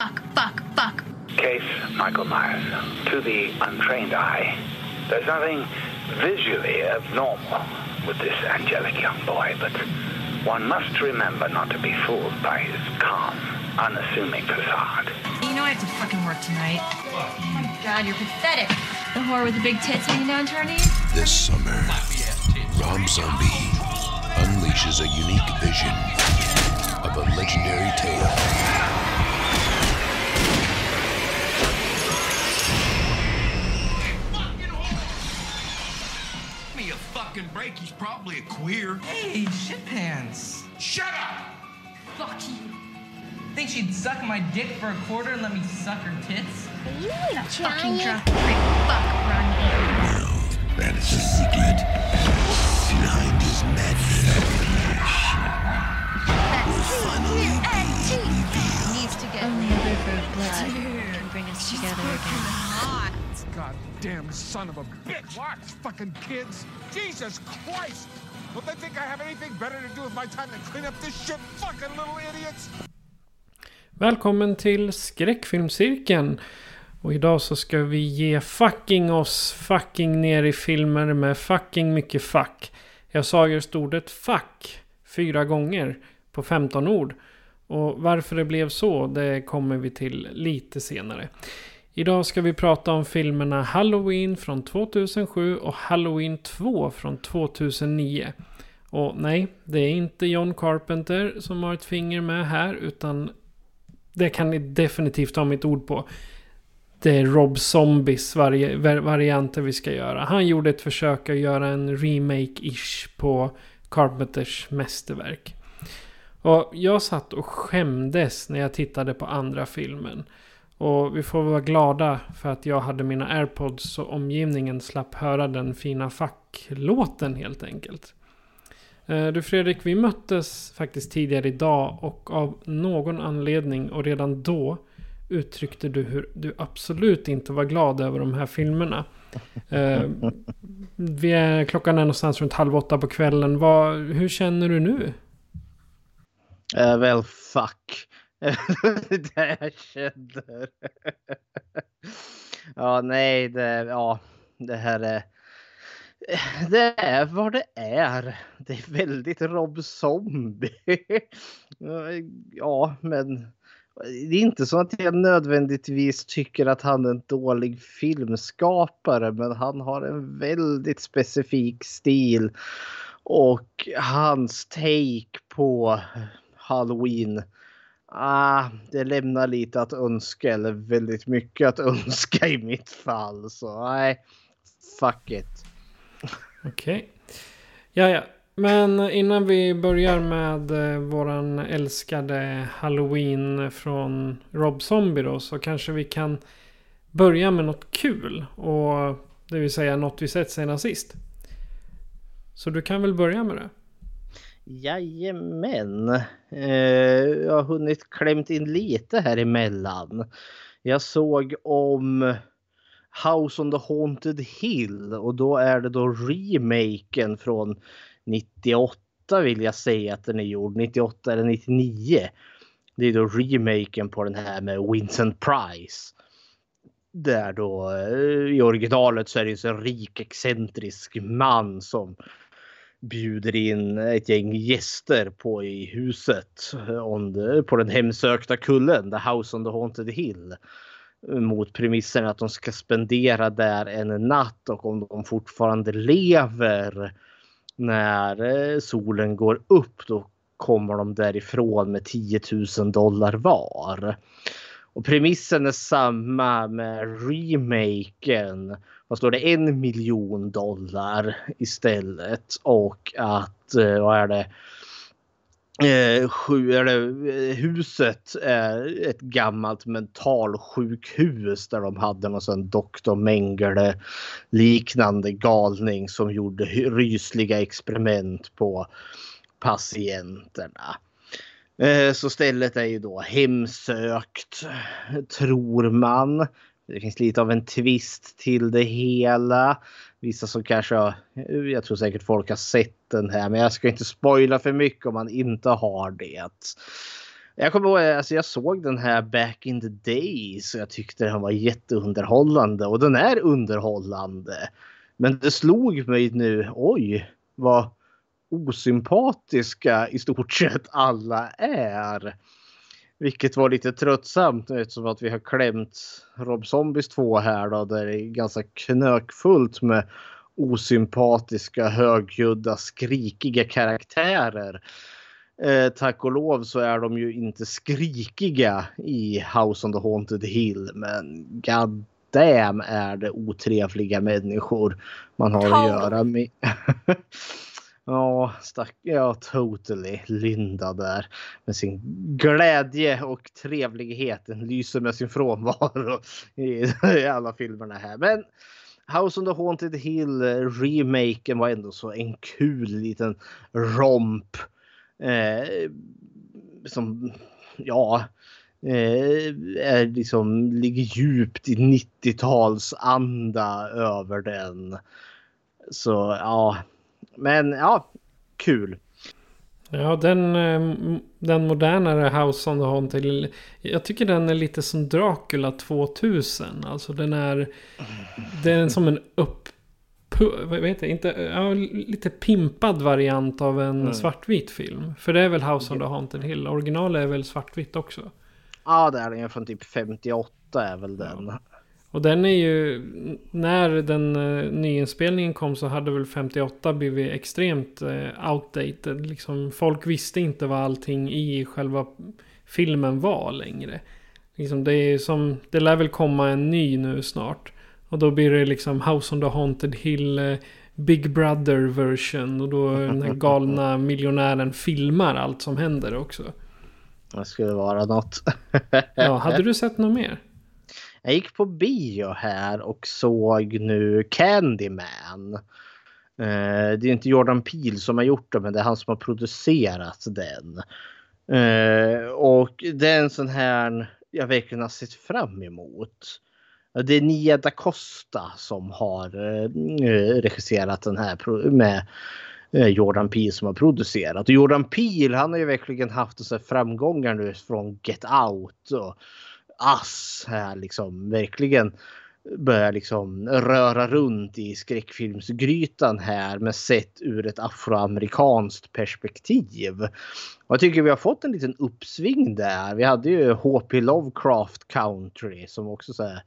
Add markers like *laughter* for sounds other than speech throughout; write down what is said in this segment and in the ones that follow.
Fuck, fuck, fuck. Case Michael Myers. To the untrained eye, there's nothing visually abnormal with this angelic young boy, but one must remember not to be fooled by his calm, unassuming facade. You know I have to fucking work tonight. Oh my god, you're pathetic. The whore with the big tits hanging down to her knees? This summer, Rob Zombie unleashes a unique vision of a legendary tale. Fucking break. He's probably a queer. Hey, shit pants. Shut up! Fuck you. Think she'd suck my dick for a quarter and let me suck her tits? Are you a Fucking drunk prick. Fuck Ron Evans. That is a secret behind his madness. Will finally be revealed. Needs to get Only a river of blood can bring us together again. hot. Goddamn son of a bitch! What? Fucking kids! Jesus Christ! Don't they think I have anything better to do with my time than clean up this shit? Fucking little idiots! Välkommen till skräckfilmscirkeln. Och idag så ska vi ge fucking oss fucking ner i filmer med fucking mycket fuck. Jag sa just ordet fuck fyra gånger på 15 ord. Och varför det blev så, det kommer vi till lite senare. Idag ska vi prata om filmerna Halloween från 2007 och Halloween 2 från 2009. Och nej, det är inte John Carpenter som har ett finger med här, utan det kan ni definitivt ha mitt ord på. Det är Rob Zombies vari varianter vi ska göra. Han gjorde ett försök att göra en remake-ish på Carpenters mästerverk. Och jag satt och skämdes när jag tittade på andra filmen. Och vi får vara glada för att jag hade mina airpods så omgivningen slapp höra den fina facklåten helt enkelt. Eh, Du Fredrik, vi möttes faktiskt tidigare idag och av någon anledning och redan då uttryckte du hur du absolut inte var glad över de här filmerna. *laughs* Eh, vi är, klockan är någonstans runt halv åtta på kvällen. Vad, hur känner du nu? Uh, väl fuck. *laughs* det jag känner. ja, nej, det, ja, det här är. Det är vad det är. Det är väldigt Rob Zombie. ja, men det är inte så att jag nödvändigtvis tycker att han är en dålig filmskapare, men han har en väldigt specifik stil och hans take på Halloween. Ah, det lämnar lite att önska eller väldigt mycket att *laughs* önska i mitt fall. Så nej, fuck it. Okej. Ja, ja. Men innan vi börjar med eh, våran älskade Halloween från Rob Zombie då. Så kanske vi kan börja med något kul. Och det vill säga något vi sett senast sist. Så du kan väl börja med det? Jajamän. Eh, jag har hunnit klämt in lite här emellan. Jag såg om House on the Haunted Hill och då är det då remaken från 98 vill jag säga att den är gjord. 98 eller 99. Det är då remaken på den här med Vincent Price. Där då eh, i originalet så är det en rik excentrisk man som bjuder in ett gäng gäster på i huset eh, the, på den hemsökta kullen, The House on the Haunted Hill. Eh, mot premissen att de ska spendera där en natt och om de fortfarande lever när eh, solen går upp då kommer de därifrån med 10 000 dollar var. Och premissen är samma med remaken. Vad står det? En miljon dollar istället. Och att, eh, vad är det? Eh, sju, eller, eh, huset är ett gammalt mentalsjukhus där de hade någon sån doktor Mengele liknande galning som gjorde rysliga experiment på patienterna. Eh, så stället är ju då hemsökt, tror man. Det finns lite av en twist till det hela. Vissa som kanske har, jag tror säkert folk har sett den här men jag ska inte spoila för mycket om man inte har det. Jag kommer ihåg, alltså jag såg den här back in the days och jag tyckte den var jätteunderhållande och den är underhållande. Men det slog mig nu, oj vad osympatiska i stort sett alla är. Vilket var lite tröttsamt eftersom att vi har klämt Rob Zombies 2 här då där det är ganska knökfullt med osympatiska, högljudda, skrikiga karaktärer. Eh, tack och lov så är de ju inte skrikiga i House on the Haunted Hill men god damn är det otrevliga människor man har att göra med. *laughs* Ja, stack, ja, totally. Linda där med sin glädje och trevlighet. Den lyser med sin frånvaro i, i *laughs* alla filmerna här. Men House on the Haunted Hill remaken var ändå så en kul liten romp. Eh, som, ja, eh, är liksom, ligger djupt i 90-talsanda över den. Så ja, men ja, kul. Ja, den, eh, den modernare House on the Haunted. Jag tycker den är lite som Dracula 2000. Alltså den är... Den är som en upp... Vad heter? Inte, ja, lite pimpad variant av en Mm. svartvit film. För det är väl House on the Haunted Hill. Originalet är väl svartvitt också. Ja, det är den från typ 58 är väl den. Och den är ju, när den uh, nyinspelningen kom så hade väl 58 blivit extremt uh, outdated. Liksom, folk visste inte vad allting i själva filmen var längre. Liksom, det, är som, det lär väl komma en ny nu snart. Och då blir det liksom House on the Haunted Hill uh, Big Brother version. Och då den här *laughs* galna miljonären filmar allt som händer också. Det skulle vara något. ja, hade du sett något mer? Jag gick på bio här och såg nu Candyman. Eh, det är inte Jordan Peele som har gjort det men det är han som har producerat den. Eh, och det är en sån här jag verkligen har sett fram emot. Det är Nia da Costa som har eh, regisserat den här med eh, Jordan Peele som har producerat. Och Jordan Peele han har ju verkligen haft så framgångar nu från Get Out och Ass här liksom verkligen börjar liksom röra runt i skräckfilmsgrytan här men sett ur ett afroamerikanskt perspektiv. Och jag tycker vi har fått en liten uppsving där. Vi hade ju HP Lovecraft Country som också så här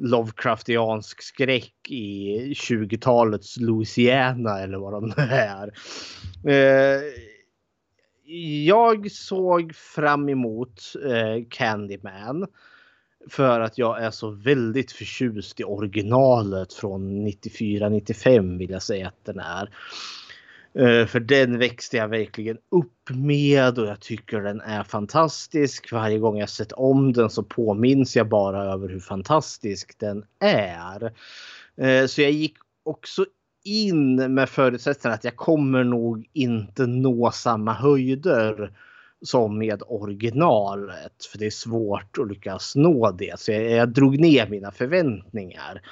Lovecraftiansk skräck i 20-talets Louisiana eller vad de är. Eh, jag såg fram emot eh, Candyman. För att jag är så väldigt förtjust i originalet från 94-95 vill jag säga att den är. Eh, för den växte jag verkligen upp med och jag tycker den är fantastisk. Varje gång jag sett om den så påminns jag bara över hur fantastisk den är. Eh, så jag gick också in med förutsättningen att jag kommer nog inte nå samma höjder som med originalet. För det är svårt att lyckas nå det. Så jag, jag drog ner mina förväntningar.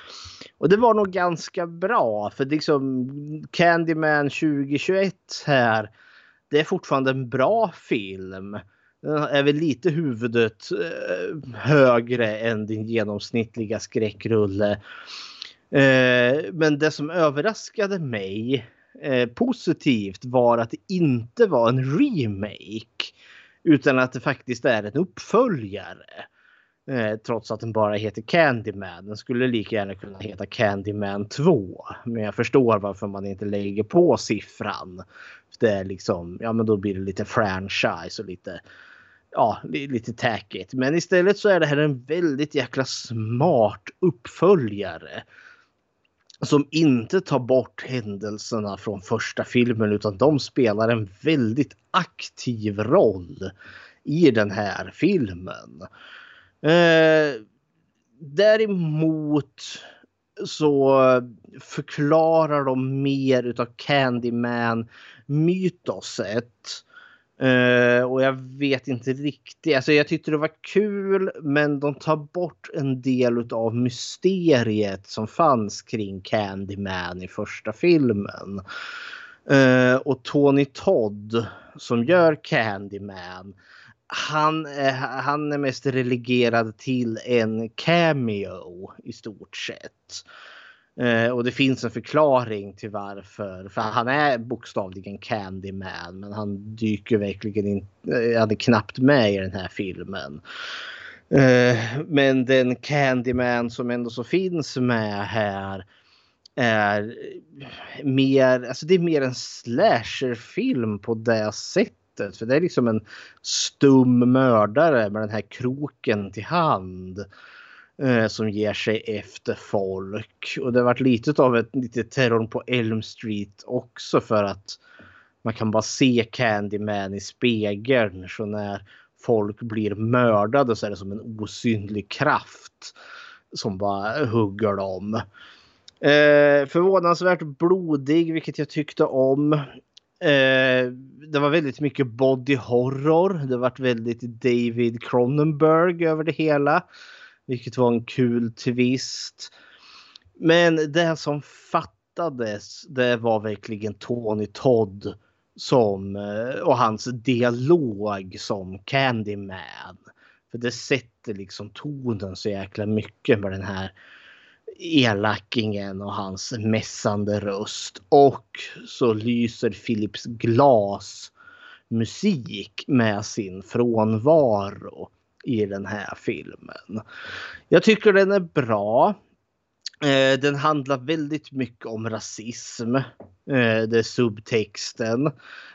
Och det var nog ganska bra. För liksom Candyman 2021 här. Det är fortfarande en bra film. Den är väl lite huvudet eh, högre än din genomsnittliga skräckrulle. Eh, men det som överraskade mig eh, positivt var att det inte var en remake. Utan att det faktiskt är en uppföljare. Eh, trots att den bara heter Candyman. Den skulle lika gärna kunna heta Candyman 2. Men jag förstår varför man inte lägger på siffran. Det är liksom, ja men då blir det lite franchise och lite ja, lite tackigt. Men istället så är det här en väldigt jäkla smart uppföljare som inte tar bort händelserna från första filmen utan de spelar en väldigt aktiv roll i den här filmen. Eh, däremot så förklarar de mer utav Candyman mytoset. Uh, och jag vet inte riktigt. Alltså jag tyckte det var kul men de tar bort en del av mysteriet som fanns kring Candyman i första filmen. Uh, och Tony Todd som gör Candyman. Han, uh, han är mest relegerad till en cameo i stort sett. Eh, och det finns en förklaring till varför. För han är bokstavligen Candyman. Men han dyker verkligen inte, eh, han är knappt med i den här filmen. Eh, men den Candyman som ändå så finns med här är mer, alltså det är mer en slasherfilm på det sättet. För det är liksom en stum mördare med den här kroken till hand eh, som ger sig efter folk. Och det har varit lite av ett lite terror på Elm Street också för att man kan bara se Candyman i spegeln. Så när folk blir mördade så är det som en osynlig kraft som bara hugger dem. Eh, förvånansvärt blodig, vilket jag tyckte om. Eh, det var väldigt mycket body horror. Det var väldigt David Cronenberg över det hela. Vilket var en kul twist. Men det som fattades det var verkligen Tony Todd som, eh, och hans dialog som Candyman. För det sätter liksom tonen så jäkla mycket med den här elakingen och hans mässande röst. Och så lyser Philips glas musik med sin frånvaro i den här filmen. Jag tycker den är bra. Eh, den handlar väldigt mycket om rasism. Eh, det är subtexten.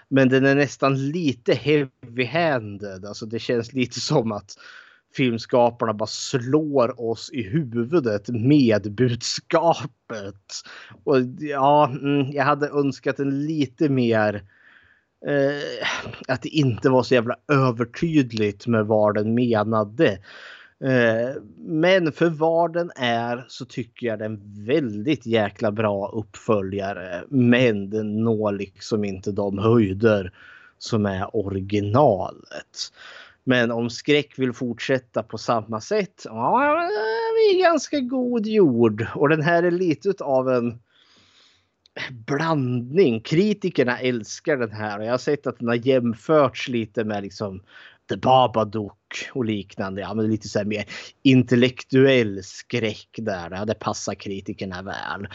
Men den är nästan lite heavy-handed. Alltså det känns lite som att filmskaparna bara slår oss i huvudet med budskapet. Och ja, mm, jag hade önskat en lite mer eh, att det inte var så jävla övertydligt med vad den menade. Eh, men för vad den är så tycker jag den väldigt jäkla bra uppföljare. Men den når liksom inte de höjder som är originalet. Men om skräck vill fortsätta på samma sätt, ja, vi är ganska god jord. Och den här är lite av en blandning. Kritikerna älskar den här och jag har sett att den har jämförts lite med liksom The Babadook och liknande. Ja, men lite så här mer intellektuell skräck där. Ja, det passar kritikerna väl.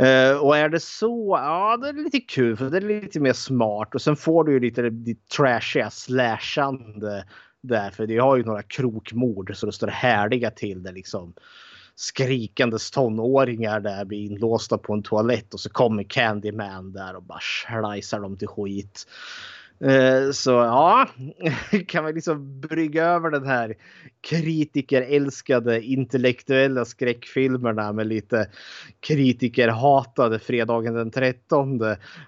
Uh, och är det så, ja det är lite kul för det är lite mer smart och sen får du ju lite det trashiga slashande där för det har ju några krokmord så det står härliga till det liksom skrikandes tonåringar där blir inlåsta på en toalett och så kommer Candyman där och bara slicear dem till skit. Eh, så ja, *laughs* kan vi liksom brygga över den här kritikerälskade intellektuella skräckfilmerna med lite kritikerhatade fredagen den 13.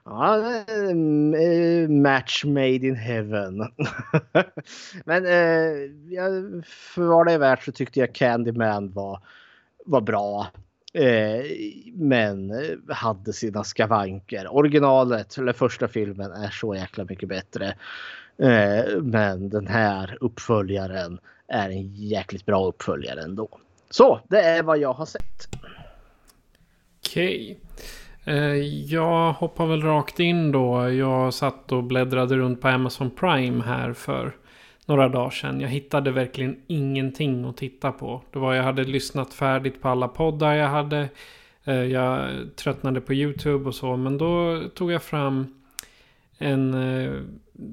Ja, eh, eh, match made in heaven. *laughs* Men för vad det är värt så tyckte jag Candyman var var bra. Eh, men hade sina skavanker. Originalet, eller första filmen, är så jäkla mycket bättre. Eh, men den här uppföljaren är en jäkligt bra uppföljare ändå. Så det är vad jag har sett. Okej. Okay. Eh, jag hoppar väl rakt in då. Jag satt och bläddrade runt på Amazon Prime här för några dagar sedan. Jag hittade verkligen ingenting att titta på. Det var jag hade lyssnat färdigt på alla poddar jag hade. Eh, jag tröttnade på YouTube och så. Men då tog jag fram en eh,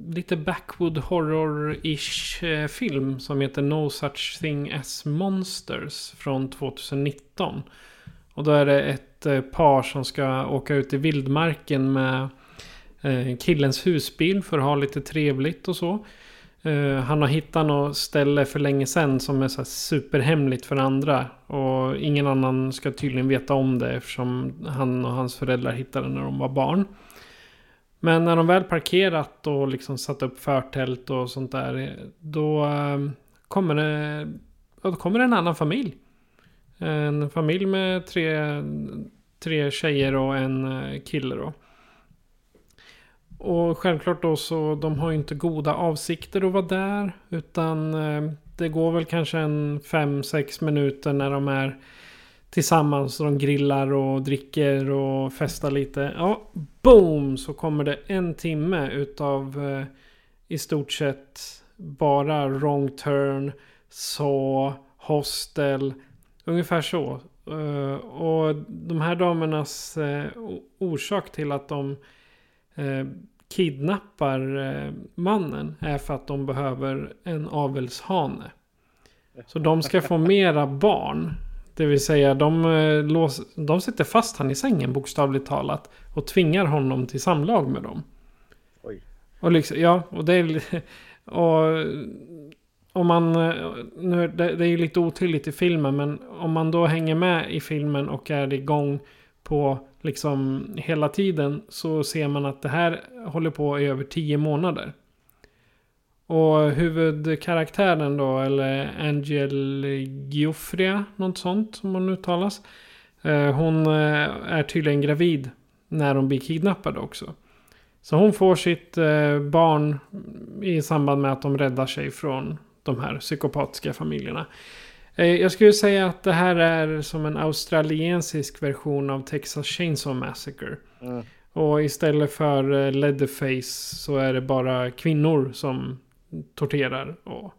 lite backwood horror-ish eh, film som heter No such thing as monsters från 2019. Och då är det ett par som ska åka ut i vildmarken med killens husbil för att ha lite trevligt och så. Eh, han har hittat något ställe för länge sedan som är så här superhemligt för andra. Och ingen annan ska tydligen veta om det eftersom han och hans föräldrar hittade det när de var barn. Men när de väl parkerat och liksom satt upp förtält och sånt där. Eh, eh, då kommer det, då kommer det en annan familj. En familj med tre, tre tjejer och en kille då. Och självklart då så de har ju inte goda avsikter att vara där. Utan eh, det går väl kanske en 5-6 minuter när de är tillsammans. Och de grillar och dricker och festar lite. Ja, boom! Så kommer det en timme utav eh, i stort sett bara wrong turn. Så hostel. Ungefär så. Uh, och de här damernas uh, orsak till att de kidnappar mannen är för att de behöver en avelshane. Så de ska få mera barn. Det vill säga de, lås, de sätter fast han i sängen bokstavligt talat. Och tvingar honom till samlag med dem. Oj. Och liksom, ja, och det är... *laughs* Och om man, nu, det, det är ju lite otydligt i filmen, men om man då hänger med i filmen och är igång på liksom hela tiden så ser man att det här håller på i över tio månader. Och huvudkaraktären då, eller Angel Giuffria, något sånt som hon uttalas. Eh, hon eh, är tydligen gravid när hon blir kidnappad också. Så hon får sitt eh, barn i samband med att de räddar sig från de här psykopatiska familjerna. Eh, jag skulle säga att det här är som en australiensisk version av Texas Chainsaw Massacre. Mm. Och istället för eh, Leatherface så är det bara kvinnor som torterar. Och,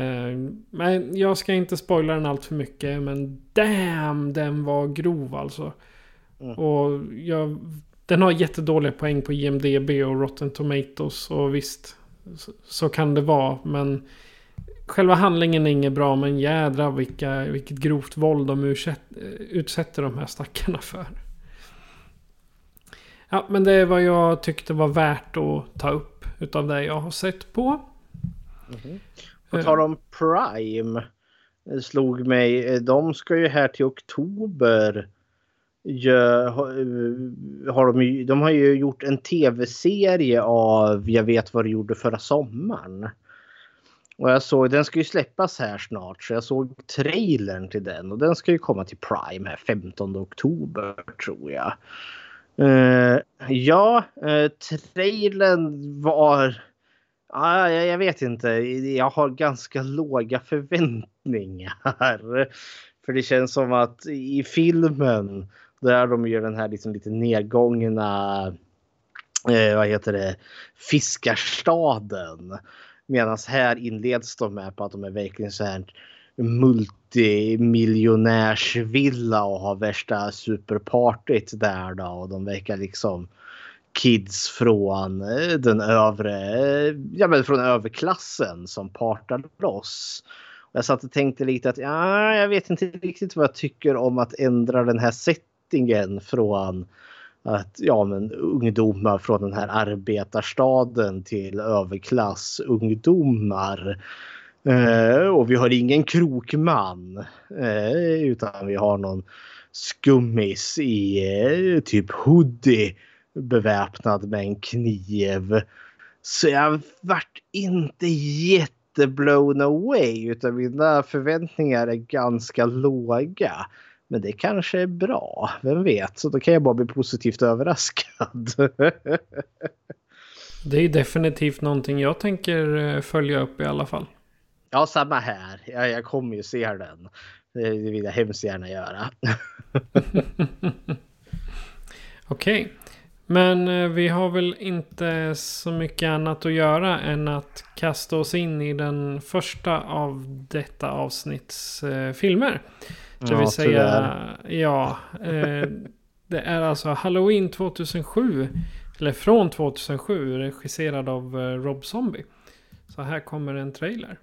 eh, men jag ska inte spoila den allt för mycket. Men damn, den var grov alltså. Mm. Och jag, den har jättedåliga poäng på IMDB och Rotten Tomatoes. Och visst, så, så kan det vara. Men själva handlingen är inget bra. Men jädra vilka, vilket grovt våld de utsätter, utsätter de här stackarna för. Ja, men det är vad jag tyckte var värt att ta upp utav det jag har sett på. Mm -hmm. På tal om Prime. Slog mig. De ska ju här till oktober. Gör, har de, de har ju gjort en tv-serie av Jag vet vad du gjorde förra sommaren. Och jag såg, den ska ju släppas här snart så jag såg trailern till den och den ska ju komma till Prime här 15 oktober tror jag. Uh, ja, uh, trailern var... Uh, jag, jag vet inte, jag har ganska låga förväntningar. *laughs* För det känns som att i filmen där de gör den här liksom lite nedgångna, eh, vad heter det, fiskarstaden. Medan här inleds de med på att de är verkligen så här multimiljonärsvilla och har värsta superpartyt där då. Och de verkar liksom kids från eh, den övre, eh, ja men från överklassen som partar loss. Jag satt och tänkte lite att ja, jag vet inte riktigt vad jag tycker om att ändra den här settingen från att ja, men ungdomar från den här arbetarstaden till överklassungdomar. Eh, och vi har ingen krokman eh, utan vi har någon skummis i eh, typ hoodie beväpnad med en kniv. Så jag vart inte jätteblown away utan mina förväntningar är ganska låga. Men det kanske är bra, vem vet? Så då kan jag bara bli positivt överraskad. *laughs* det är definitivt någonting jag tänker eh, följa upp i alla fall. Ja, samma här. Jag, jag kommer ju se den. Det vill jag hemskt gärna göra. *laughs* Okej. Okay. Men eh, vi har väl inte så mycket annat att göra än att kasta oss in i den första av detta avsnitts eh, filmer. Det vill ja, säga, ja. Eh, det är alltså Halloween 2007. Eller från 2007. Regisserad av eh, Rob Zombie. Så här kommer en trailer.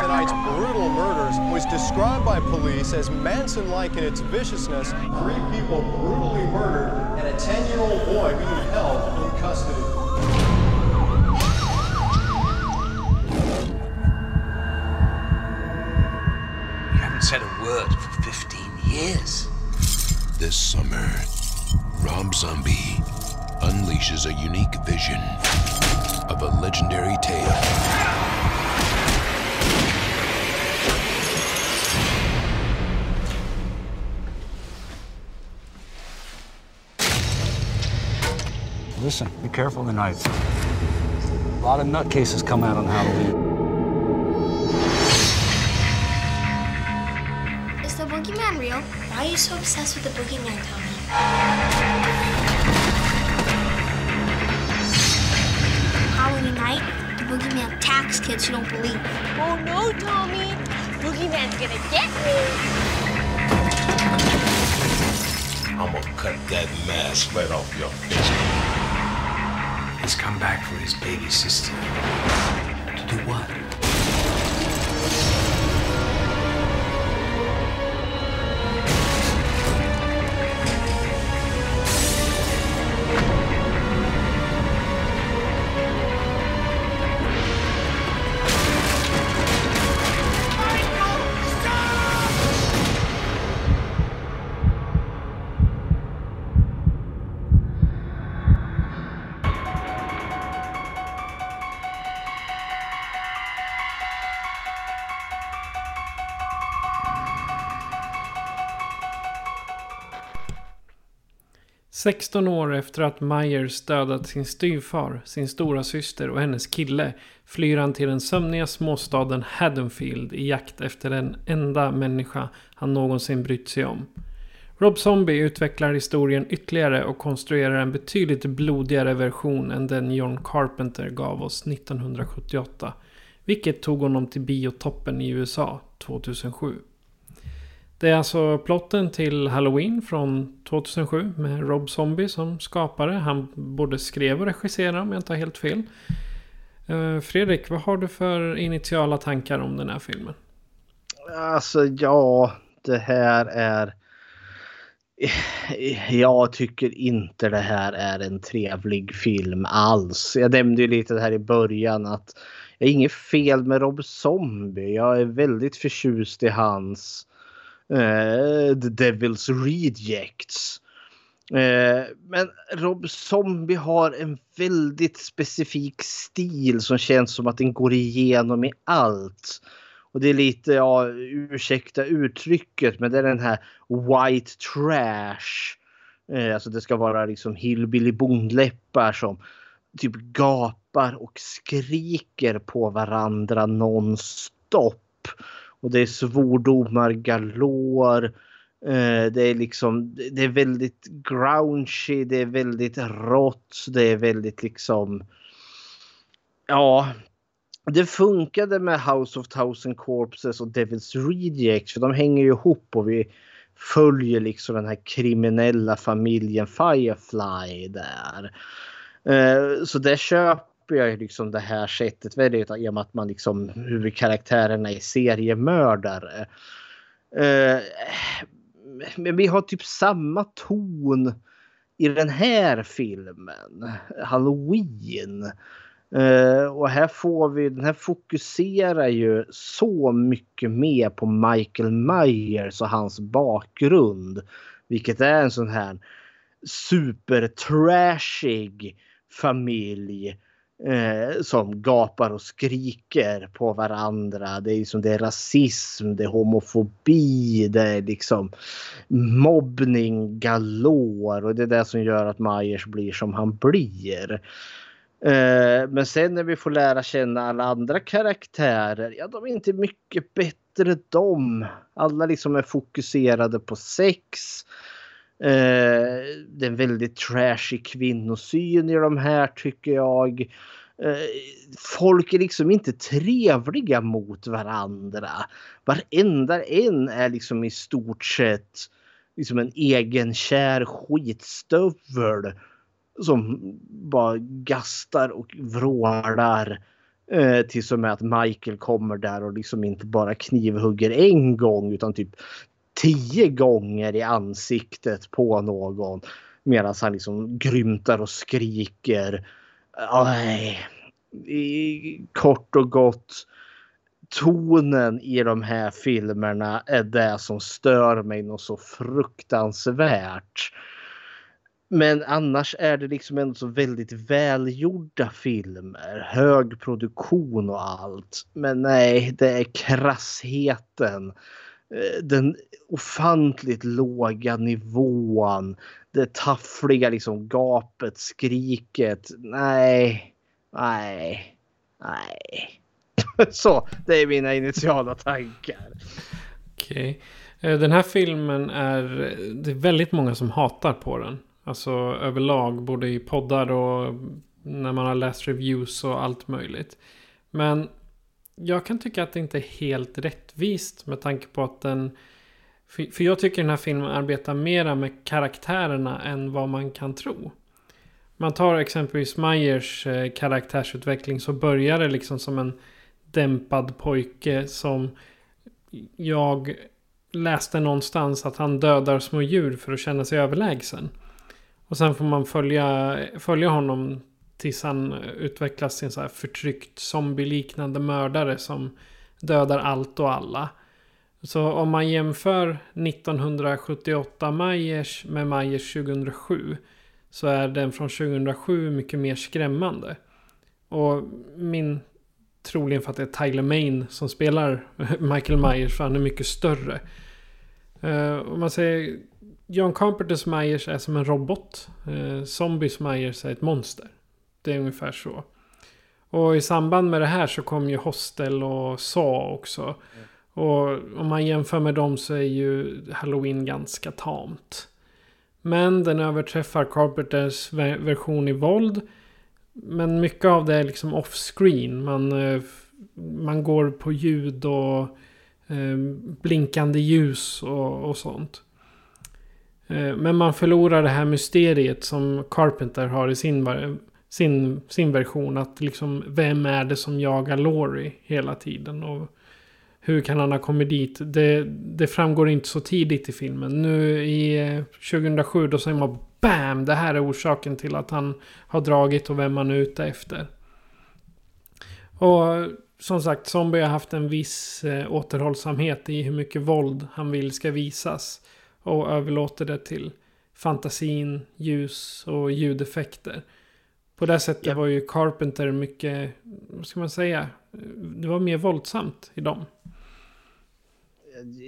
Tonight's brutal murders was described by police as Manson-like in its viciousness. Three people brutally murdered and a 10-year-old boy being held in custody. Word for 15 years. This summer, Rob Zombie unleashes a unique vision of a legendary tale. Listen, be careful tonight. A lot of nutcases come out on Halloween. Real? Why are you so obsessed with the boogeyman, Tommy? Halloween night, the boogeyman attacks kids who don't believe. Oh no, Tommy! Boogeyman's gonna get me! I'm gonna cut that mask right off your face. He's come back for his baby sister. To do what? Sexton år efter att Myers dödat sin styvfar, sin stora syster och hennes kille flyr han till den sömniga småstaden Haddonfield i jakt efter den enda människa han någonsin brytt sig om. Rob Zombie utvecklar historien ytterligare och konstruerar en betydligt blodigare version än den John Carpenter gav oss 1978. Vilket tog honom till biotoppen i USA 2007. Det är alltså plotten till Halloween från 2007 med Rob Zombie som skapare. Han både skrev och regisserade om jag inte har helt fel. Eh, Fredrik, vad har du för initiala tankar om den här filmen? Alltså ja, det här är... Jag tycker inte det här är en trevlig film alls. Jag nämnde ju lite det här i början att det är inget fel med Rob Zombie. Jag är väldigt förtjust i hans Eh, The Devil's Rejects. Eh, men Rob Zombie har en väldigt specifik stil som känns som att den går igenom i allt. Och det är lite, ja, ursäkta uttrycket, men det är den här white trash. Eh, alltså det ska vara liksom hillbilly bondläppar som typ gapar och skriker på varandra nonstop. Och det är svordomar galor. Eh, det är liksom, det är väldigt grouchy, det är väldigt rått, det är väldigt liksom Ja, det funkade med House of Thousand Corpses och Devil's Rejects för de hänger ju ihop och vi följer liksom den här kriminella familjen Firefly där. Eh, så det köper jag liksom det här sättet väldigt i och med att man liksom huvudkaraktärerna är seriemördare. Eh, men vi har typ samma ton i den här filmen, Halloween. Uh, och här får vi, den här fokuserar ju så mycket mer på Michael Myers och hans bakgrund. Vilket är en sån här supertrashig familj eh, som gapar och skriker på varandra. Det är liksom det är rasism, det är homofobi, det är liksom mobbning galor och det är det som gör att Myers blir som han blir. Eh, men sen när vi får lära känna alla andra karaktärer, ja de är inte mycket bättre de. Alla liksom är fokuserade på sex. Eh, det är en väldigt trashig kvinnosyn i de här tycker jag. Eh, folk är liksom inte trevliga mot varandra. Varenda en är liksom i stort sett liksom en egenkär skitstövel som bara gastar och vrålar. Eh, till och med att Michael kommer där och liksom inte bara knivhugger en gång utan typ tio gånger i ansiktet på någon. Medan han liksom grymtar och skriker. Aj. Kort och gott. Tonen i de här filmerna är det som stör mig något så fruktansvärt. Men annars är det liksom ändå så väldigt välgjorda filmer. Hög produktion och allt. Men nej, det är krassheten. Eh, den ofantligt låga nivån. Det taffliga liksom gapet, skriket. Nej, nej, nej. *laughs* Så, det är mina initiala tankar. Okej. Okay. Den här filmen är... Det är väldigt många som hatar på den. Alltså överlag, både i poddar och när man har läst reviews och allt möjligt. Men jag kan tycka att det inte är helt rättvist med tanke på att den... För jag tycker den här filmen arbetar mera med karaktärerna än vad man kan tro. Man tar exempelvis Myers eh, karaktärsutveckling så börjar det liksom som en dämpad pojke som jag läste någonstans att han dödar små djur för att känna sig överlägsen. Och sen får man följa, följa honom tills han eh, utvecklas till en så här förtryckt zombieliknande mördare som dödar allt och alla. Så om man jämför 1978 Myers med Myers 2007 så är den från 2007 mycket mer skrämmande. Och min troligen för att det är Tyler Main som spelar *laughs* Michael Myers för han är mycket större. Uh, om man säger John Carpenters Myers är som en robot. Uh, Zombies Myers är ett monster. Det är ungefär så. Och i samband med det här så kom ju Hostel och Saw också. Mm. Och om man jämför med dem så är ju Halloween ganska tamt. Men den överträffar Carpenters version i våld. Men mycket av det är liksom off-screen. Man, eh, man går på ljud och eh, blinkande ljus och, och sånt. Eh, men man förlorar det här mysteriet som Carpenter har i sin sin, sin version. Att liksom, vem är det som jagar Laurie hela tiden? Och hur kan han ha kommit dit? Det, det framgår inte så tidigt i filmen. Nu i eh, 2007 då säger man BAM! Det här är orsaken till att han har dragit och vem han är ute efter. Och som sagt, Zombie har haft en viss eh, återhållsamhet i hur mycket våld han vill ska visas. Och överlåter det till fantasin, ljus och ljudeffekter. På det sättet ja. var ju Carpenter mycket, vad ska man säga, det var mer våldsamt i dem.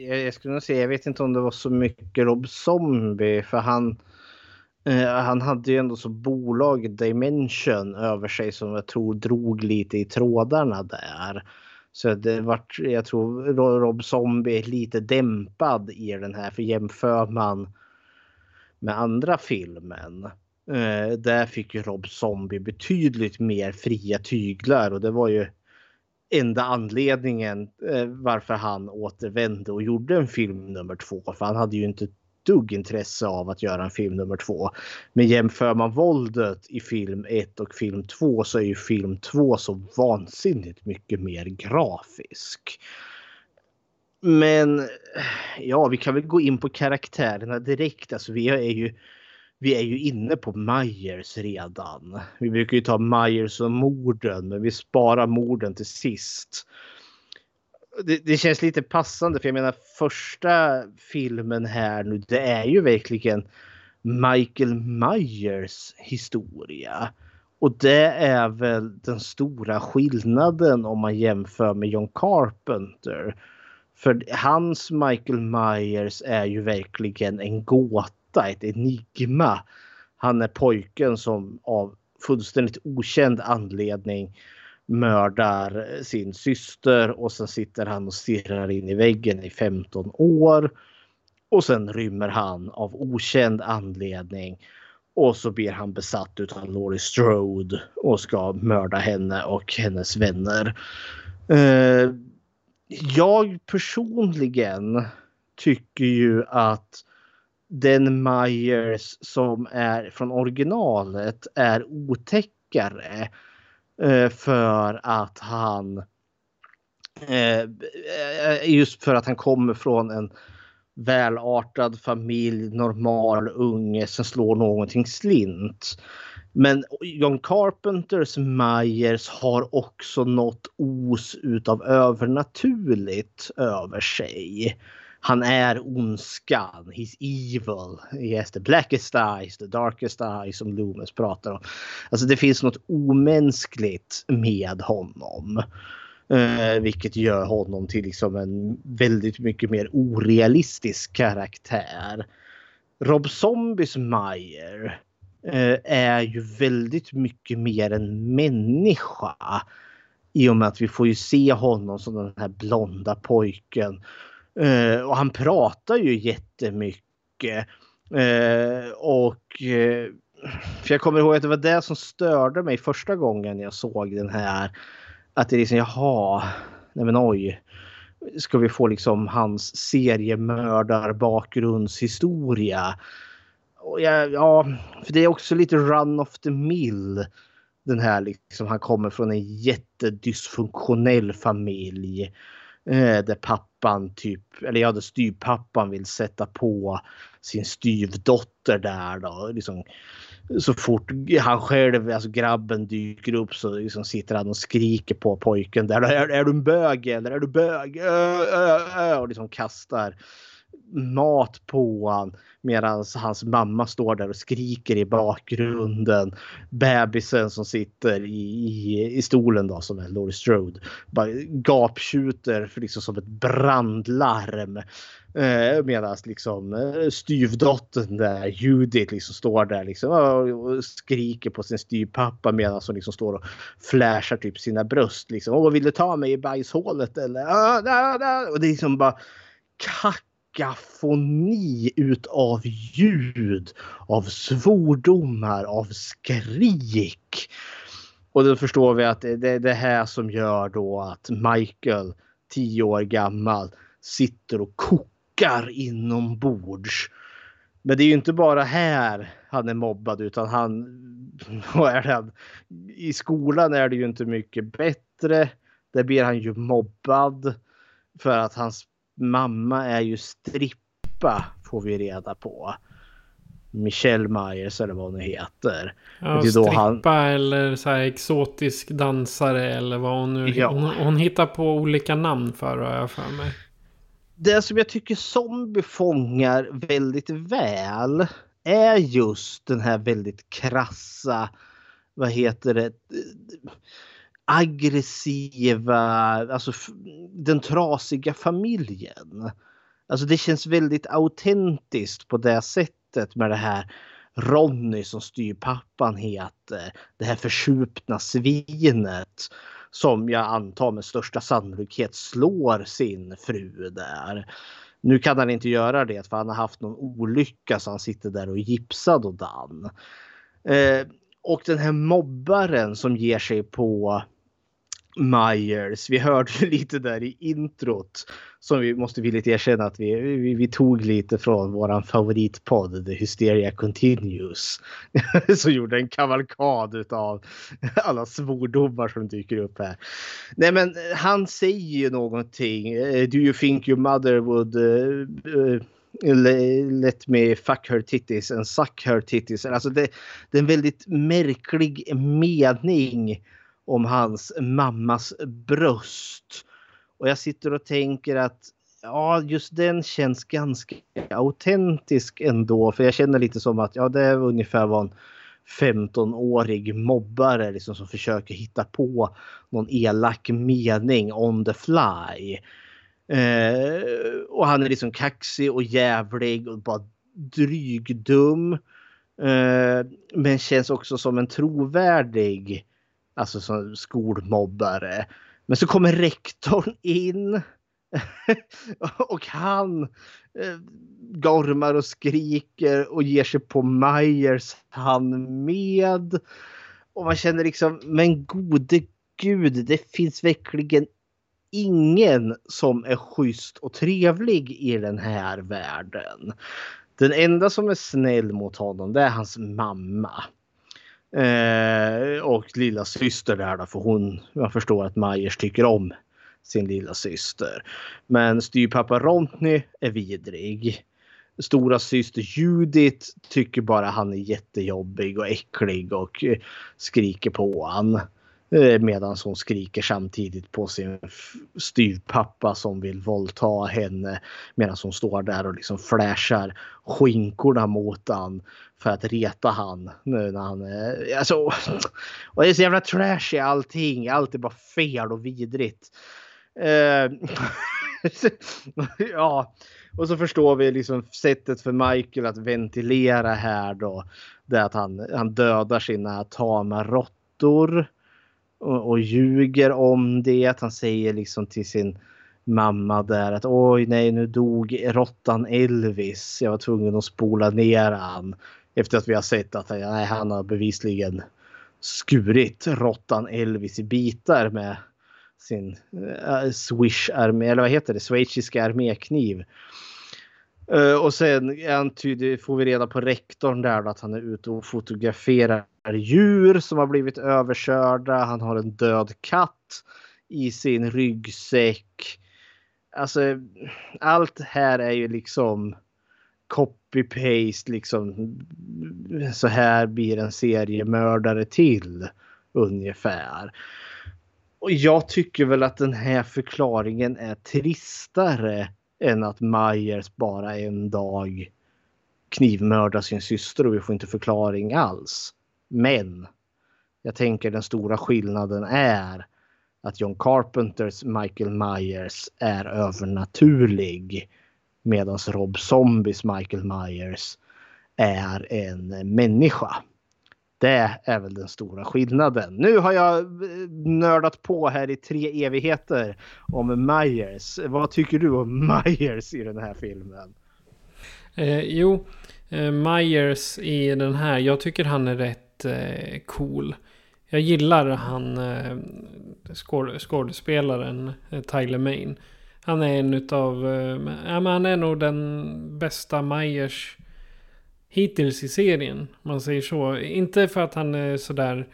Jag, jag skulle nog säga, jag vet inte om det var så mycket Rob Zombie för han eh, han hade ju ändå så bolag Dimension över sig som jag tror drog lite i trådarna där. Så det vart, jag tror Rob Zombie är lite dämpad i den här för jämför man med andra filmen Eh, där fick ju Rob Zombie betydligt mer fria tyglar och det var ju enda anledningen eh, varför han återvände och gjorde en film nummer två. För han hade ju inte dugg intresse av att göra en film nummer två. Men jämför man våldet i film 1 och film 2 så är ju film 2 så vansinnigt mycket mer grafisk. Men eh, ja, vi kan väl gå in på karaktärerna direkt. Alltså vi är ju vi är ju inne på Myers redan. Vi brukar ju ta Myers och morden, men vi sparar morden till sist. Det, det, känns lite passande för jag menar första filmen här nu det är ju verkligen Michael Myers historia. Och det är väl den stora skillnaden om man jämför med John Carpenter. För hans Michael Myers är ju verkligen en gåta gåta, ett enigma. Han är pojken som av fullständigt okänd anledning mördar sin syster och sen sitter han och stirrar in i väggen i 15 år. Och sen rymmer han av okänd anledning. Och så blir han besatt av Laurie Strode och ska mörda henne och hennes vänner. Eh, jag personligen tycker ju att den Myers som är från originalet är otäckare. Eh, för att han eh, eh, just för att han kommer från en välartad familj, normal unge som slår någonting slint. Men John Carpenters Myers har också något os utav övernaturligt över sig. Han är ondskan. He's evil. He has the blackest eyes, the darkest eyes som Loomis pratar om. Alltså det finns något omänskligt med honom. Eh, vilket gör honom till liksom en väldigt mycket mer orealistisk karaktär. Rob Zombies Meyer eh, är ju väldigt mycket mer en människa. I och med att vi får ju se honom som den här blonda pojken. Eh, och han pratar ju jättemycket. Eh, och eh, för jag kommer ihåg att det var det som störde mig första gången jag såg den här att det är liksom, jaha, nej men oj. Ska vi få liksom hans seriemördarbakgrundshistoria? Och jag, ja, för det är också lite run of the mill. Den här liksom, han kommer från en jättedysfunktionell familj. Eh, där pappan typ, eller ja, där styvpappan vill sätta på sin styvdotter där då. Liksom, så fort han själv, alltså grabben dyker upp så liksom sitter han och skriker på pojken där. Är, är du en bög eller är du bög? Ö, ö, ö, och liksom kastar mat på han medan hans mamma står där och skriker i bakgrunden. Bebisen som sitter i, i, i stolen då som är Laurie Strode bara gaptjuter liksom som ett brandlarm. Eh, Medan liksom eh, styvdottern där, Judith, liksom står där liksom, och skriker på sin styvpappa medan hon liksom står och flashar typ sina bröst. Liksom. Åh, vill du ta mig i bajshålet eller? Ah. ah, ah. Och det är liksom bara kakafoni utav ljud, av svordomar, av skrik. Och då förstår vi att det är det här som gör då att Michael, tio år gammal, sitter och kokar inombords. Men det är ju inte bara här han är mobbad utan han, *laughs* vad är det? I skolan är det ju inte mycket bättre. Där blir han ju mobbad för att hans mamma är ju strippa får vi reda på. Michelle Myers eller vad hon heter. Ja, strippa han... eller så här exotisk dansare eller vad hon nu... Ja. Hon, hon hittar på olika namn för har jag för mig det som jag tycker zombie fångar väldigt väl är just den här väldigt krassa, vad heter det, aggressiva, alltså den trasiga familjen. Alltså det känns väldigt autentiskt på det sättet med det här Ronny som styrpappan heter. Det här försupna svinet som jag antar med största sannolikhet slår sin fru där. Nu kan han inte göra det för han har haft någon olycka så han sitter där och gipsad och dan. Eh, och den här mobbaren som ger sig på Myers. Vi hörde *laughs* lite där i introt som vi måste villigt erkänna att vi, vi, vi tog lite från våran favoritpodd The Hysteria Continues. *laughs* som gjorde en kavalkad av *laughs* alla svordomar som dyker upp här. Nej men han säger ju någonting. Eh, Do you think your mother would uh, uh, Let me fuck her titties and suck her titties. Alltså det, det är en väldigt märklig mening om hans mammas bröst. Och jag sitter och tänker att ja, just den känns ganska autentisk ändå. För jag känner lite som att ja, det är ungefär vad en 15-årig mobbare liksom, som försöker hitta på någon elak mening on the fly. Eh, och han är liksom kaxig och jävlig och bara drygdum. Eh, men känns också som en trovärdig Alltså som skolmobbare. Men så kommer rektorn in. *laughs* och han eh, gormar och skriker och ger sig på Myers han med. Och man känner liksom, men gode gud, det finns verkligen ingen som är schysst och trevlig i den här världen. Den enda som är snäll mot honom det är hans mamma. Eh, och lilla syster där då, för hon, jag förstår att Majers tycker om sin lilla syster. Men styrpappa Rontny är vidrig. Stora syster Judith tycker bara han är jättejobbig och äcklig och eh, skriker på han. Eh, medan hon skriker samtidigt på sin styvpappa som vill våldta henne. Medan hon står där och liksom flashar skinkorna mot han för att reta han. Nu när han alltså, *sniffs* och det är så jävla trashy allting. Allt är bara fel och vidrigt. Uh, *laughs* ja, och så förstår vi liksom sättet för Michael att ventilera här då. Det är att han, han dödar sina tama råttor och, och ljuger om det. Han säger liksom till sin mamma där att oj nej nu dog råttan Elvis. Jag var tvungen att spola ner han. Efter att vi har sett att nej, han har bevisligen skurit råttan Elvis i bitar med sin uh, swish armé, eller vad heter det, schweiziska armékniv. Uh, och sen antyder, får vi reda på rektorn där då, att han är ute och fotograferar djur som har blivit överkörda. Han har en död katt i sin ryggsäck. Alltså allt här är ju liksom copy-paste liksom. Så här blir en seriemördare till ungefär. Och jag tycker väl att den här förklaringen är tristare än att Myers bara en dag knivmördar sin syster och vi får inte förklaring alls. Men jag tänker den stora skillnaden är att John Carpenters Michael Myers är övernaturlig medan Rob Zombies Michael Myers är en människa. Det är väl den stora skillnaden. Nu har jag eh, nördat på här i tre evigheter om Myers. Vad tycker du om *laughs* Myers i den här filmen? Eh, jo, eh, Myers i den här. Jag tycker han är rätt eh, cool. Jag gillar han eh, skådespelaren eh, Tyler Main. Han är en utav, eh, ja men han är nog den bästa Myers hittills i serien. om Man säger så. Inte för att han är sådär...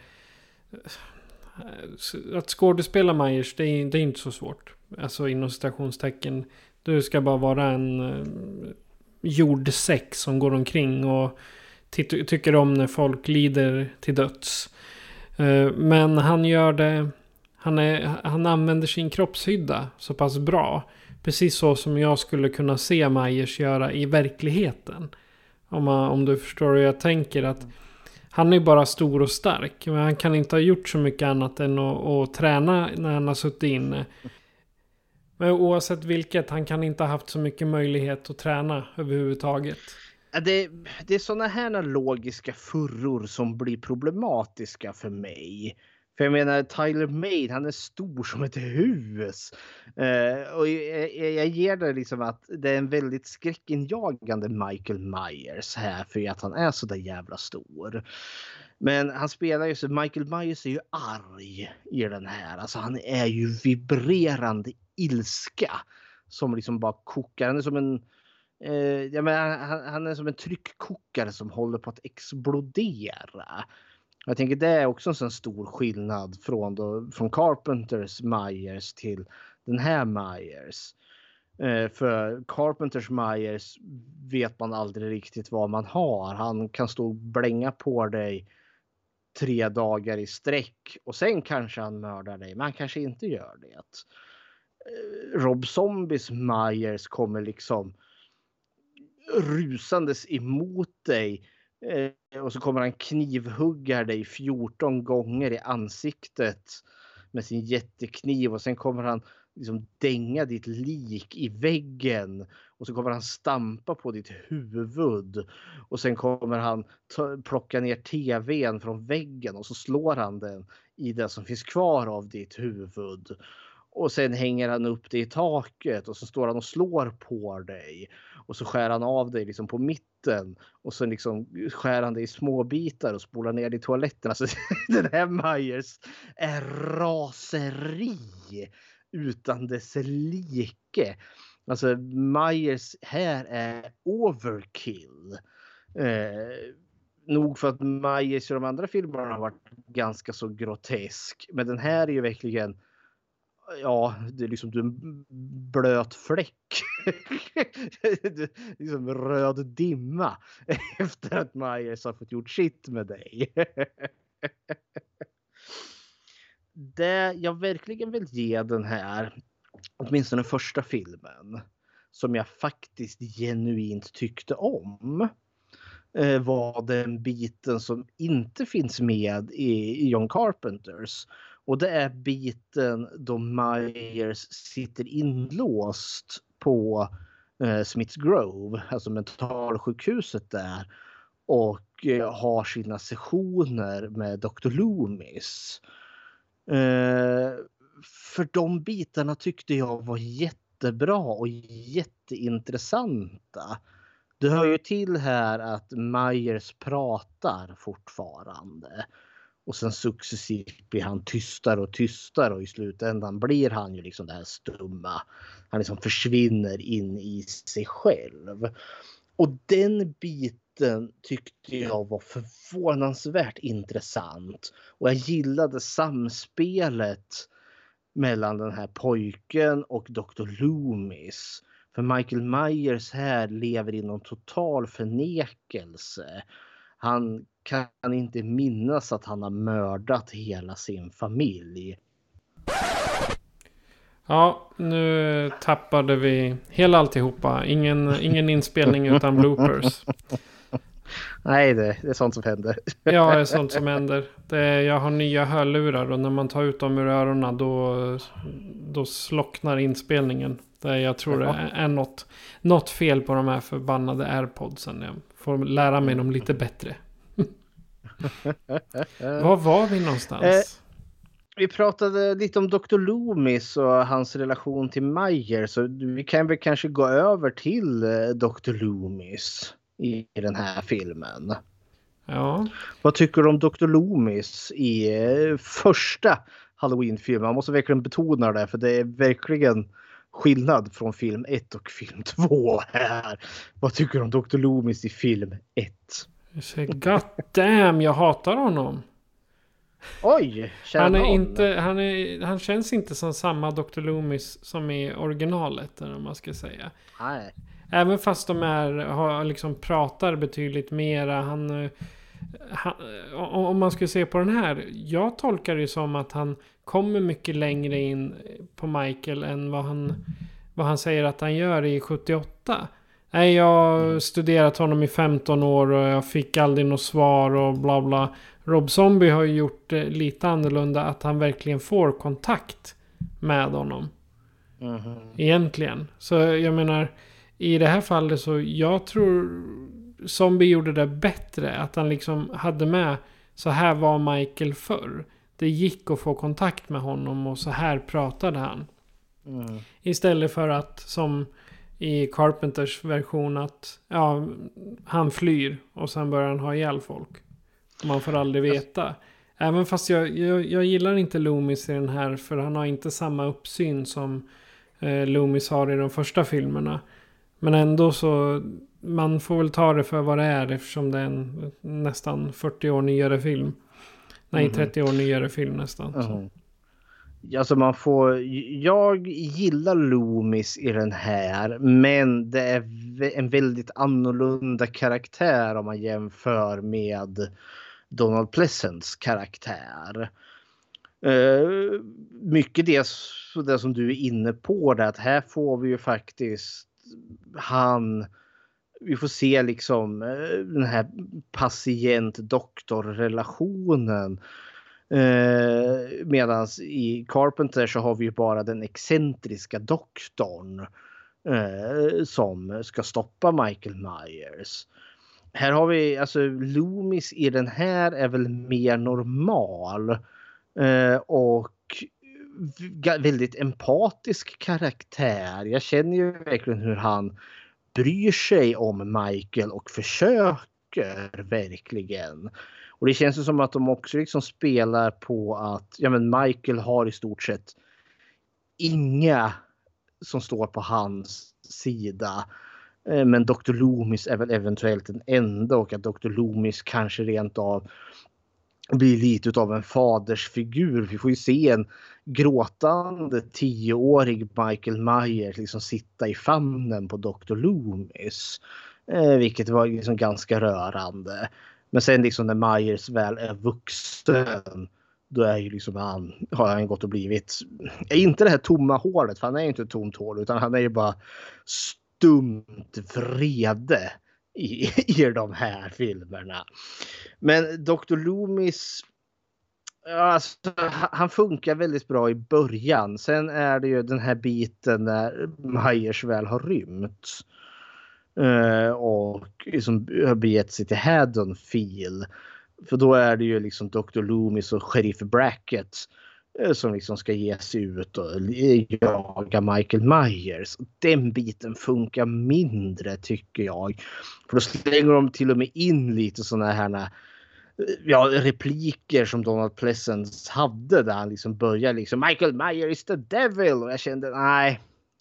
Eh, att skådespela Myers, det är, det är inte så svårt. Alltså inom citationstecken. Du ska bara vara en eh, jordsäck som går omkring och ty- tycker om när folk lider till döds. Eh, men han gör det... Han, är, han använder sin kroppshydda så pass bra. Precis så som jag skulle kunna se Majers göra i verkligheten. Om, man, om du förstår hur jag tänker. att Han är bara stor och stark. Men han kan inte ha gjort så mycket annat än att, att träna när han har suttit inne. Men oavsett vilket, han kan inte ha haft så mycket möjlighet att träna överhuvudtaget. Det, det är sådana här logiska furror som blir problematiska för mig. För jag menar Tyler Made, han är stor som ett hus. Eh, och jag, jag, jag ger det liksom att det är en väldigt skräckinjagande Michael Myers här för att han är så där jävla stor. Men han spelar ju så, Michael Myers är ju arg i den här. Alltså han är ju vibrerande ilska. Som liksom bara kokar. Han är som en Eh, ja, men han, han är som en tryckkokare som håller på att explodera. Jag tänker det är också en sån stor skillnad från, då, från Carpenters Myers till den här Myers. Eh, för Carpenters Myers vet man aldrig riktigt vad man har. Han kan stå och blänga på dig tre dagar i sträck och sen kanske han mördar dig, men han kanske inte gör det. Eh, Rob Zombies Myers kommer liksom rusandes emot dig eh, och så kommer han knivhugga dig 14 gånger i ansiktet med sin jättekniv och sen kommer han liksom dänga ditt lik i väggen och så kommer han stampa på ditt huvud och sen kommer han plocka ner tvn från väggen och så slår han den i det som finns kvar av ditt huvud. Och sen hänger han upp det i taket och så står han och slår på dig. Och så skär han av dig liksom på mitten. Och så liksom skär han dig i små bitar och spolar ner dig i toaletten. Alltså *laughs* den här Myers är raseri utan dess like. Alltså Myers här är overkill. Eh, nog för att Myers i de andra filmerna har varit ganska så grotesk. Men den här är ju verkligen Ja, det är liksom du är en blöt fläck. *laughs* du, liksom röd dimma *laughs* efter att Myers har fått gjort sitt med dig. *laughs* det jag verkligen vill ge den här, åtminstone första filmen, som jag faktiskt genuint tyckte om eh, var den biten som inte finns med i John Carpenters. Och det är biten då Myers sitter inlåst på eh, Smiths Grove, alltså mentalsjukhuset där och eh, har sina sessioner med Dr. Loomis. Eh, för de bitarna tyckte jag var jättebra och jätteintressanta. Det hör ju till här att Myers pratar fortfarande. Och sen successivt blir han tystare och tystare och i slutändan blir han ju liksom det här stumma. Han liksom försvinner in i sig själv. Och den biten tyckte jag var förvånansvärt intressant. Och jag gillade samspelet mellan den här pojken och Dr. Loomis. För Michael Myers här lever i någon total förnekelse. Han kan inte minnas att han har mördat hela sin familj. Ja, nu tappade vi hela alltihopa. Ingen, ingen inspelning utan bloopers. Nej, det, det, är sånt som händer. *laughs* ja, det är sånt som händer. Det, jag har nya hörlurar och när man tar ut dem ur öronen då, då slocknar inspelningen. Det, jag tror det är, är något, något fel på de här förbannade airpodsen. Jag får lära mig dem lite bättre. *laughs* Var var vi någonstans? Eh, vi pratade lite om Dr. Loomis och hans relation till Meyer. Så vi kan väl kanske gå över till eh, Dr. Loomis i den här filmen. Ja. Vad tycker du om Dr. Loomis i eh, första Halloween-filmen? Man måste verkligen betona det för det är verkligen skillnad från film 1 och film 2 här. Vad tycker du om Dr. Loomis i film 1? God damn, jag hatar honom. Oj, han, är inte, han, är, han känns inte som samma Dr. Loomis som i originalet. Eller man ska säga. Nej. Även fast de är, har, liksom pratar betydligt mera. Han, han, om man skulle se på den här. Jag tolkar det som att han kommer mycket längre in på Michael än vad han, vad han säger att han gör i 78. Nej, jag har studerat honom i 15 år och jag fick aldrig något svar och bla bla. Rob Zombie har ju gjort det lite annorlunda att han verkligen får kontakt med honom. Mm. Egentligen. Så jag menar, i det här fallet så jag tror Zombie gjorde det bättre. Att han liksom hade med så här var Michael förr. Det gick att få kontakt med honom och så här pratade han. Mm. Istället för att som i Carpenters version att ja, han flyr och sen börjar han ha ihjäl folk. Man får aldrig veta. Även fast jag, jag, jag gillar inte Loomis i den här för han har inte samma uppsyn som eh, Loomis har i de första filmerna. Men ändå så man får väl ta det för vad det är eftersom det är en nästan 40 år nyare film. Nej, 30 mhm. år nyare film nästan. Mm. Alltså man får, jag gillar Loomis i den här men det är en väldigt annorlunda karaktär om man jämför med Donald Pleasants karaktär. Uh, mycket det, det som du är inne på det att här får vi ju faktiskt han vi får se liksom eh, den här patient-doktor relationen Eh, Medan i Carpenter så har vi ju bara den excentriska doktorn eh, som ska stoppa Michael Myers. Här har vi alltså Loomis i den här är väl mer normal eh, och väldigt empatisk karaktär. Jag känner ju verkligen hur han bryr sig om Michael och försöker verkligen. Och det känns ju som att de också liksom spelar på att ja, men Michael har i stort sett inga som står på hans sida. Eh, men Dr. Loomis är väl eventuellt den enda och att Dr. Loomis kanske rent av blir lite av en fadersfigur. Vi får ju se en gråtande tioårig Michael Myers liksom sitta i famnen på Dr. Loomis. Eh, vilket var liksom ganska rörande. Men sen liksom när Myers väl är vuxen då är ju liksom han, har han gått och blivit, inte det här tomma hålet, för han är ju inte ett tomt hål, utan han är ju bara stumt vrede i, *laughs* i de här filmerna. Men Dr. Loomis, alltså, han funkar väldigt bra i början. Sen är det ju den här biten när Myers väl har rymt. Uh, och liksom har begett sig till Haddonfield. För då är det ju liksom Dr. Loomis och Sheriff Brackett eh, som liksom ska ge sig ut och jaga Michael Myers. Den biten funkar mindre tycker jag. För då slänger de till och med in lite sådana här ja, repliker som Donald Pleasence hade där han liksom börjar liksom Michael Myers is the devil och jag kände nej,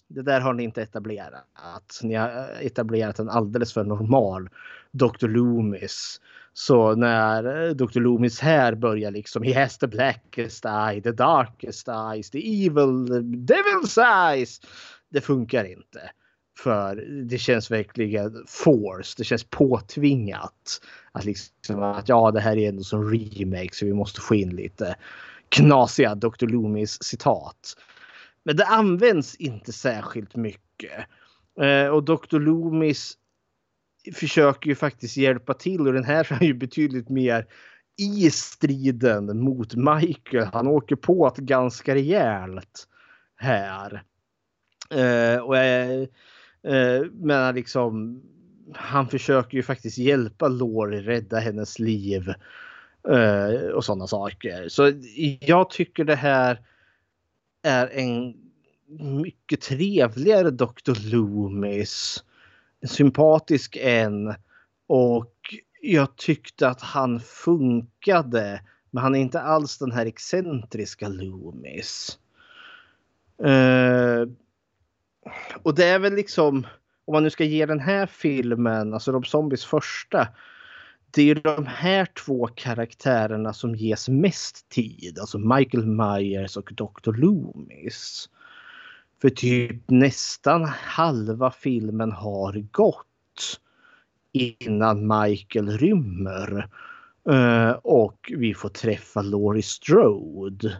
det där har ni inte etablerat. Ni har eh, etablerat en alldeles för normal Dr. Loomis. Så när eh, Dr. Loomis här börjar liksom He has the blackest eye, the darkest eyes, the evil the devil's eyes. Det funkar inte. För det känns verkligen force. Det känns påtvingat. Att liksom att ja, det här är ändå som remake så vi måste få in lite knasiga Dr. Loomis citat. Men det används inte särskilt mycket. Eh, och Dr. Loomis försöker ju faktiskt hjälpa till och den här är ju betydligt mer i striden mot Michael. Han åker på det ganska rejält här. Eh, och eh, eh, men liksom han försöker ju faktiskt hjälpa Laurie rädda hennes liv eh, och sådana saker. Så jag tycker det här är en mycket trevligare Dr. Loomis sympatisk en och jag tyckte att han funkade. Men han är inte alls den här excentriska Loomis. Uh, och det är väl liksom, om man nu ska ge den här filmen, alltså Rob Zombies första. Det är de här två karaktärerna som ges mest tid. Alltså Michael Myers och Dr. Loomis. För typ nästan halva filmen har gått innan Michael rymmer. Eh, och vi får träffa Laurie Strode.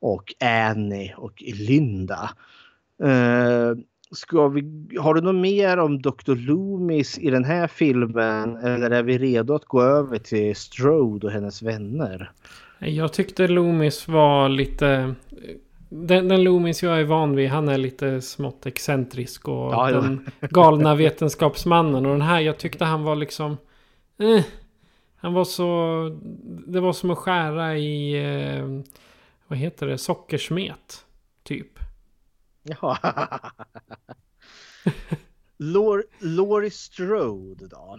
Och Annie och Linda. Eh, Ska vi, har du något mer om Dr. Loomis i den här filmen? Eller är vi redo att gå över till Strode och hennes vänner? Jag tyckte Loomis var lite den, den Loomis jag är van vid, han är lite smått excentrisk och Ja, ja. den galna vetenskapsmannen. Och den här, jag tyckte han var liksom... Eh, han var så... Det var som att skära i... Eh, vad heter det? Sockersmet. Typ. Ja. Lor- Laurie Strode då?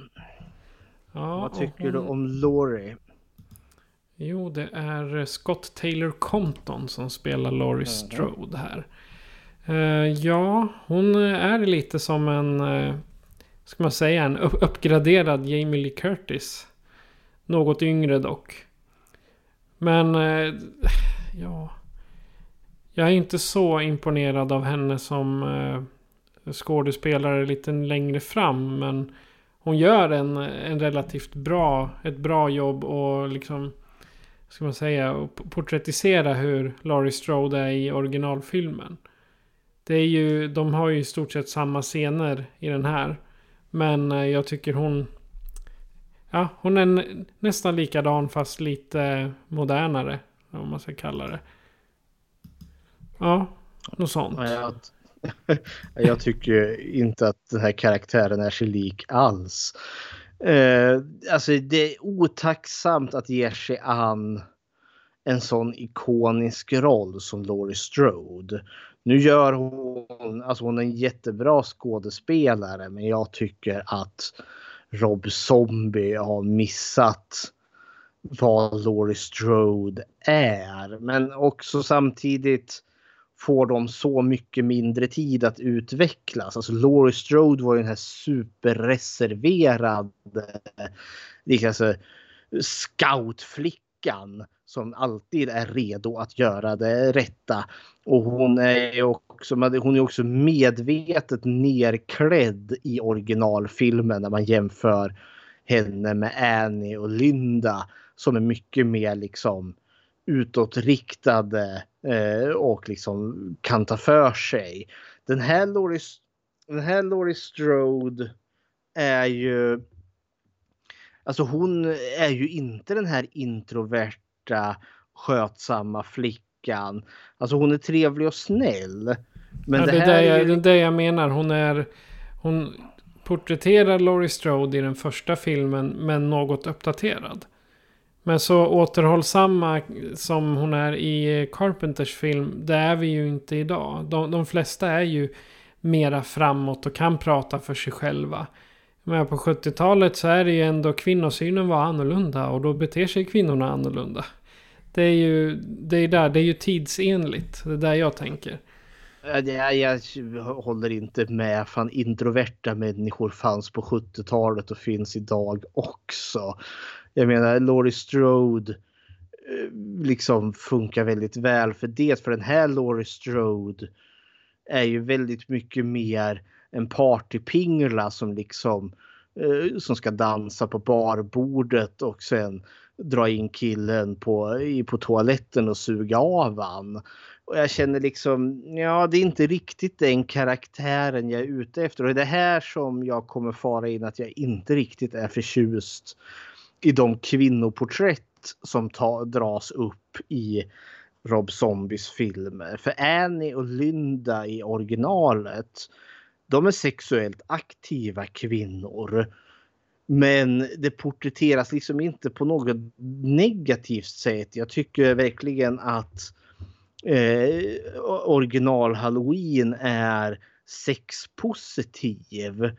Ja, Vad tycker och du hon- om Laurie? Jo, det är Scott Taylor Compton som spelar Laurie Mhm. Strode här. Eh, ja, hon är lite som en, ska man säga, en upp- uppgraderad Jamie Lee Curtis. Något yngre dock. Men, eh, ja. Jag är inte så imponerad av henne som eh, skådespelare lite längre fram. Men hon gör en, en relativt bra, ett bra jobb och liksom ska man säga, porträttisera hur Laurie Strode är i originalfilmen. Det är ju, de har ju i stort sett samma scener i den här. Men eh, jag tycker hon... Ja, hon är nästan likadan fast lite modernare. Om man ska kalla det. Ja, något sånt. Ja, Jag, *laughs* jag tycker inte att den här karaktären är sig lik alls. Eh, alltså det är otacksamt att ge sig an en sån ikonisk roll som Laurie Strode. Nu gör hon, alltså hon är en jättebra skådespelare men jag tycker att Rob Zombie har missat vad Laurie Strode är. Men också samtidigt får de så mycket mindre tid att utvecklas. Alltså Laurie Strode var ju den här superreserverade liksom, alltså, scoutflickan som alltid är redo att göra det rätta. Och hon är också, hon är också medvetet nerklädd i originalfilmen när man jämför henne med Annie och Linda som är mycket mer liksom utåtriktade eh, och liksom kan ta för sig. Den här Laurie, den här Laurie Strode är ju Alltså hon är ju inte den här introverta skötsamma flickan. Alltså hon är trevlig och snäll. Men ja, det, det, här är jag, det är det jag menar. Hon är... Hon porträtterar Laurie Strode i den första filmen men något uppdaterad. Men så återhållsamma som hon är i Carpenters film, det är vi ju inte idag. De, de flesta är ju mera framåt och kan prata för sig själva. Men på 70-talet så är det ju ändå kvinnosynen var annorlunda och då beter sig kvinnorna annorlunda. Det är ju, det är där, det är ju tidsenligt. Det är där jag tänker. Jag, jag håller inte med. Fan, introverta människor fanns på 70-talet och finns idag också. Jag menar, Laurie Strode eh, liksom funkar väldigt väl för det. För den här Laurie Strode är ju väldigt mycket mer en partypingla som liksom eh, som ska dansa på barbordet och sen dra in killen på, på toaletten och suga av han. Och jag känner liksom, ja det är inte riktigt den karaktären jag är ute efter. Och det är här som jag kommer fara in att jag inte riktigt är förtjust i de kvinnoporträtt som ta, dras upp i Rob Zombies filmer. För Annie och Linda i originalet de är sexuellt aktiva kvinnor. Men det porträtteras liksom inte på något negativt sätt. Jag tycker verkligen att eh, original Halloween är sexpositiv.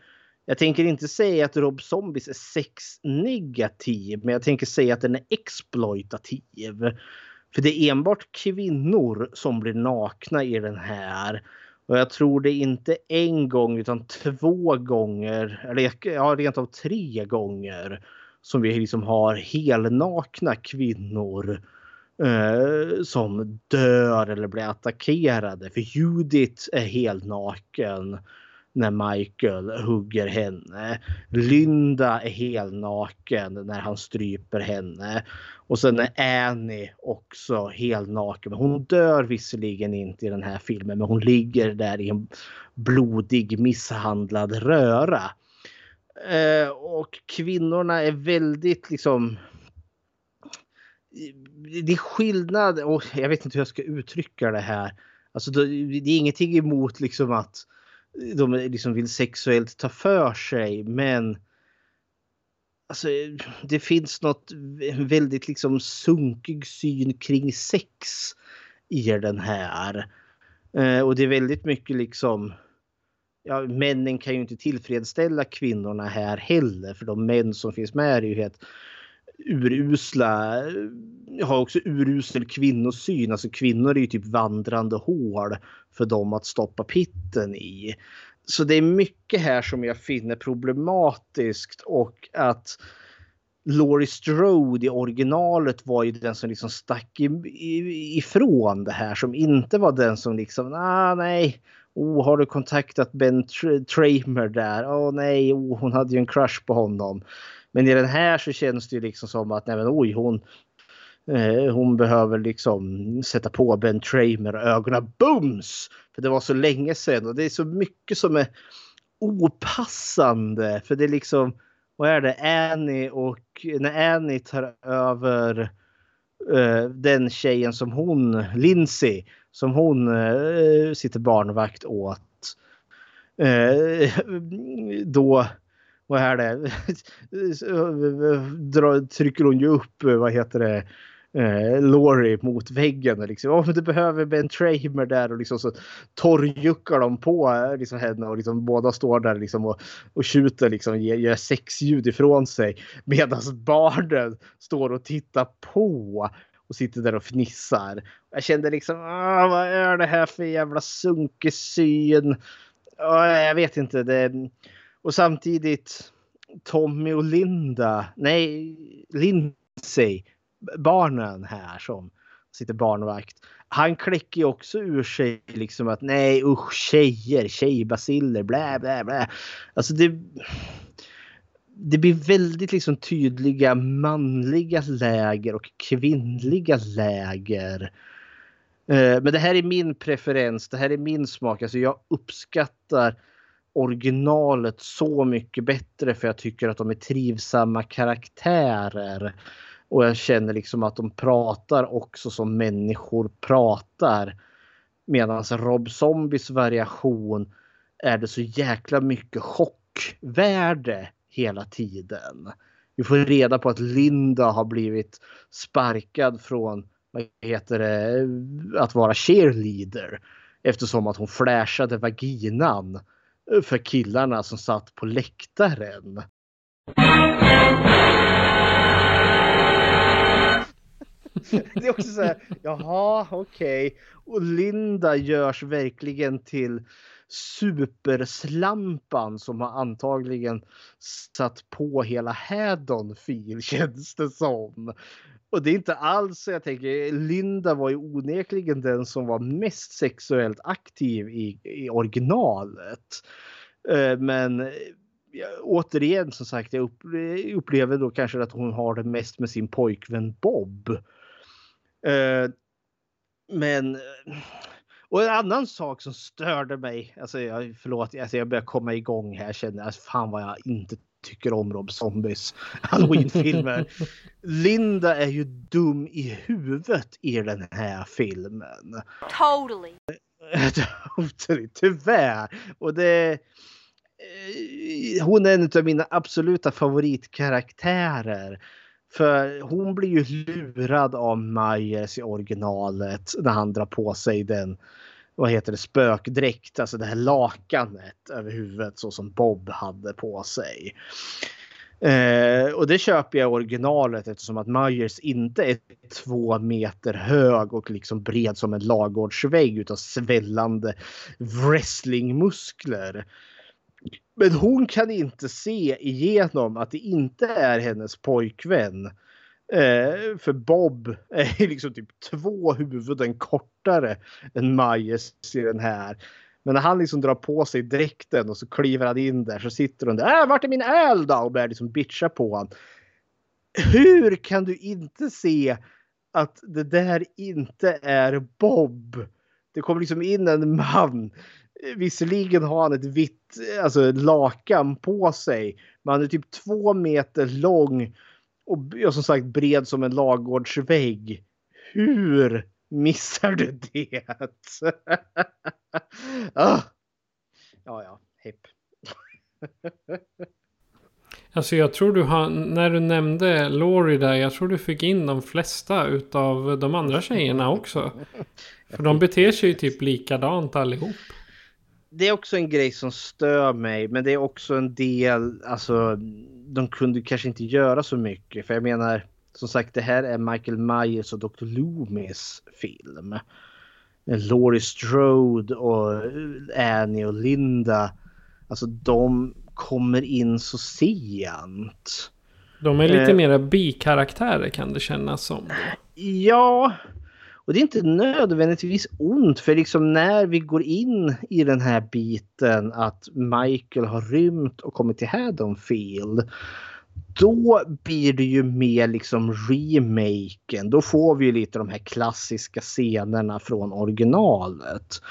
Jag tänker inte säga att Rob Zombies är sexnegativ, men jag tänker säga att den är exploitativ. För det är enbart kvinnor som blir nakna i den här. Och jag tror det inte en gång utan två gånger, eller ja, rent av tre gånger som vi liksom har helnakna kvinnor eh, som dör eller blir attackerade. För Judith är helnaken när Michael hugger henne. Linda är helnaken när han stryper henne. Och sen är Annie också helnaken. Hon dör visserligen inte i den här filmen men hon ligger där i en blodig misshandlad röra. Eh, och kvinnorna är väldigt liksom det är skillnad, och jag vet inte hur jag ska uttrycka det här. Alltså det är ingenting emot liksom att de liksom vill sexuellt ta för sig men Alltså, det finns något väldigt liksom sunkig syn kring sex i den här. Eh, och det är väldigt mycket liksom ja, männen kan ju inte tillfredsställa kvinnorna här heller för de män som finns med är ju helt urusla, eh, har också urusel kvinnosyn. Alltså kvinnor är ju typ vandrande hål för dem att stoppa pitten i. Så det är mycket här som jag finner problematiskt och att Laurie Strode i originalet var ju den som liksom stack ifrån det här som inte var den som liksom, ah, nej, oh, har du kontaktat Ben Tramer där? Åh oh, nej, oh, hon hade ju en crush på honom. Men i den här så känns det ju liksom som att nej men oj hon eh, hon behöver liksom sätta på Ben Tramer ögonen bums! För det var så länge sedan och det är så mycket som är opassande. För det är liksom, vad är det, Annie och när Annie tar över uh, den tjejen som hon, Lindsay, som hon uh, sitter barnvakt åt. Uh, då vad är det? *laughs* trycker hon ju upp, vad heter det, eh, Laurie mot väggen. Och liksom, oh, du behöver Ben Tramer där och liksom så torrjuckar de på eh, liksom, henne och liksom, båda står där liksom, och, och tjuter, liksom, gör, gör sexljud ifrån sig. Medan barnen står och tittar på. och sitter där och fnissar. Jag kände liksom, ah, vad är det här för jävla sunkig syn? Ah, jag vet inte. Det... Och samtidigt Tommy och Linda, nej, Lindsay, barnen här som sitter barnvakt. Han kläcker ju också ur sig liksom att nej usch tjejer, tjejbaciller, blä blä blä. Alltså det, det blir väldigt liksom tydliga manliga läger och kvinnliga läger. Eh, men det här är min preferens, det här är min smak. Alltså jag uppskattar originalet så mycket bättre för jag tycker att de är trivsamma karaktärer. Och jag känner liksom att de pratar också som människor pratar. Medan Rob Zombies variation är det så jäkla mycket chockvärde hela tiden. Vi får reda på att Linda har blivit sparkad från vad heter det, att vara cheerleader. Eftersom att hon flashade vaginan för killarna som satt på läktaren. *laughs* Det är också så här, jaha okej. Okay. Och Linda görs verkligen till superslampan som har antagligen satt på hela Haddonfield *laughs* känns det som. Och det är inte alls så jag tänker, Linda var ju onekligen den som var mest sexuellt aktiv i, i originalet. Eh, men återigen som sagt, jag upplever då kanske att hon har det mest med sin pojkvän Bob. Eh, men och en annan sak som störde mig, alltså jag, förlåt, alltså jag börjar komma igång här känner jag, alltså fan vad jag inte tycker om Rob Zombies *laughs* halloween-filmer. Linda är ju dum i huvudet i den här filmen. Totally. *laughs* totally, tyvärr. Och det... Eh, hon är en av mina absoluta favoritkaraktärer. För hon blir ju lurad av Myers i originalet när han drar på sig den vad heter det, spökdräkt, alltså det här lakanet över huvudet så som Bob hade på sig. Eh, och det köper jag i originalet eftersom att Myers inte är två meter hög och liksom bred som en lagårdsvägg utan svällande wrestlingmuskler. Men hon kan inte se igenom att det inte är hennes pojkvän. Eh, för Bob är liksom typ två huvuden kortare än Majes i den här. Men när han liksom drar på sig dräkten och så kliver han in där så sitter hon där. Äh, vart är min öl då? Och börjar liksom bitcha på honom. Hur kan du inte se att det där inte är Bob? Det kommer liksom in en man Visserligen har han ett vitt alltså, lakan på sig. Men han är typ två meter lång och ja, som sagt bred som en lagårdsvägg. Hur missar du det? *laughs* ah. Ja, ja, hepp. *laughs* Alltså jag tror du har, när du nämnde Laurie där, jag tror du fick in de flesta utav de andra tjejerna också. *laughs* För de beter sig ju typ likadant allihop det är också en grej som stör mig, men det är också en del, alltså de kunde kanske inte göra så mycket. För jag menar, som sagt, det här är Michael Myers och Dr. Loomis film. Laurie Strode och Annie och Linda, alltså de kommer in så sent. De är lite eh, mera bikaraktärer kan det kännas som. Ja, och det är inte nödvändigtvis ont för liksom när vi går in i den här biten att Michael har rymt och kommit till Haddonfield. Då blir det ju mer liksom remaken. Då får vi ju lite de här klassiska scenerna från originalet.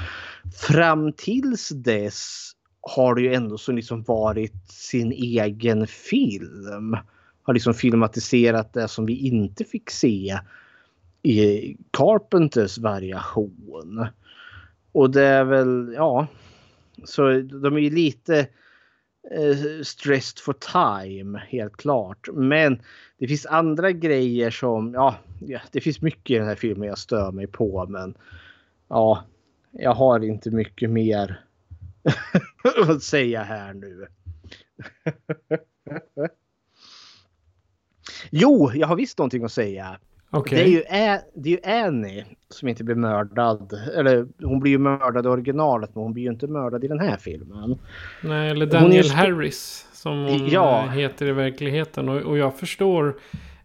Fram tills dess har det ju ändå så liksom varit sin egen film. Har liksom filmatiserat det som vi inte fick se i Carpenters variation. Och det är väl, ja, så de är ju lite eh, stressed for time, helt klart. Men det finns andra grejer som, ja, det finns mycket i den här filmen jag stör mig på, men ja, jag har inte mycket mer *laughs* att säga här nu. *laughs* jo, jag har visst någonting att säga. Okej. Det, är ju det är ju Annie som inte blir mördad. Eller hon blir ju mördad i originalet men hon blir ju inte mördad i den här filmen. Nej, eller Daniel Harris som hon Ja. eh, heter i verkligheten. Och, och jag förstår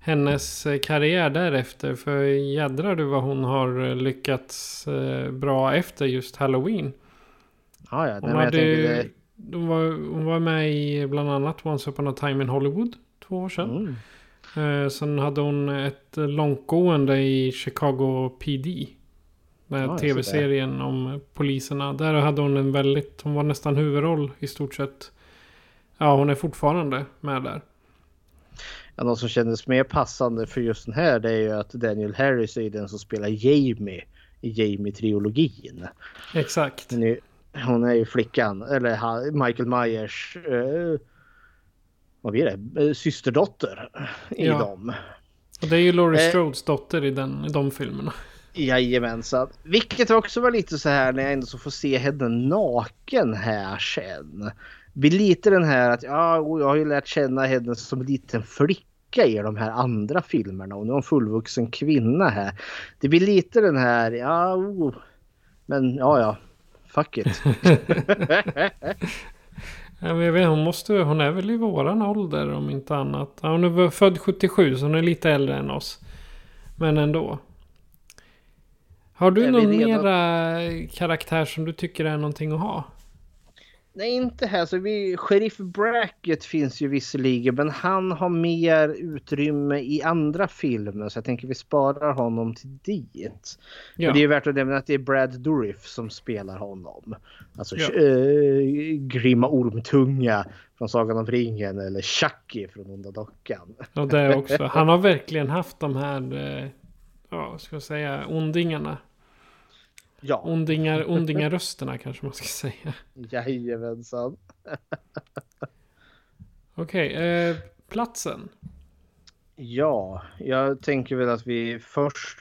hennes eh, karriär därefter. För jädrar du vad hon har eh, lyckats bra efter just Halloween. Ja, ja. Hon, hade, det, hon, var, hon var med i bland annat Once upon a time in Hollywood. Två år sedan. Mm. Eh, sen hade hon ett långtgående i Chicago PD. Den här ser tv-serien om poliserna. Där hade hon en väldigt, hon var nästan huvudroll i stort sett. Ja, hon är fortfarande med där. ja, något som kändes mer passande för just den här det är ju att Daniel Harris är den som spelar Jamie i Jamie-trilogin. Exakt. Hon är, hon är ju flickan, eller ha- Michael Myers, eh, vad blir det, Eh, systerdotter i Ja. dem. Och det är ju Laurie Eh. Strodes dotter i, den, i de filmerna. Jajamensan. Vilket också var lite så här när jag ändå så får se henne naken här sen. Blir lite den här att ja, jag har ju lärt känna henne som en liten flicka i de här andra filmerna och nu är hon fullvuxen kvinna här. Det blir lite den här, ja, oh, men ja, ja, fuck it. *laughs* *laughs* Jag vet, hon, måste, hon är väl i våran ålder om inte annat. Ja, hon är född 77 så hon är lite äldre än oss. Men ändå. Har du Är någon mera karaktär som du tycker är någonting att ha? Nej, inte här. Så vi, Sheriff Brackett finns ju visserligen, men han har mer utrymme i andra filmer. Så jag tänker vi sparar honom till dit. Ja. Men det är ju värt att nämna att det är Brad Dourif som spelar honom. Alltså Ja. eh, Grymma Ormtunga från Sagan om ringen eller Chucky från Onda Dockan. Och det också. *laughs* Han har verkligen haft de här, ja, ska jag säga, ondingarna. Ja. Ondingar, ondingarrösterna kanske man ska säga. Jajamensan. *laughs* Okej, eh, platsen. Ja, jag tänker väl att vi först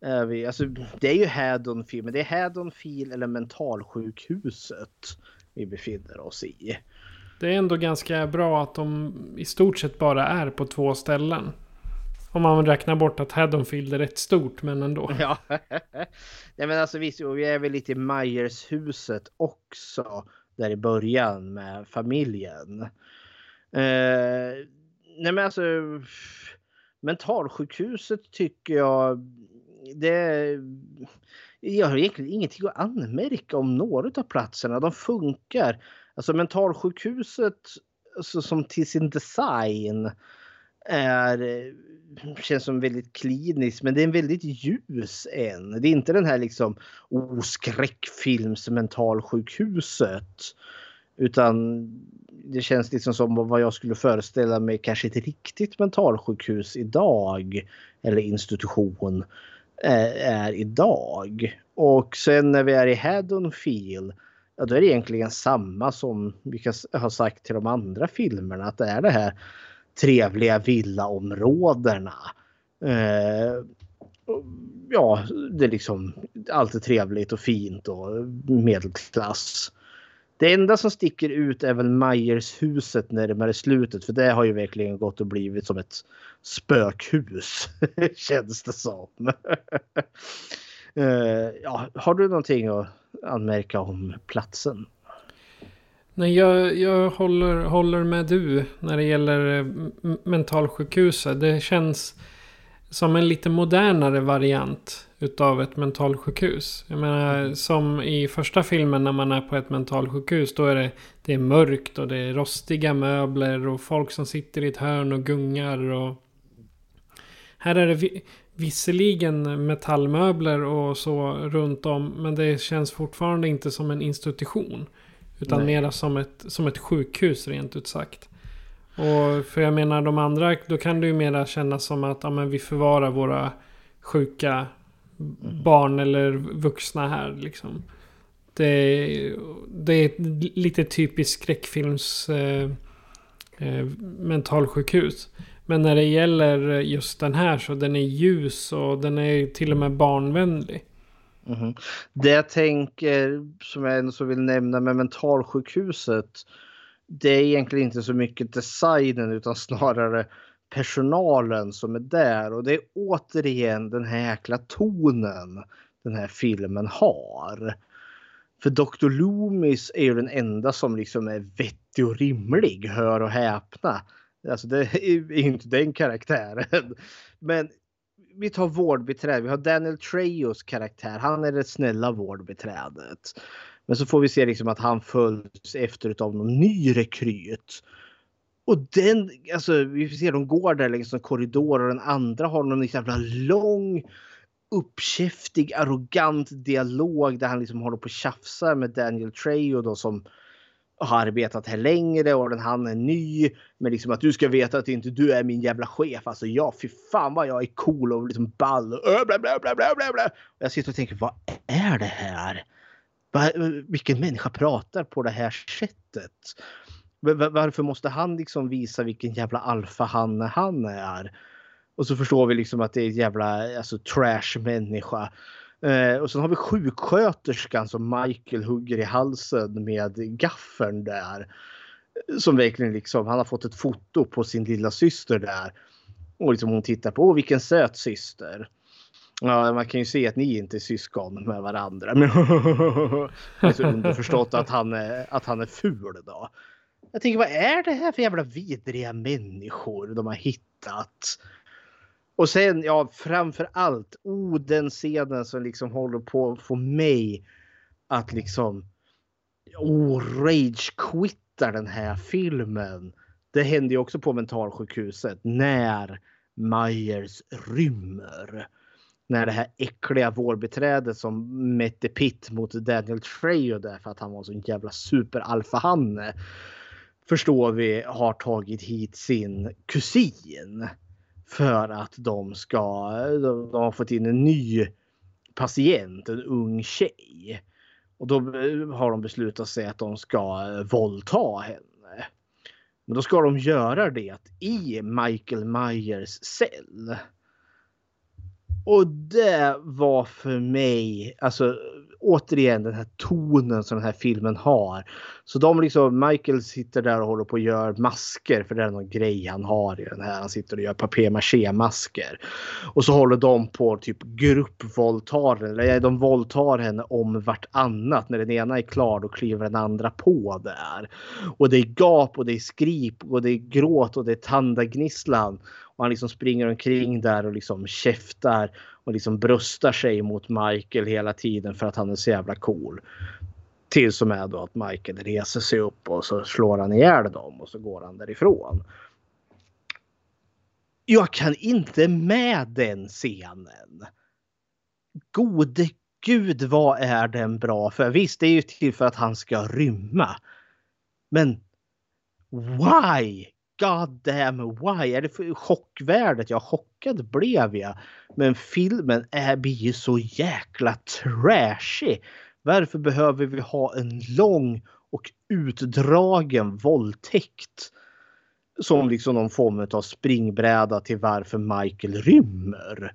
är vi, alltså det är ju Haddonfield, men det är Haddonfield eller mentalsjukhuset vi befinner oss i. Det är ändå ganska bra att de i stort sett bara är på två ställen. Om man räknar bort att Haddonfield är rätt stort, men ändå. *laughs* Ja, Nej, men alltså visst, och vi är väl lite i Myers-huset också där i början med familjen. Eh, nej men alltså mentalsjukhuset tycker jag det jag har egentligen ingenting att anmärka om några av platserna. De funkar. Alltså mentalsjukhuset alltså, som till sin design är, eh, känns som väldigt kliniskt men det är en väldigt ljus en. Det är inte den här liksom oh, skräckfilms mentalsjukhuset. Utan det känns liksom som vad jag skulle föreställa mig kanske ett riktigt mentalsjukhus idag. Eller institution eh, är idag. Och sen när vi är i Haddonfield Ja, då är det egentligen samma som vi har sagt till de andra filmerna. Att det är det här trevliga villaområdena. Eh, ja, det är liksom alltid trevligt och fint och medelklass. Det enda som sticker ut är väl Myers-huset närmare slutet för det har ju verkligen gått och blivit som ett spökhus. *laughs* Känns det som. Eh, ja, har du någonting att anmärka om platsen? Nej, jag, jag håller, håller med du när det gäller eh, mentalsjukhuset. Det känns som en lite modernare variant utav ett mentalsjukhus. Jag menar, som i första filmen när man är på ett mentalsjukhus, då är det, det är mörkt och det är rostiga möbler och folk som sitter i ett hörn och gungar och... Här är det vi, visserligen metallmöbler och så runt om, men det känns fortfarande inte som en institution. Utan Nej. mera som ett, som ett sjukhus rent ut sagt. Och för jag menar de andra, då kan det ju mera kännas som att ja, men vi förvarar våra sjuka barn eller vuxna här liksom. Det, är- det är lite typiskt skräckfilms eh, eh, mentalsjukhus. Men när det gäller just den här så den är ljus och den är till och med barnvänlig. Mhm. Det jag tänker som jag ändå så vill nämna med mentalsjukhuset. Det är egentligen inte så mycket designen utan *laughs* snarare personalen som är där och det är återigen den här jäkla tonen den här filmen har. För Dr. Loomis är ju den enda som liksom är vettig och rimlig, hör och häpna. Alltså det är ju inte den karaktären. Men vi tar vårdbiträde. Vi har Daniel Trejos karaktär. Han är det snälla vårdbiträdet. Men så får vi se liksom att han följs efter av någon ny rekryt. Och den, alltså vi ser de går där längs en korridor och den andra har någon jävla lång uppkäftig, arrogant dialog där han liksom håller på och tjafsar med Daniel Trejo då som har arbetat här längre och den han är ny. Men liksom att du ska veta att inte du är min jävla chef. Alltså ja, fy fan vad jag är cool och liksom ball och bla bla bla bla bla bla. Och jag sitter och tänker, vad är det här? Vilken människa pratar på det här sättet? Varför måste han liksom visa vilken jävla alfa han, han är? Och så förstår vi liksom att det är en jävla alltså, trash människa. Eh, och sen har vi sjuksköterskan som Michael hugger i halsen med gaffeln där. Som verkligen liksom, han har fått ett foto på sin lilla syster där. Och liksom hon tittar på, åh vilken söt syster. Ja, man kan ju se att ni inte är syskon med varandra. *laughs* Men det är så underförstått att han är, att han är ful då. Jag tänker, vad är det här för jävla vidriga människor de har hittat? Och sen, ja, framför allt, oh, den scenen som liksom håller på att få mig att liksom, oh, rage-quitta den här filmen. Det hände ju också på mentalsjukhuset när Myers rymmer. När det här äckliga vårdbiträdet som mätte pitt mot Daniel Trejo därför att han var en sån jävla superalfahanne. Förstår vi har tagit hit sin kusin för att de ska, de, har fått in en ny patient, en ung tjej. Och då har de beslutat sig att de ska våldta henne. Men då ska de göra det i Michael Myers cell. Och det var för mig, alltså återigen den här tonen som den här filmen har. Så de liksom, Michael sitter där och håller på och gör masker för det är någon grej han har i den här. Han sitter och gör papier-maché-masker. Och så håller de på typ gruppvåldtar eller de våldtar henne om vartannat. När den ena är klar då kliver den andra på där. Och det är gap och det är skrip och det är gråt och det är tandagnisslan. Och han liksom springer omkring där och liksom käftar och liksom bröstar sig mot Michael hela tiden för att han är så jävla cool. Tills som är då att Michael reser sig upp och så slår han ihjäl dem och så går han därifrån. Jag kan inte med den scenen. Gode gud vad är den bra för? Visst, det är ju till för att han ska rymma. Men why God damn why? Är det för chockvärdet? Ja, chockad blev jag. Men filmen är, blir ju så jäkla trashy. Varför behöver vi ha en lång och utdragen våldtäkt? Som liksom någon form av springbräda till varför Michael rymmer.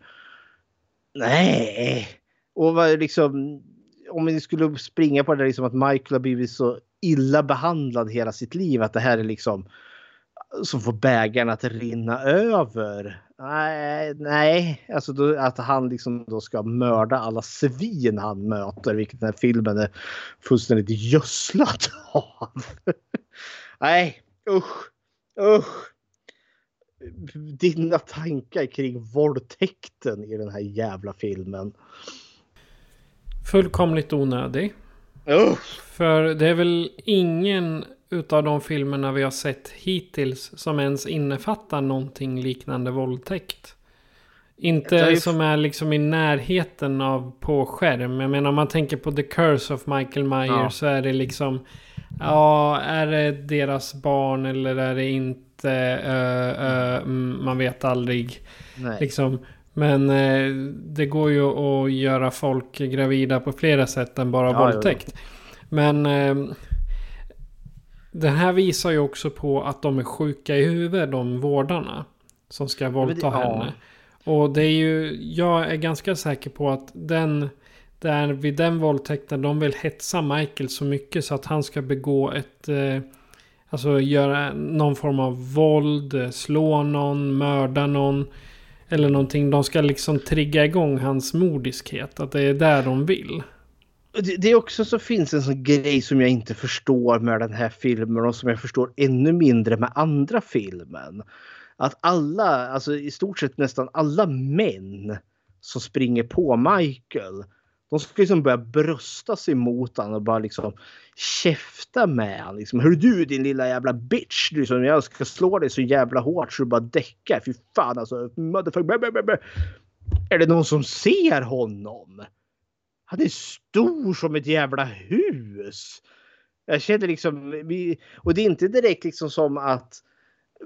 Nej. Och vad liksom, om vi skulle springa på det liksom att Michael har blivit så illa behandlad hela sitt liv att det här är liksom som får bägaren att rinna över. Nej, nej. alltså då, att han liksom då ska mörda alla svin han möter, vilket den här filmen är fullständigt gödslad *laughs* av. nej, usch, usch. Dina tankar kring våldtäkten i den här jävla filmen. Fullkomligt onödig. Usch. För det är väl ingen utav de filmerna vi har sett hittills som ens innefattar någonting liknande våldtäkt. Inte är som är liksom i närheten av på skärm. Jag menar om man tänker på The Curse of Michael Myers ja. så är det liksom... Ja, är det deras barn eller är det inte? Uh, uh, man vet aldrig. Nej. Liksom. Men uh, det går ju att göra folk gravida på flera sätt än bara ja, våldtäkt. Men det här visar ju också på att de är sjuka i huvudet, de vårdarna. Som ska våldta det, henne. Ja. Och det är ju, jag är ganska säker på att den, där vid den våldtäkten, de vill hetsa Michael så mycket så att han ska begå ett, eh, Alltså göra någon form av våld, slå någon, mörda någon. Eller någonting. De ska liksom trigga igång hans modiskhet. Att det är där de vill. Det, det är också så finns en sån grej som jag inte förstår med den här filmen och som jag förstår ännu mindre med andra filmen. Att alla, alltså i stort sett nästan alla män som springer på Michael. De ska liksom börja brösta sig mot honom och bara liksom käfta med honom. Liksom, Hör du din lilla jävla bitch. Liksom, jag ska slå dig så jävla hårt så du bara däckar. Fy fan alltså. Motherfucker. Är det någon som ser honom? Han är stor som ett jävla hus. Jag känner liksom, och det är inte direkt liksom som att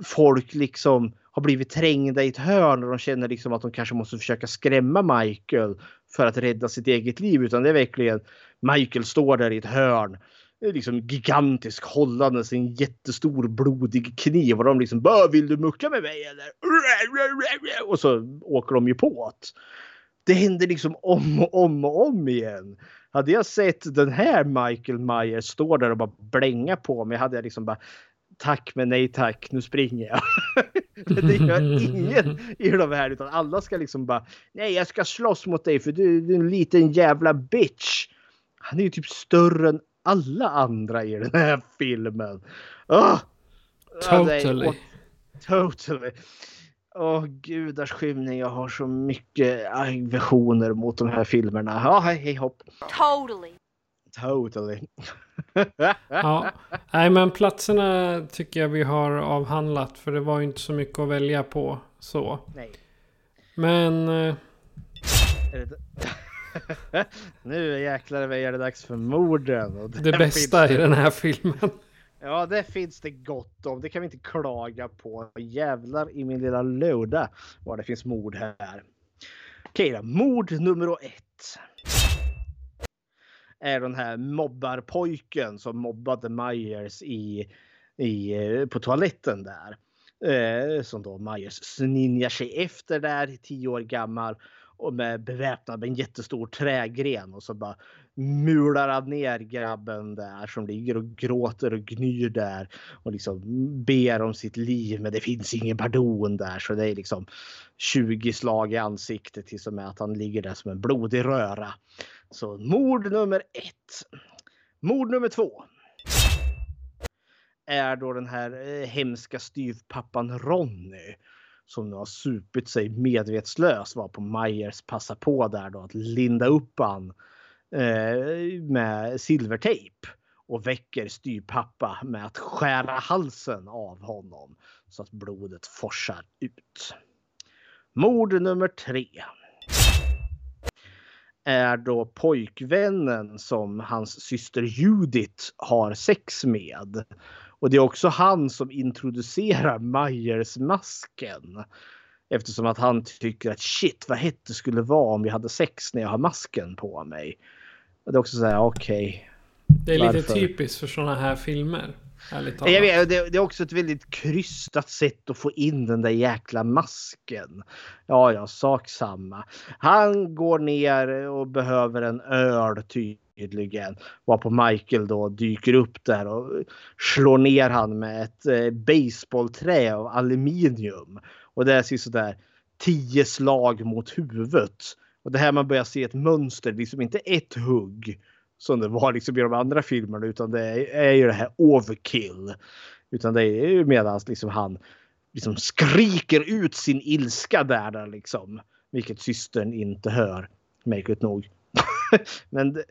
folk liksom har blivit trängda i ett hörn och de känner liksom att de kanske måste försöka skrämma Michael för att rädda sitt eget liv. Utan det är verkligen Michael står där i ett hörn. Liksom gigantisk hållande sin jättestor blodig kniv och de liksom bara vill du mucka med mig eller? Och så åker de ju på det. Det händer liksom om och om och om igen. Hade jag sett den här Michael Myers stå där och bara blänga på mig hade jag liksom bara tack men nej tack, nu springer jag. *laughs* det gör ingen i de här utan alla ska liksom bara nej jag ska slåss mot dig för du, du är en liten jävla bitch. Han är ju typ större än alla andra i den här filmen. Oh! Totally. totally. Åh gudars skymning, jag har så mycket aggressioner mot de här filmerna. Ja, hej, hej hopp. Totally. Totally. *laughs* ja, nej men platserna tycker jag vi har avhandlat. För det var ju inte så mycket att välja på så. Nej. Men... Eh... *laughs* nu jäklar är det dags för morden. det bästa i den här filmen. Ja, det finns det gott om. Det kan vi inte klaga på. Jävlar i min lilla låda vad det finns mord här. Okej då, mord nummer ett. Är den här mobbarpojken som mobbade Myers i, i, på toaletten där. Eh, som då Myers sninjar sig efter där, tio år gammal och med beväpnad med en jättestor trägren och så bara mular han ner grabben där som ligger och gråter och gnyr där och liksom ber om sitt liv men det finns ingen pardon där så det är liksom 20 slag i ansiktet till och med att han ligger där som en blodig röra. Så mord nummer ett. Mord nummer två. Är då den här eh, hemska styvpappan Ronny som nu har supit sig medvetslös var på Myers passa på där då att linda upp han eh, med silvertejp och väcker styrpappa med att skära halsen av honom så att blodet forsar ut. Mord nummer tre. Är då pojkvännen som hans syster Judith har sex med. Och det är också han som introducerar Myers-masken. Eftersom att han tycker att shit vad hett det skulle vara om vi hade sex när jag har masken på mig. Och det är också så här okej. Okay, det är varför? lite typiskt för sådana här filmer. Jag vet, det, är också ett väldigt krystat sätt att få in den där jäkla masken. Ja, ja, sak samma. Han går ner och behöver en öl tydligen. Varpå Michael då dyker upp där och slår ner han med ett eh, baseballträ av aluminium. Och det ser sådär tio slag mot huvudet. Och det här man börjar se ett mönster, liksom inte ett hugg som det var liksom i de andra filmerna utan det är ju det här overkill. Utan det är ju medan liksom han liksom skriker ut sin ilska där, där liksom. Vilket systern inte hör. Märkligt nog. *laughs* Men det,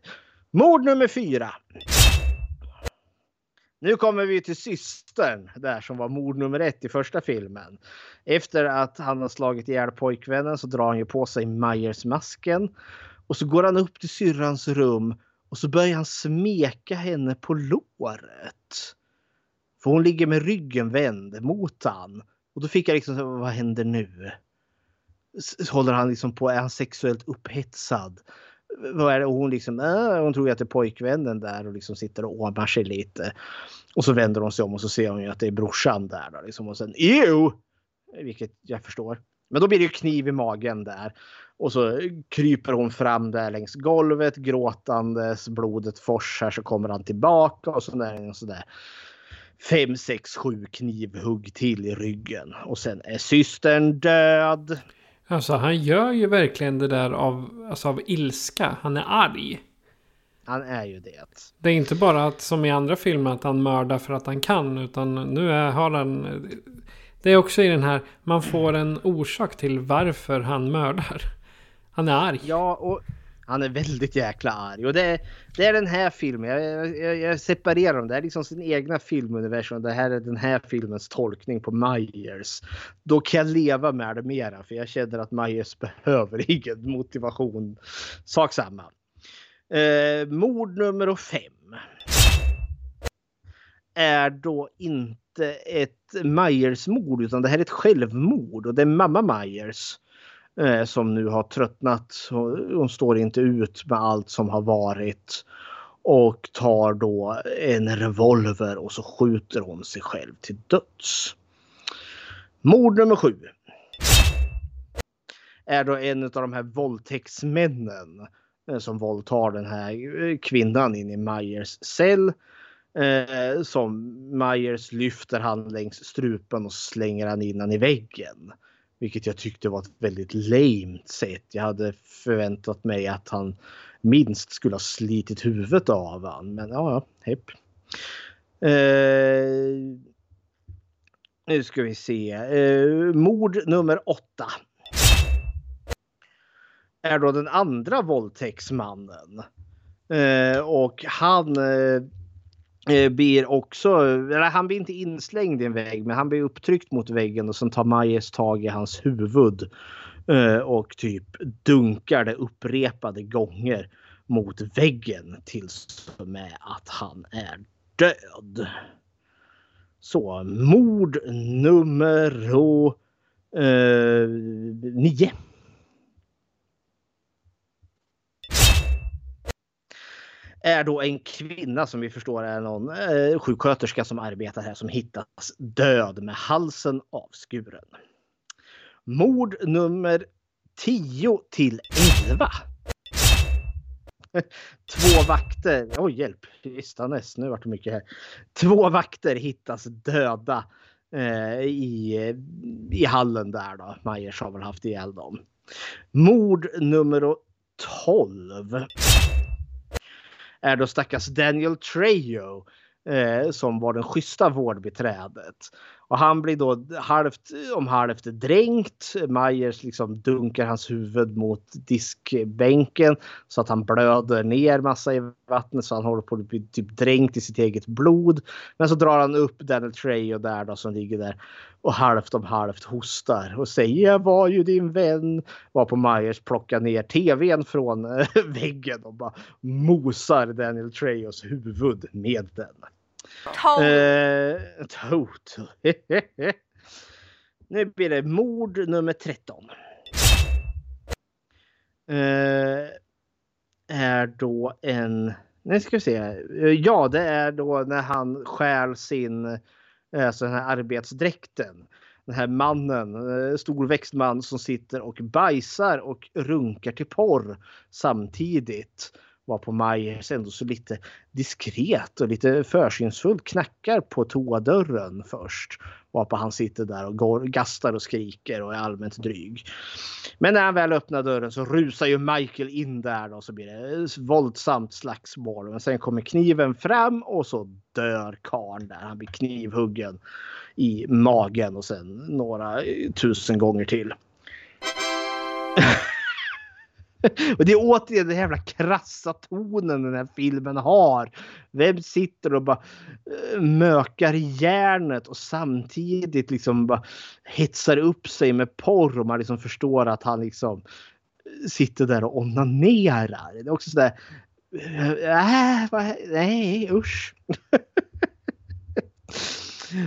mord nummer fyra. Nu kommer vi till systern där som var mord nummer ett i första filmen. Efter att han har slagit ihjäl pojkvännen så drar han ju på sig Myers masken. Och så går han upp till syrrans rum och så börjar han smeka henne på låret. För hon ligger med ryggen vänd mot han. Och då fick jag liksom, vad händer nu? Håller han liksom på, är han sexuellt upphetsad? Vad är det? Och hon liksom, äh, hon tror att det är pojkvännen där och liksom sitter och åmar sig lite. Och så vänder hon sig om och så ser hon ju att det är brorsan där då liksom. Och sen, ew! Vilket jag förstår. Men då blir det ju kniv i magen där. Och så kryper hon fram där längs golvet gråtandes. Blodet forsar så kommer han tillbaka och så där. Och så där. fem, sex, sju knivhugg till i ryggen. Och sen är systern död. Alltså han gör ju verkligen det där av, alltså, av ilska. Han är arg. Han är ju det. Det är inte bara att som i andra filmer att han mördar för att han kan. Utan nu är, har han... Det är också i den här, man får en orsak till varför han mördar. Han är arg. Ja, och han är väldigt jäkla arg. Och det, det är den här filmen. Jag, jag, jag separerar dem. Det är liksom sin egna filmuniversum. Det här är den här filmens tolkning på Myers. Då kan jag leva med det mera. För jag känner att Myers behöver *laughs* ingen motivation. Sak samma. Eh, mord nummer fem. Är då inte ett Myers-mord utan det här är ett självmord. Och det är mamma Myers eh, som nu har tröttnat. Hon står inte ut med allt som har varit. Och tar då en revolver och så skjuter hon sig själv till döds. Mord nummer sju. Är då en av de här våldtäktsmännen eh, som våldtar den här eh, kvinnan in i Myers cell. Eh, som Myers lyfter han längs strupen och slänger han in han i väggen. Vilket jag tyckte var ett väldigt lame sätt. Jag hade förväntat mig att han minst skulle ha slitit huvudet av han. Men ja, ja, hepp. Eh, nu ska vi se. Eh, mord nummer åtta. Är då den andra våldtäktsmannen. Eh, och han eh, Eh, blir också, eller han blir inte inslängd i en vägg men han blir upptryckt mot väggen och sen tar Majes tag i hans huvud eh, och typ dunkar det upprepade gånger mot väggen tills med att han är död. Så mord nummer eh, nio. Är då en kvinna som vi förstår är någon eh, sjuksköterska som arbetar här som hittas död med halsen avskuren. Mord nummer 10 till 11. *laughs* Två vakter, oj oh, hjälp, Istanes, nu vart det mycket här. Två vakter hittas döda eh, i, i hallen där då. Majers har väl haft ihjäl dem. Mord nummer 12 är då stackars Daniel Trejo eh, som var den schyssta vårdbiträdet. Och han blir då halvt om halvt dränkt. Myers liksom dunkar hans huvud mot diskbänken så att han blöder ner massa i vattnet så han håller på att bli typ dränkt i sitt eget blod. Men så drar han upp Daniel Trejo där då som ligger där och halvt om halvt hostar och säger jag var ju din vän. Var på Myers plockar ner tvn från eh, *laughs* väggen och bara mosar Daniel Trejos huvud med den. Total. Eh, *laughs* nu blir det mord nummer 13. Eh, är då en... Nu ska vi se. Eh, ja, det är då när han stjäl sin eh, alltså den här arbetsdräkten. Den här mannen, eh, stor storväxt man som sitter och bajsar och runkar till porr samtidigt var på Majers ändå så lite diskret och lite försynsfullt knackar på toadörren först. Varpå han sitter där och går, gastar och skriker och är allmänt dryg. Men när han väl öppnar dörren så rusar ju Michael in där och så blir det våldsamt slagsmål. Men sen kommer kniven fram och så dör karln där. Han blir knivhuggen i magen och sen några tusen gånger till. *laughs* Och det är återigen den jävla krassa tonen den här filmen har. Vem sitter och bara eh, mökar järnet och samtidigt liksom bara hetsar upp sig med porr och man liksom förstår att han liksom eh, sitter där och onanerar. Det är också sådär. Eh, äh, vad, nej usch.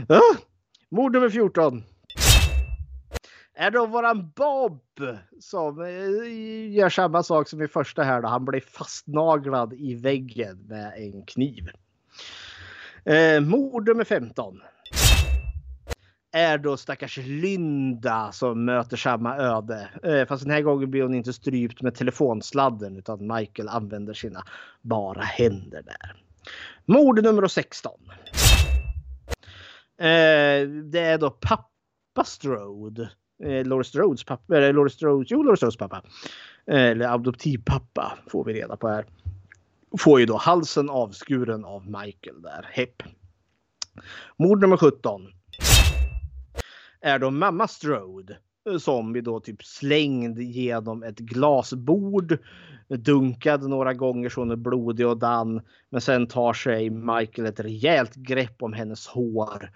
*laughs* mord nummer 14 är då våran Bob som eh, gör samma sak som i första här. Då. Han blir fastnaglad i väggen med en kniv. Eh, mord nummer 15. Är då stackars Linda som möter samma öde. Eh, fast den här gången blir hon inte strypt med telefonsladden utan Michael använder sina bara händer där. Mord nummer 16 Eh, det är då pappa Strode. Eh, Laurie Strodes pappa. Eller Laurie Strodes, jo, Laurie Strodes pappa. Eh, eller adoptivpappa får vi reda på här. Får ju då halsen avskuren av Michael där. Hepp. Mord nummer 17. Är då mamma Strode. Eh, som vi då typ slängd genom ett glasbord. Dunkad några gånger så hon är blodig och dan. Men sen tar sig Michael ett rejält grepp om hennes hår.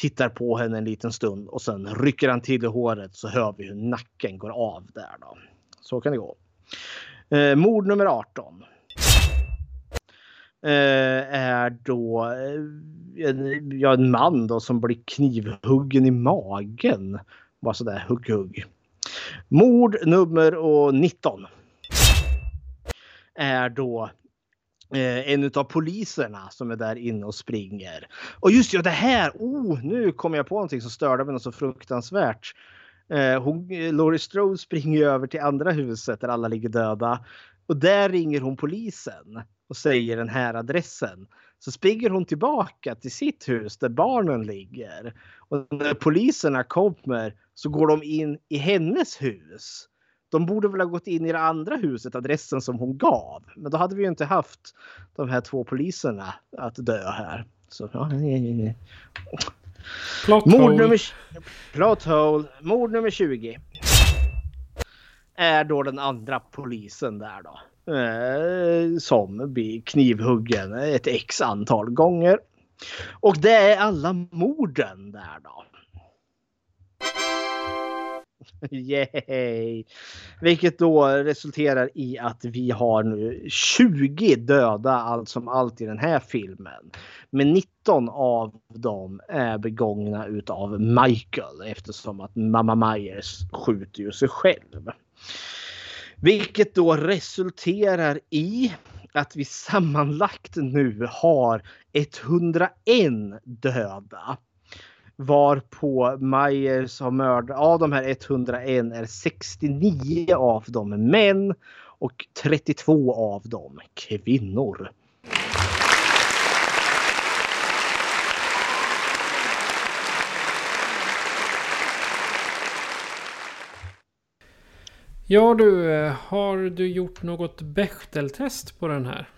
Tittar på henne en liten stund och sen rycker han till i håret så hör vi hur nacken går av där då. Så kan det gå. Eh, mord nummer 18. Eh, är då eh, en, ja, en man då som blir knivhuggen i magen. Bara sådär hugg hugg. Mord nummer 19. Är då eh, en av poliserna som är där inne och springer. Och just ja, det här! Oh, nu kom jag på någonting som störde mig något så fruktansvärt. Eh, hon, eh, Laurie Strode springer över till andra huset där alla ligger döda. Och där ringer hon polisen och säger den här adressen. Så springer hon tillbaka till sitt hus där barnen ligger. Och när poliserna kommer så går de in i hennes hus. De borde väl ha gått in i det andra huset, adressen som hon gav. Men då hade vi ju inte haft de här två poliserna att dö här. Så, ja. Plot Mord hole. nummer, plot hole. Mord nummer 20. Är då den andra polisen där då. Eh, som blir knivhuggen ett x antal gånger. Och det är alla morden där då. *laughs* Yay! Vilket då resulterar i att vi har nu 20 döda allt som allt i den här filmen. Men 19 av dem är begångna utav Michael eftersom att mamma Myers skjuter ju sig själv. Vilket då resulterar i att vi sammanlagt nu har 101 döda. Varpå Myers har mördat, av de här 101 är 69 av dem män och 32 av dem kvinnor. Ja du, eh, har du gjort något Bechteltest på den här?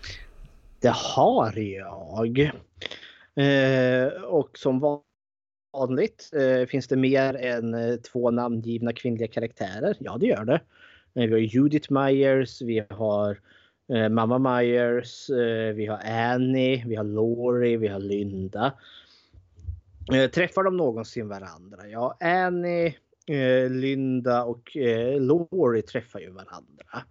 Det har jag. Eh, och som vanligt eh, finns det mer än eh, två namngivna kvinnliga karaktärer. Ja, det gör det. Eh, vi har Judith Myers, vi har eh, mamma Myers, eh, vi har Annie, vi har Laurie, vi har Linda. Eh, träffar de någonsin varandra? Ja, Annie, eh, Linda och eh, Laurie träffar ju varandra.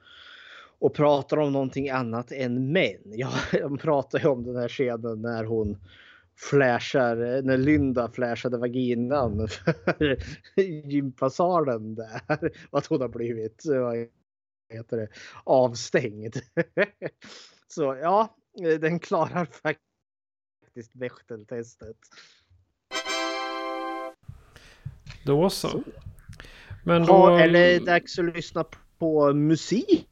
Och pratar om någonting annat än män. Ja, *laughs* de pratar ju om den här scenen när hon flashar, när Linda flashade vaginan *laughs* för gympasalen där. *laughs* Att hon har blivit vad heter det, avstängd. *laughs* Så ja, den klarar faktiskt Bechteltestet. Då så. Men Ja, då... eller dags att lyssna på musik.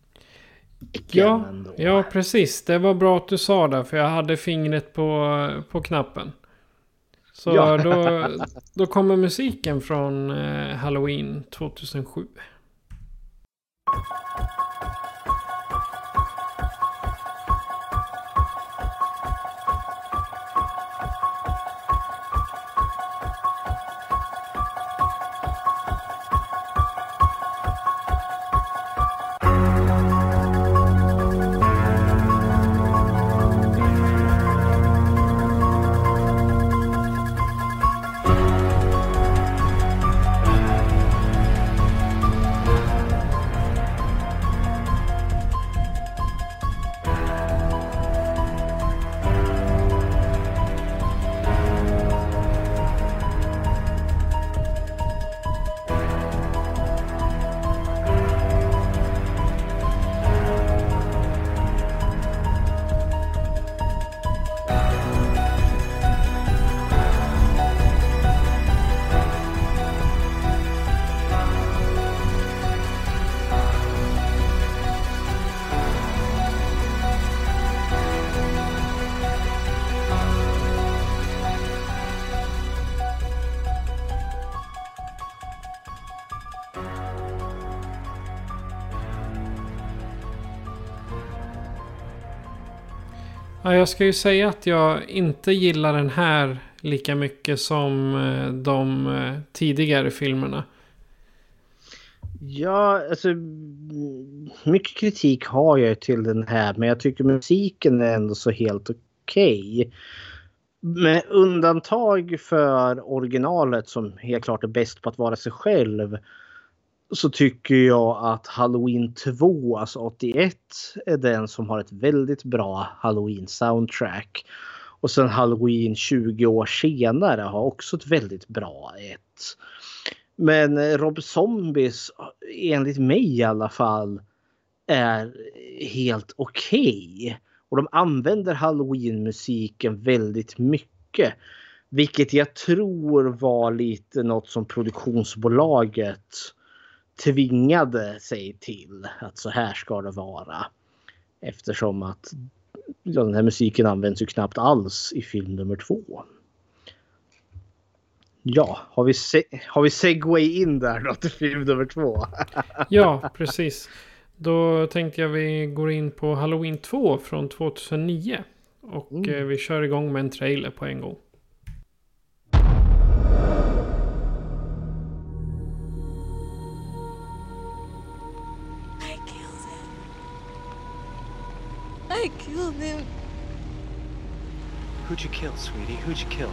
Ja, ja, precis. Det var bra att du sa det, för jag hade fingret på, på knappen. Så Ja. då, då kommer musiken från eh, Halloween 2007. Jag ska ju säga att jag inte gillar den här lika mycket som eh, de eh, tidigare filmerna. Ja, alltså mm, mycket kritik har jag till den här men jag tycker musiken är ändå så helt okej. Med undantag för originalet som helt klart är bäst på att vara sig själv så tycker jag att Halloween 2, alltså 81, är den som har ett väldigt bra Halloween soundtrack. Och sen Halloween 20 år senare har också ett väldigt bra ett. Men eh, Rob Zombies, enligt mig i alla fall, är helt okej. Okay. Och de använder Halloween-musiken väldigt mycket. Vilket jag tror var lite något som produktionsbolaget tvingade sig till att så här ska det vara. Eftersom att ja, den här musiken används ju knappt alls i film nummer två. Ja, har vi, har vi segway in där då till film nummer två? *laughs* ja, precis. Då tänkte jag vi går in på Halloween 2 från 2009. Och mm. eh, vi kör igång med en trailer på en gång. Who'd you kill, sweetie? Who'd you kill?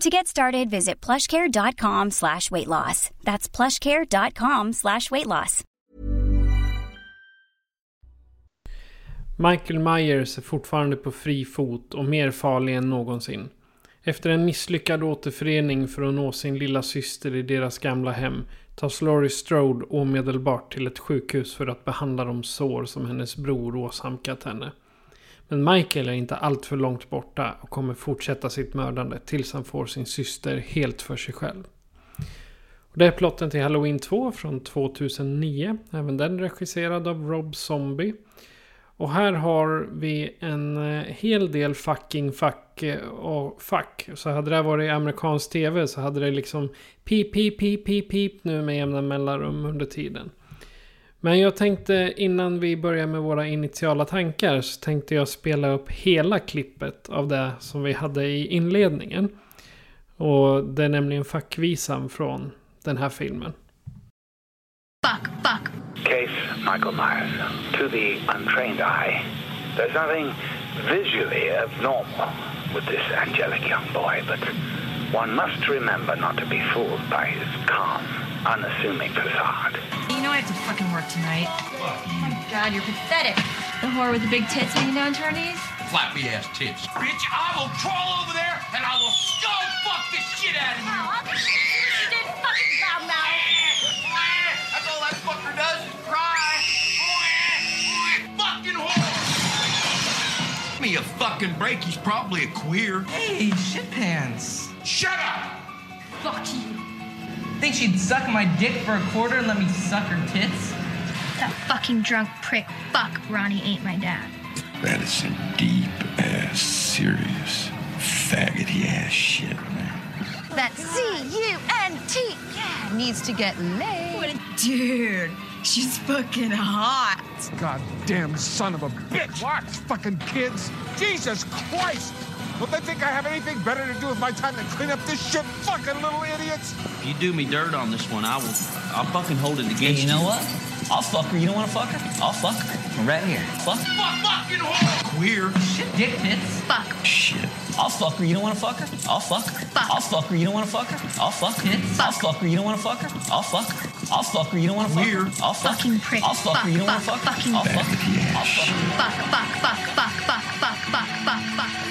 To get started, visit plushcare.com slash weight loss. That's plushcare.com slash weight loss. Michael Myers är fortfarande på fri fot och mer farlig än någonsin. Efter en misslyckad återförening för att nå sin lilla syster i deras gamla hem tas Laurie Strode omedelbart till ett sjukhus för att behandla de sår som hennes bror åsamkat henne. Men Michael är inte alltför långt borta och kommer fortsätta sitt mördande tills han får sin syster helt för sig själv. Och det är plotten till Halloween 2 från 2009. Även den regisserad av Rob Zombie. Och här har vi en eh, hel del fucking fuck eh, och fuck. Så hade det varit amerikansk tv så hade det liksom pip, pip, pip, pip, pip nu med jämna mellanrum under tiden. Men jag tänkte innan vi börjar med våra initiala tankar så tänkte jag spela upp hela klippet av det som vi hade i inledningen. Och det är nämligen fackvisan från den här filmen. Fuck, fuck. Case Michael Myers. To the untrained eye, there's nothing visually abnormal with this angelic young boy, but one must remember not to be fooled by his calm, unassuming facade. You know I have to fucking work tonight. Oh my god, you're pathetic. The whore with the big tits hanging down to her knees? Flappy ass tits. Bitch, I will crawl over there and I will skull fuck the shit out of you. Oh, you did fucking loud mouth. That's all that fucker does is cry. Fucking whore. Give me a fucking break. He's probably a queer. Hey, shit pants. Shut up! Fuck you. Think she'd suck my dick for a quarter and let me suck her tits? That fucking drunk prick. Fuck, Ronnie ain't my dad. That is some deep ass, serious, faggoty ass shit, man. That C-U-N-T, yeah, needs to get laid. Dude, she's fucking hot. Goddamn son of a bitch! Watch, fucking kids! Jesus Christ! Don't they think I have anything better to do with my time than clean up this shit? Fucking little idiots! If you do me dirt on this one, I will. I'll fucking hold it against Hey, you know what? I'll fuck her. You don't want to fuck her? I'll fuck her. Right here. Fuck. Fuck, fucking whore! Queer. Shit dick tits. Fuck. Shit. I'll fuck her. You don't want to fuck her? I'll fuck her. Fuck. I'll fuck her. You don't want to fuck her? I'll fuck her. Tits. I'll fuck her. You don't want to fuck her? I'll fuck her. I'll fuck her. You don't want to fuck her? I'll fuck Fucking her. prick. I'll fuck her. You don't want to Fuck, fuck her? fucking I'll fuck her. Faggoty I'll fuck shit. her. Fuck, fuck, fuck, fuck, fuck, fuck, fuck, fuck, fuck,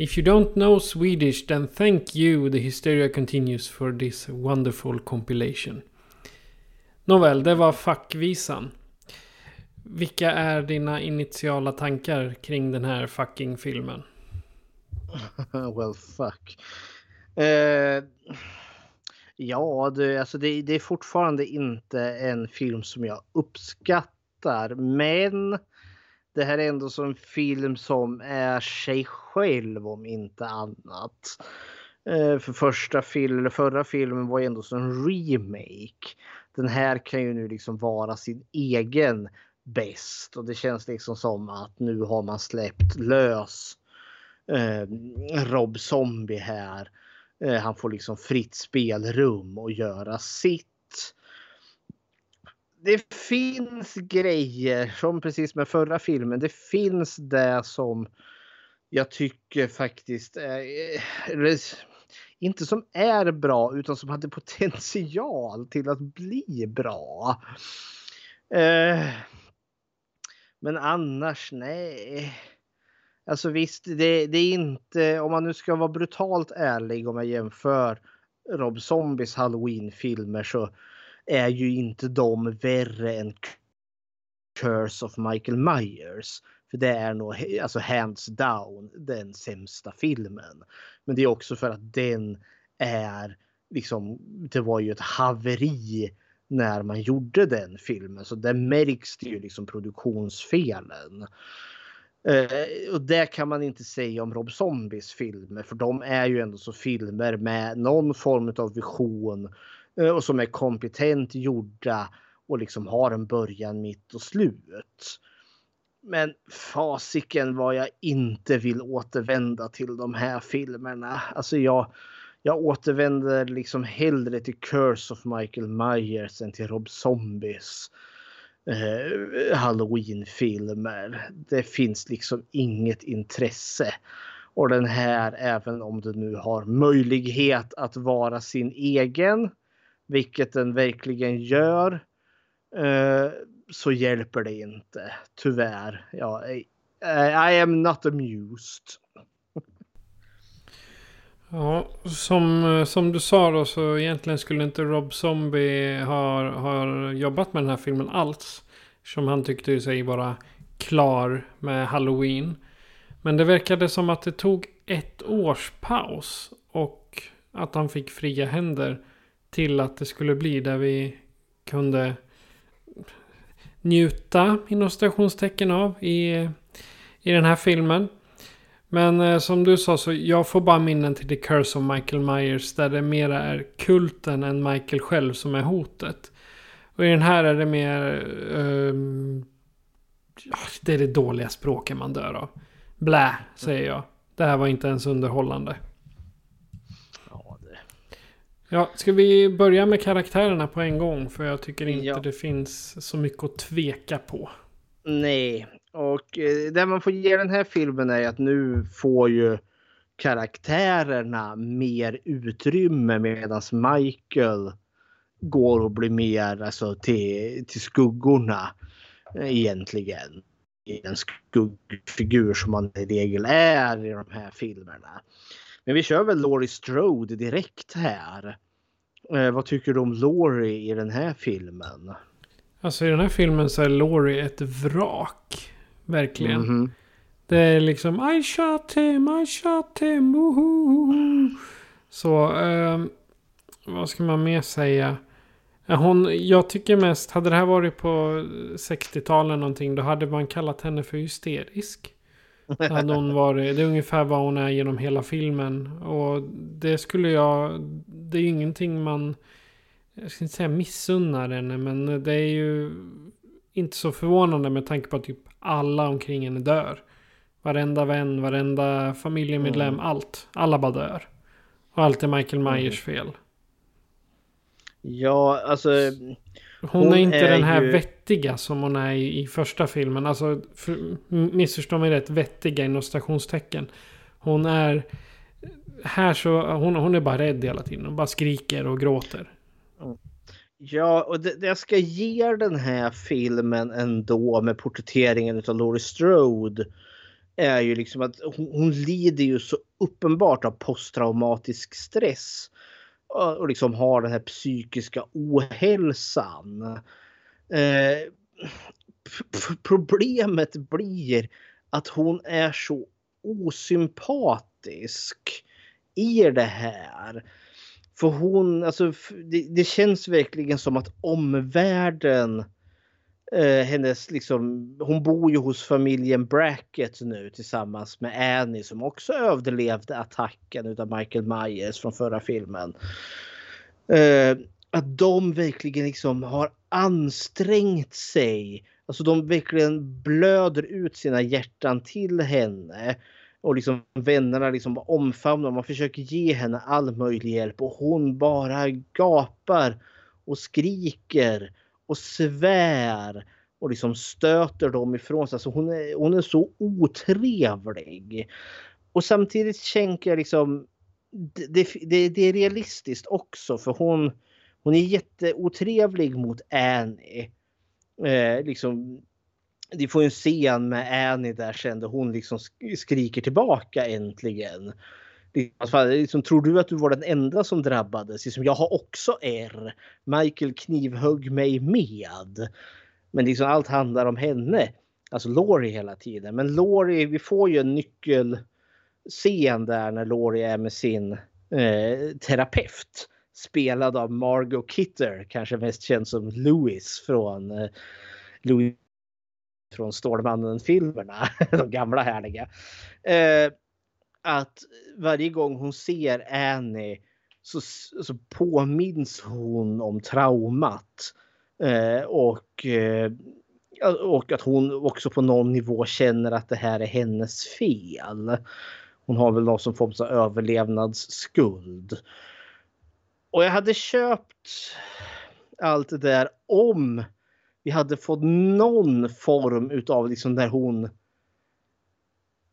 If you don't know Swedish then thank you the Hysteria Continues for this wonderful compilation. Nåväl, det var fackvisan. Vilka är dina initiala tankar kring den här fucking filmen? *laughs* well fuck. Eh, ja, det, alltså det, det är fortfarande inte en film som jag uppskattar. Men det här är ändå som en film som är sig själv om inte annat. Eh, för första film, eller förra filmen var ju ändå som en remake. Den här kan ju nu liksom vara sin egen bäst och det känns liksom som att nu har man släppt lös eh, Rob Zombie här. Eh, han får liksom fritt spelrum och göra sitt. Det finns grejer som precis med förra filmen. Det finns det som jag tycker faktiskt är, eh, inte som är bra utan som hade potential till att bli bra. Eh, men annars nej. Alltså visst, det, det är inte, om man nu ska vara brutalt ärlig om jag jämför Rob Zombies Halloween-filmer så är ju inte de värre än Curse of Michael Myers. För det är nog alltså hands down den sämsta filmen. Men det är också för att den är liksom, det var ju ett haveri när man gjorde den filmen. Så där märks det ju liksom produktionsfelen. Eh, och det kan man inte säga om Rob Zombies filmer för de är ju ändå så filmer med någon form av vision Eh, och som är kompetent gjorda och liksom har en början, mitt och slut. Men fasiken vad jag inte vill återvända till de här filmerna. Alltså jag, jag återvänder liksom hellre till Curse of Michael Myers än till Rob Zombies eh, Halloween-filmer. Det finns liksom inget intresse. Och den här, även om den nu har möjlighet att vara sin egen, vilket den verkligen gör, eh, så hjälper det inte. Tyvärr. Ja, I, I am not amused. Ja, som, som du sa då så egentligen skulle inte Rob Zombie ha, ha jobbat med den här filmen alls. Som han tyckte sig vara klar med Halloween. Men det verkade som att det tog ett års paus. Och att han fick fria händer till att det skulle bli där vi kunde njuta inom stationstecken av i, i den här filmen. Men eh, som du sa så jag får bara minnen till The Curse of Michael Myers där det mera är kulten än Michael själv som är hotet. Och i den här är det mer... Eh, det är det dåliga språket man dör av. Blä, säger jag. Det här var inte ens underhållande. Ja, ska vi börja med karaktärerna på en gång? För jag tycker inte Ja. det finns så mycket att tveka på. Nej, och eh, det man får ge den här filmen är att nu får ju karaktärerna mer utrymme medan Michael går och blir mer alltså, till, till skuggorna eh, egentligen. I en skuggfigur som man i regel är i de här filmerna. Men vi kör väl Laurie Strode direkt här. Eh, vad tycker du om Laurie i den här filmen? Alltså i den här filmen så är Laurie ett vrak. Verkligen. Mhm. Det är liksom I shot him, I shot him, woho. Så, ehm, vad ska man mer säga? Eh, Hon, jag tycker mest, hade det här varit på 60-talet någonting, då hade man kallat henne för hysterisk. *laughs* Hade hon varit, det är ungefär vad hon är genom hela filmen. Och det skulle jag, det är ju ingenting man, jag ska inte säga missunnar henne, men det är ju inte så förvånande med tanke på att typ alla omkring henne dör. Varenda vän, varenda familjemedlem, Mm. allt. Alla bara dör. Och allt är Michael Myers fel. Ja, alltså. Hon, är inte den här ju- vettiga som hon är i, i första filmen. Alltså, för, missförstå mig rätt, vettiga inom stationstecken. Hon är... Här så, hon, hon är bara rädd hela tiden. Hon bara skriker och gråter. Ja, och det, det jag ska ge den här filmen ändå med porträtteringen av Laurie Strode är ju liksom att hon, hon lider ju så uppenbart av posttraumatisk stress. Och liksom har den här psykiska ohälsan. Eh, problemet blir att hon är så osympatisk i det här. För hon, alltså det, det känns verkligen som att omvärlden eh, hennes liksom, hon bor ju hos familjen Brackett nu tillsammans med Annie som också överlevde attacken utav Michael Myers från förra filmen. Eh, att de verkligen liksom har ansträngt sig. Alltså de verkligen blöder ut sina hjärtan till henne. Och liksom vännerna liksom omfamnar, man försöker ge henne all möjlig hjälp och hon bara gapar och skriker och svär och liksom stöter dem ifrån sig. Alltså hon, är, hon är så otrevlig. Och samtidigt tänker jag liksom det, det, det, är realistiskt också för hon, hon är jätteotrevlig mot Annie. Eh, liksom, vi får en scen med Annie där sen där hon liksom skriker tillbaka äntligen. Liksom, tror du att du var den enda som drabbades? Liksom, jag har också R. Michael knivhögg mig med. Men liksom allt handlar om henne. Alltså Laurie hela tiden. Men Laurie, vi får ju en nyckelscen där när Laurie är med sin eh, terapeut. Spelad av Margot Kidder, kanske mest känd som Louis från eh, Louis från Stålmannen-filmerna. *laughs* De gamla härliga. Eh, att varje gång hon ser Annie så, så påminns hon om traumat. Eh, och, eh, och att hon också på någon nivå känner att det här är hennes fel. Hon har väl någon som form av överlevnadsskuld. Och jag hade köpt allt det där om vi hade fått någon form utav liksom där hon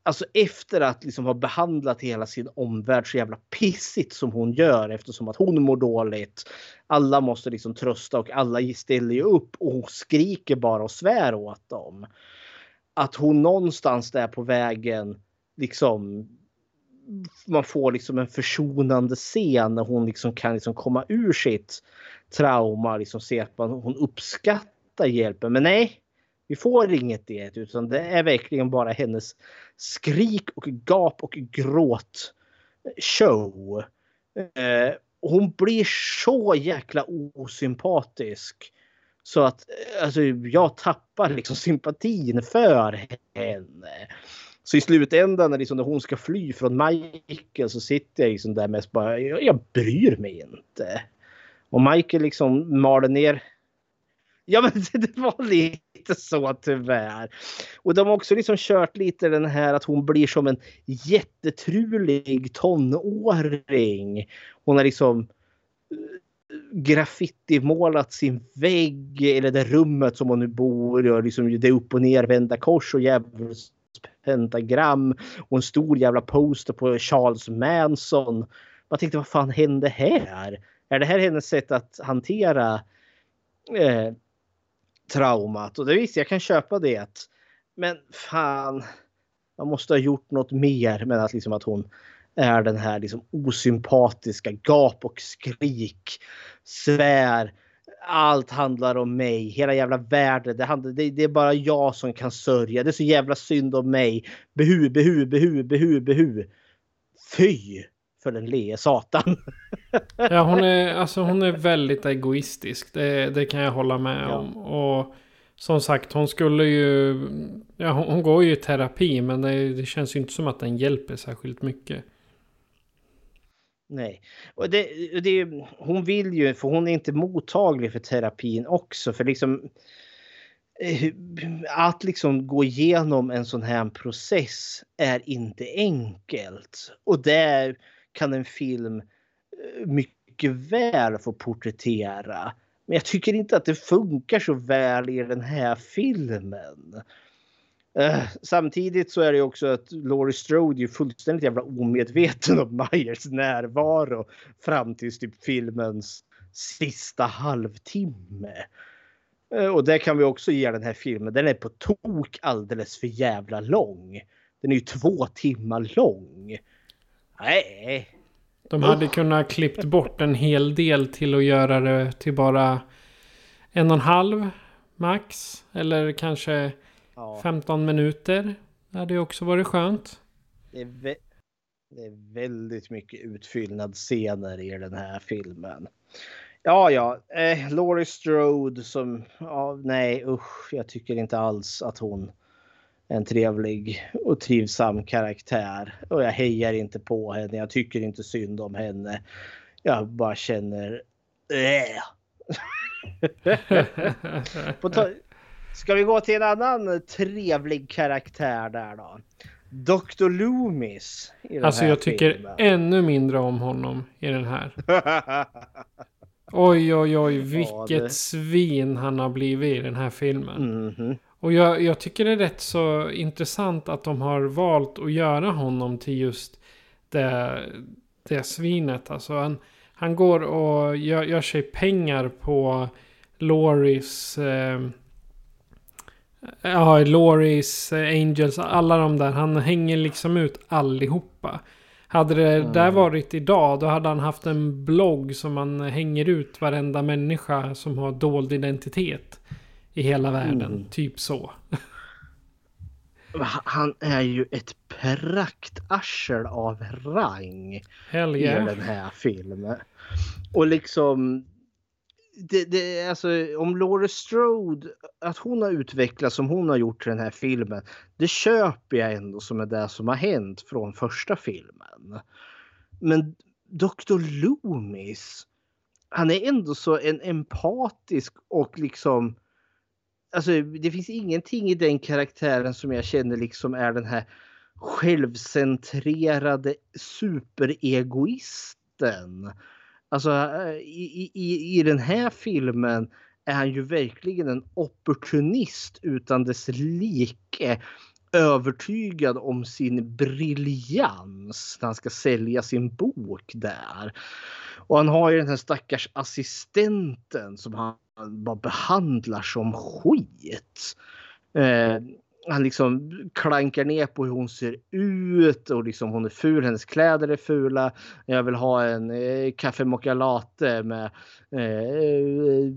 Alltså efter att liksom ha behandlat hela sin omvärld så jävla pissigt som hon gör eftersom att hon mår dåligt. Alla måste liksom trösta och alla ställer ju upp och hon skriker bara och svär åt dem. Att hon någonstans där på vägen liksom man får liksom en försonande scen när hon liksom kan liksom komma ur sitt trauma. Liksom se att man, hon uppskattar hjälpen. Men nej, vi får inget det utan det är verkligen bara hennes skrik och gap och gråt show. Eh, hon blir så jäkla osympatisk. Så att eh, alltså, jag tappar liksom sympatin för henne. Så i slutändan när, liksom, när hon ska fly från Michael så sitter jag liksom där mest bara, jag, jag bryr mig inte. Och Michael liksom maler ner. Ja men *laughs* det var lite så tyvärr. Och de har också liksom kört lite den här att hon blir som en jättetrulig tonåring. Hon har liksom eh, graffitimålat sin vägg eller det rummet som hon nu bor i. Liksom det upp och nervända kors och djävulskt pentagram. Och en stor jävla poster på Charles Manson. Jag tänkte vad fan hände här? Är det här hennes sätt att hantera eh, traumat? Och det visst, jag kan köpa det. Men fan, man måste ha gjort något mer med att, liksom, att hon är den här liksom osympatiska gap och skrik. Svär. Allt handlar om mig. Hela jävla världen. Det, handlar, det, det, är bara jag som kan sörja. Det är så jävla synd om mig. Behu, behu, behu, behu, behu. Fy för den lee satan. *laughs* ja, hon är, alltså, hon är väldigt egoistisk. Det, det kan jag hålla med ja. om. Och som sagt, hon skulle ju... Ja, hon, hon går ju i terapi, men det, det känns ju inte som att den hjälper särskilt mycket. Nej, och det, det, hon vill ju, för hon är inte mottaglig för terapin också. För liksom eh, att liksom gå igenom en sån här process är inte enkelt. Och där kan en film eh, mycket väl få porträttera. Men jag tycker inte att det funkar så väl i den här filmen. Uh, samtidigt så är det också att Laurie Strode är fullständigt jävla omedveten om Myers närvaro fram till typ filmens sista halvtimme. Uh, och det kan vi också ge den här filmen. Den är på tok alldeles för jävla lång. Den är ju två timmar lång. Nej. De hade kunnat klippt bort en hel del till att göra det till bara en och en halv max. Eller kanske Ja. 15 minuter. Det hade också varit skönt. Det är, det är väldigt mycket utfyllnadsscener i den här filmen. Ja, ja. Eh, Laurie Strode som... Ja, nej, usch. Jag tycker inte alls att hon en trevlig och trivsam karaktär. Och jag hejar inte på henne. Jag tycker inte synd om henne. Jag bara känner... Äh. *laughs* Ska vi gå till en annan trevlig karaktär där då? Dr. Loomis. alltså jag tycker filmen. ännu mindre om honom i den här. *laughs* oj, oj, oj, vilket ja, det... svin han har blivit i den här filmen. Mm -hmm. Och jag, jag, tycker det är rätt så intressant att de har valt att göra honom till just det, det svinet. Alltså han, han går och gör, gör sig pengar på Loris eh, Ja, Loris, Angels, alla de där. Han hänger liksom ut allihopa. Hade det mm. där varit idag, då hade han haft en blogg som han hänger ut varenda människa som har dold identitet i hela världen. Mm. Typ så. Han är ju ett praktarsel av rang Hell yeah. i den här filmen. Och liksom det, det, alltså, om Laura Strode, att hon har utvecklats som hon har gjort i den här filmen. Det köper jag ändå som är det som har hänt från första filmen. Men Dr. Loomis, han är ändå så en empatisk och liksom Alltså det finns ingenting i den karaktären som jag känner liksom är den här självcentrerade superegoisten Alltså i, i, i den här filmen är han ju verkligen en opportunist utan dess like. Övertygad om sin briljans när han ska sälja sin bok där. Och han har ju den här stackars assistenten som han bara behandlar som skit. Eh, han liksom klankar ner på hur hon ser ut och liksom hon är ful, hennes kläder är fula. Jag vill ha en eh, kaffe mocha latte med, eh, eh,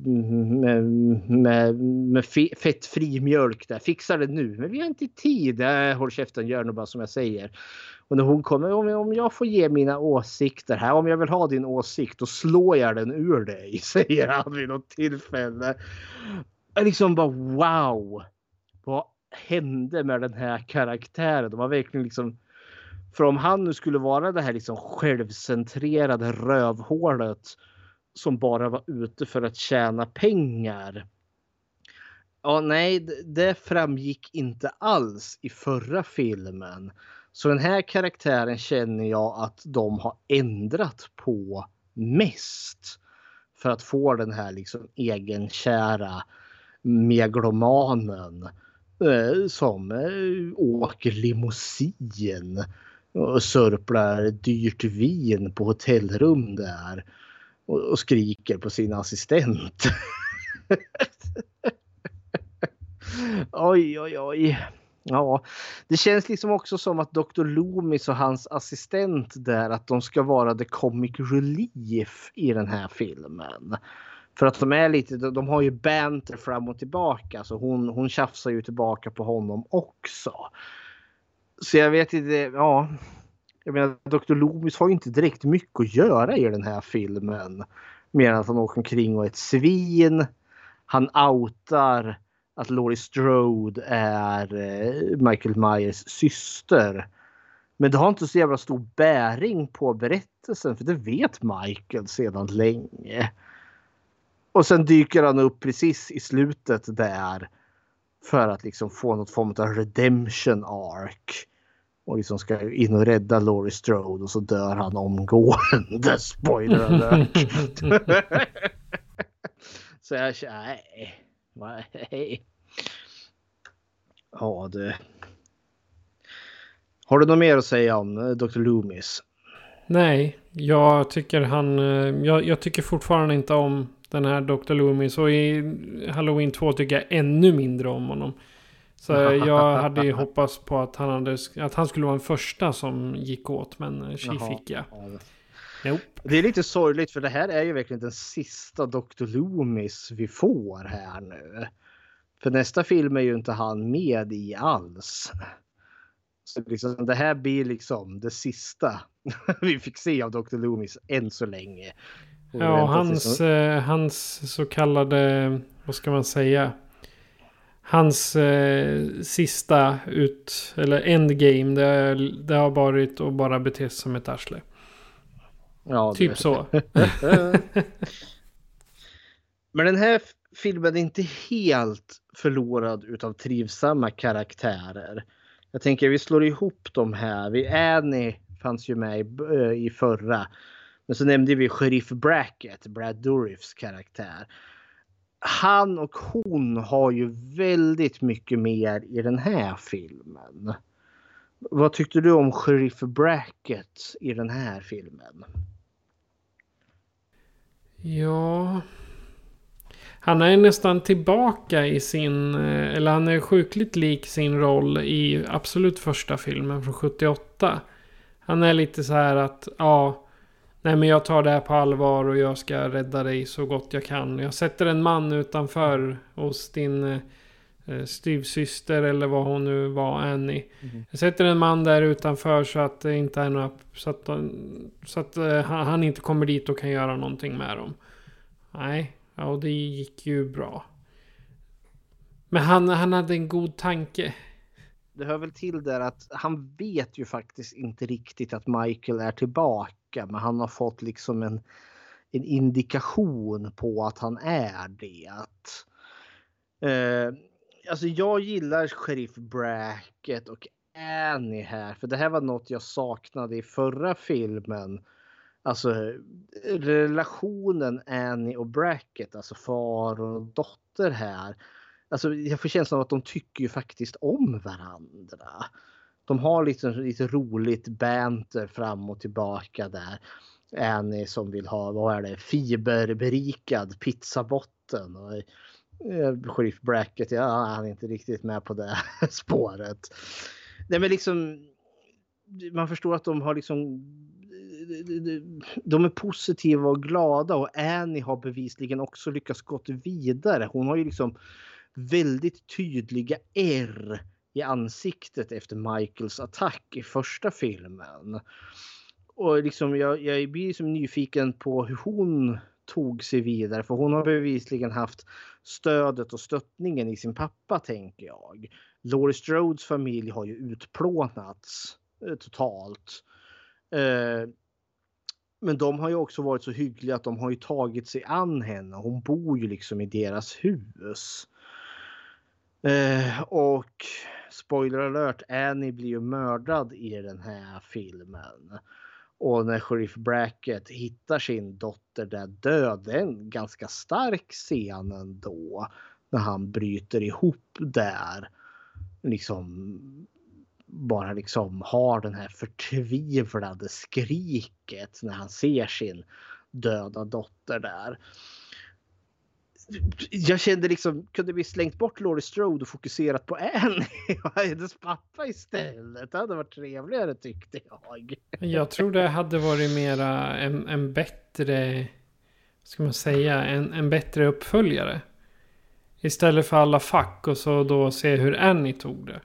med, med, med fettfri mjölk där. Fixa det nu. Men vi har inte tid. Äh, håll käften, gör nog bara som jag säger. Och när hon kommer, om jag, om jag får ge mina åsikter här, om jag vill ha din åsikt, då slår jag den ur dig, *laughs* säger han vid något tillfälle. Äh, liksom bara wow! Vad hände med den här karaktären? De har verkligen liksom för om han nu skulle vara det här liksom självcentrerade rövhålet som bara var ute för att tjäna pengar. Ja, nej, det- det framgick inte alls i förra filmen. Så den här karaktären känner jag att de har ändrat på mest. För att få den här liksom egenkära megalomanen eh, Eh, som eh, åker limousin och sörplar dyrt vin på hotellrum där och, och skriker på sin assistent. *laughs* oj, oj, oj. Ja, det känns liksom också som att Dr. Loomis och hans assistent där att de ska vara the comic relief i den här filmen. För att de är lite, de har ju banter fram och tillbaka så hon, hon tjafsar ju tillbaka på honom också. Så jag vet inte, ja. Jag menar Dr. Loomis har ju inte direkt mycket att göra i den här filmen. Mer än att han åker omkring och är ett svin. Han outar att Laurie Strode är eh, Michael Myers syster. Men det har inte så jävla stor bäring på berättelsen för det vet Michael sedan länge. Och sen dyker han upp precis i slutet där. För att liksom få något form av redemption arc. Och liksom ska in och rädda Laurie Strode och så dör han omgående. *laughs* Spoiler alert. *laughs* så jag känner, nej. Nej. Ja du. Har du något mer att säga om eh, Dr. Loomis? Nej, jag tycker han... eh, Jag, jag tycker fortfarande inte om den här Dr. Loomis. Och i Halloween 2 tycker jag ännu mindre om honom. Så *laughs* jag hade ju hoppats på att han, hade, att han skulle vara den första som gick åt. Men tji fick jag. Nope. Det är lite sorgligt för det här är ju verkligen den sista Dr. Loomis vi får här nu. För nästa film är ju inte han med i alls. Så liksom, det här blir liksom det sista *laughs* vi fick se av Dr. Loomis än så länge. Ja, hans, eh, hans så kallade, vad ska man säga? Hans eh, sista ut, eller endgame, det, det har varit att bara bete sig som ett arsle. Ja, typ så. *laughs* Men den här filmen är inte helt förlorad utav trivsamma karaktärer. Jag tänker vi slår ihop de här. Vi Annie fanns ju med i, eh, i förra. Men så nämnde vi Sheriff Brackett, Brad Dourifs karaktär. Han och hon har ju väldigt mycket mer i den här filmen. Vad tyckte du om Sheriff Brackett i den här filmen? Ja. Han är nästan tillbaka i sin, eh, eller han är sjukligt lik sin roll i absolut första filmen från 78. Han är lite så här att, ja, nej men jag tar det här på allvar och jag ska rädda dig så gott jag kan. Jag sätter en man utanför hos din eh, styvsyster eller vad hon nu var, Annie. Jag sätter en man där utanför så att det inte är några... Så att, så att eh, han han inte kommer dit och kan göra någonting med dem. Nej, ja, och det gick ju bra. Men han, han hade en god tanke. Det hör väl till där att han vet ju faktiskt inte riktigt att Michael är tillbaka. Men han har fått liksom en, en indikation på att han är det. Eh, alltså jag gillar Sheriff Brackett och Annie här. För det här var något jag saknade i förra filmen. Alltså relationen Annie och Brackett, alltså far och dotter här. Alltså jag får känslan av att de tycker ju faktiskt om varandra. De har lite, lite roligt banter fram och tillbaka där. Annie som vill ha, vad är det, fiberberikad pizzabotten. Och Eh, Sheriff Brackett, ja, han är inte riktigt med på det *laughs* spåret. Nej men liksom, man förstår att de har liksom de är positiva och glada och Annie har bevisligen också lyckats gått vidare. Hon har ju liksom väldigt tydliga R i ansiktet efter Michaels attack i första filmen. Och liksom jag, jag blir liksom nyfiken på hur hon tog sig vidare för hon har bevisligen haft stödet och stöttningen i sin pappa tänker jag. Laurie Strodes familj har ju utplånats eh, totalt. Eh, men de har ju också varit så hyggliga att de har ju tagit sig an henne. Hon bor ju liksom i deras hus. Eh, och spoiler alert, Annie blir ju mördad i den här filmen. Och när Sheriff Brackett hittar sin dotter där död, det är en ganska stark scen ändå. När han bryter ihop där. Liksom bara liksom har den här förtvivlade skriket när han ser sin döda dotter där. Jag kände liksom, kunde vi slängt bort Laurie Strode och fokuserat på Annie och hennes pappa istället? Det hade varit trevligare tyckte jag. Jag tror det hade varit mera en, en bättre, ska man säga, en, en bättre uppföljare. Istället för alla fack och så då se hur Annie tog det.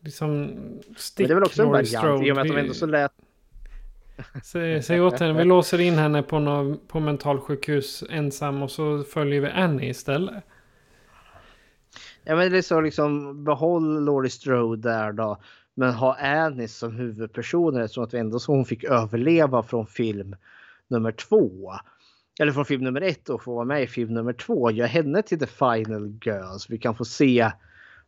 Liksom stick Men det är väl också en variant Strode. i och med att de ändå så lät Säg, säg åt henne, vi låser in henne på, någon, på mentalsjukhus ensam och så följer vi Annie istället. Ja men det är så liksom behåll Laurie Strode där då. Men ha Annie som huvudperson eftersom att vi ändå så hon fick överleva från film nummer två. Eller från film nummer ett och få vara med i film nummer två. Gör henne till the final girl så vi kan få se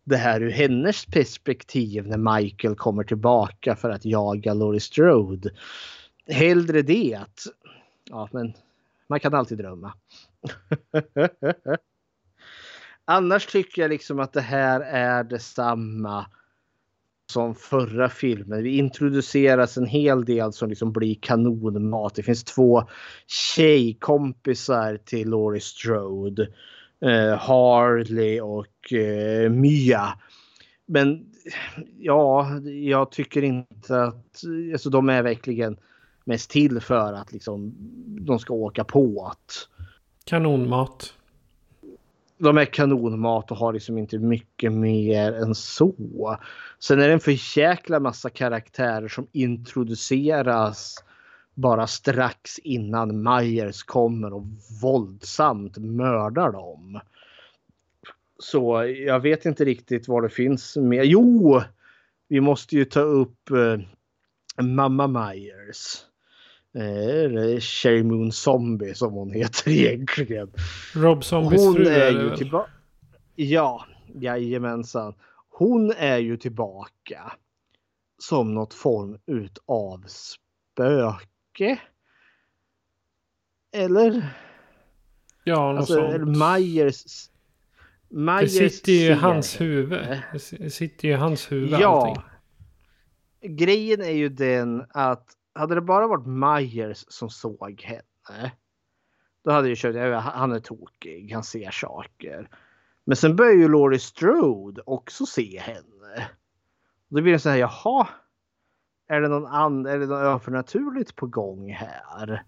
det här ur hennes perspektiv när Michael kommer tillbaka för att jaga Laurie Strode. Hellre det. Ja, men man kan alltid drömma. *laughs* Annars tycker jag liksom att det här är detsamma som förra filmen. Vi introduceras en hel del som liksom blir kanonmat. Det finns två tjejkompisar till Laurie Strode. Eh, Harley och eh, Mia. Men ja, jag tycker inte att alltså, de är verkligen mest till för att liksom de ska åka på att Kanonmat. de är kanonmat och har liksom inte mycket mer än så. Sen är det en för jäkla massa karaktärer som introduceras bara strax innan Myers kommer och våldsamt mördar dem. Så jag vet inte riktigt vad det finns mer. Jo, vi måste ju ta upp eh, Mamma Myers. Eh, Sherry Moon Zombie som hon heter *laughs* egentligen. Rob Zombies Hon fru är ju tillbaka. Ja, jajamensan. Hon är ju tillbaka som något form utav spöke. Eller? Ja, något Alltså, sånt. eller Myers. Myers Det sitter ju i hans huvud. Det sitter ju i hans huvud Ja. allting. Grejen är ju den att hade det bara varit Myers som såg henne. Då hade jag kört, han är tokig, han ser saker. Men sen börjar ju Laurie Strode också se henne. Då blir det så här, jaha. Är det någon annan, är det något övernaturligt på gång här?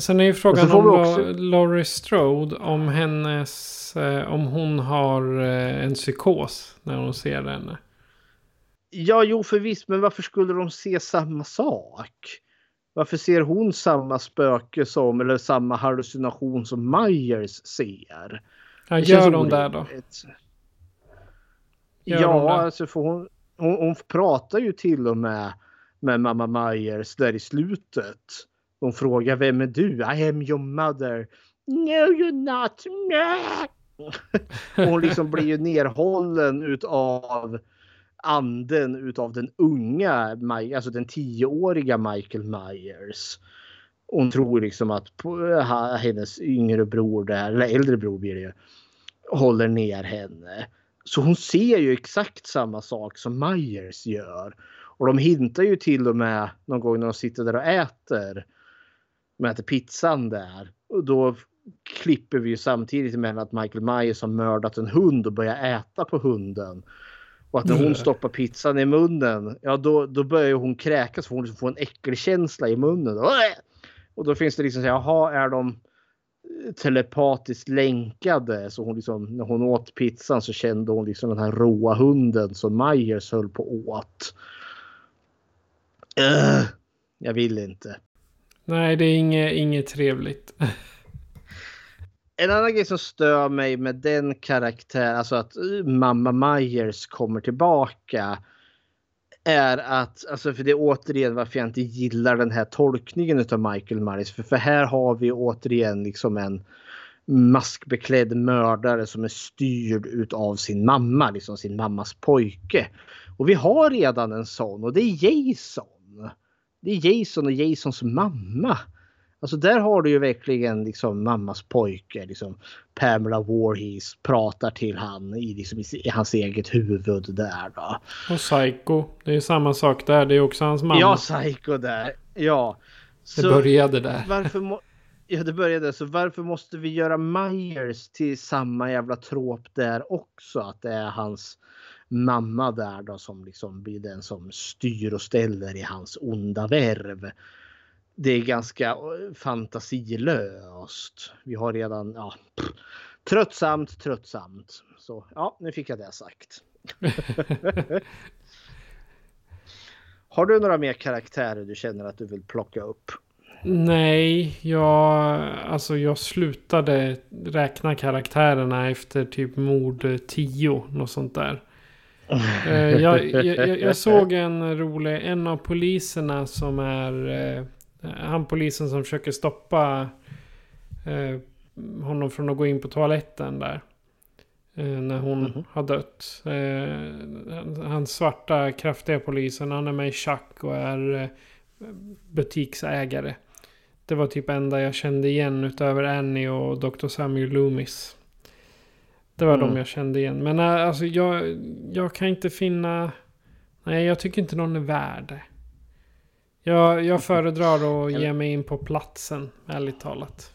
Sen är ju frågan om också- Laurie Strode, om hennes... eh, Om hon har eh, en psykos när hon ser henne. Ja, jo förvisst, men varför skulle de se samma sak? Varför ser hon samma spöke som, eller samma hallucination som Myers ser? Ja, Det gör hon där då? Gör ja, det? alltså för hon, hon, hon pratar ju till och med med mamma Myers där i slutet. Hon frågar vem är du? I am your mother. No you're not. *laughs* Hon liksom blir ju nerhållen utav anden utav den unga, alltså den tioåriga Michael Myers. Hon tror liksom att hennes yngre bror där, eller äldre bror blir det ju, håller ner henne. Så hon ser ju exakt samma sak som Myers gör. Och de hintar ju till och med någon gång när de sitter där och äter. De äter pizzan där. Och då klipper vi ju samtidigt med att Michael Myers har mördat en hund och börjar äta på hunden. Och att när hon Mm. stoppar pizzan i munnen, ja då, då börjar hon kräkas för hon liksom får en äckelkänsla i munnen. Och då finns det liksom så här, jaha är de telepatiskt länkade? Så hon liksom, när hon åt pizzan så kände hon liksom den här råa hunden som Myers höll på åt. Ugh, jag vill inte. Nej, det är inget, inget trevligt. *laughs* En annan grej som stör mig med den karaktär, alltså att eh, mamma Myers kommer tillbaka. Är att, alltså för det är återigen varför jag inte gillar den här tolkningen av Michael Myers. För, för här har vi återigen liksom en maskbeklädd mördare som är styrd utav sin mamma, liksom sin mammas pojke. Och vi har redan en sån och det är Jason. Det är Jason och Jasons mamma. Alltså där har du ju verkligen liksom mammas pojke, liksom Pamela Voorhees pratar till han i, liksom, i, hans eget huvud där då. Och Psycho. Det är samma sak där. Det är också hans mamma. Ja, Psycho där. Ja. Det började där. Varför må, ja, det började så. Varför måste vi göra Myers till samma jävla tråp där också? Att det är hans mamma där då som liksom blir den som styr och ställer i hans onda värv. Det är ganska eh, fantasilöst. Vi har redan, ja, pff, tröttsamt, tröttsamt. Så ja, nu fick jag det sagt. *laughs* Har du några mer karaktärer du känner att du vill plocka upp? Nej, jag, alltså jag slutade räkna karaktärerna efter typ mord 10, något sånt där. Eh, jag, jag, jag, såg en rolig, en av poliserna som är, eh, han polisen som försöker stoppa eh, honom från att gå in på toaletten där. Eh, när hon har dött. Eh, hans svarta kraftiga polisen, han är med i Chuck och är eh, butiksägare. Det var typ enda jag kände igen utöver Annie och Dr. Samuel Loomis. Det var de Mm. jag kände igen. Men äh, alltså jag, jag kan inte finna... Nej, jag tycker inte någon är värd det. Jag, jag föredrar att *laughs* ge mig in på platsen, ärligt talat.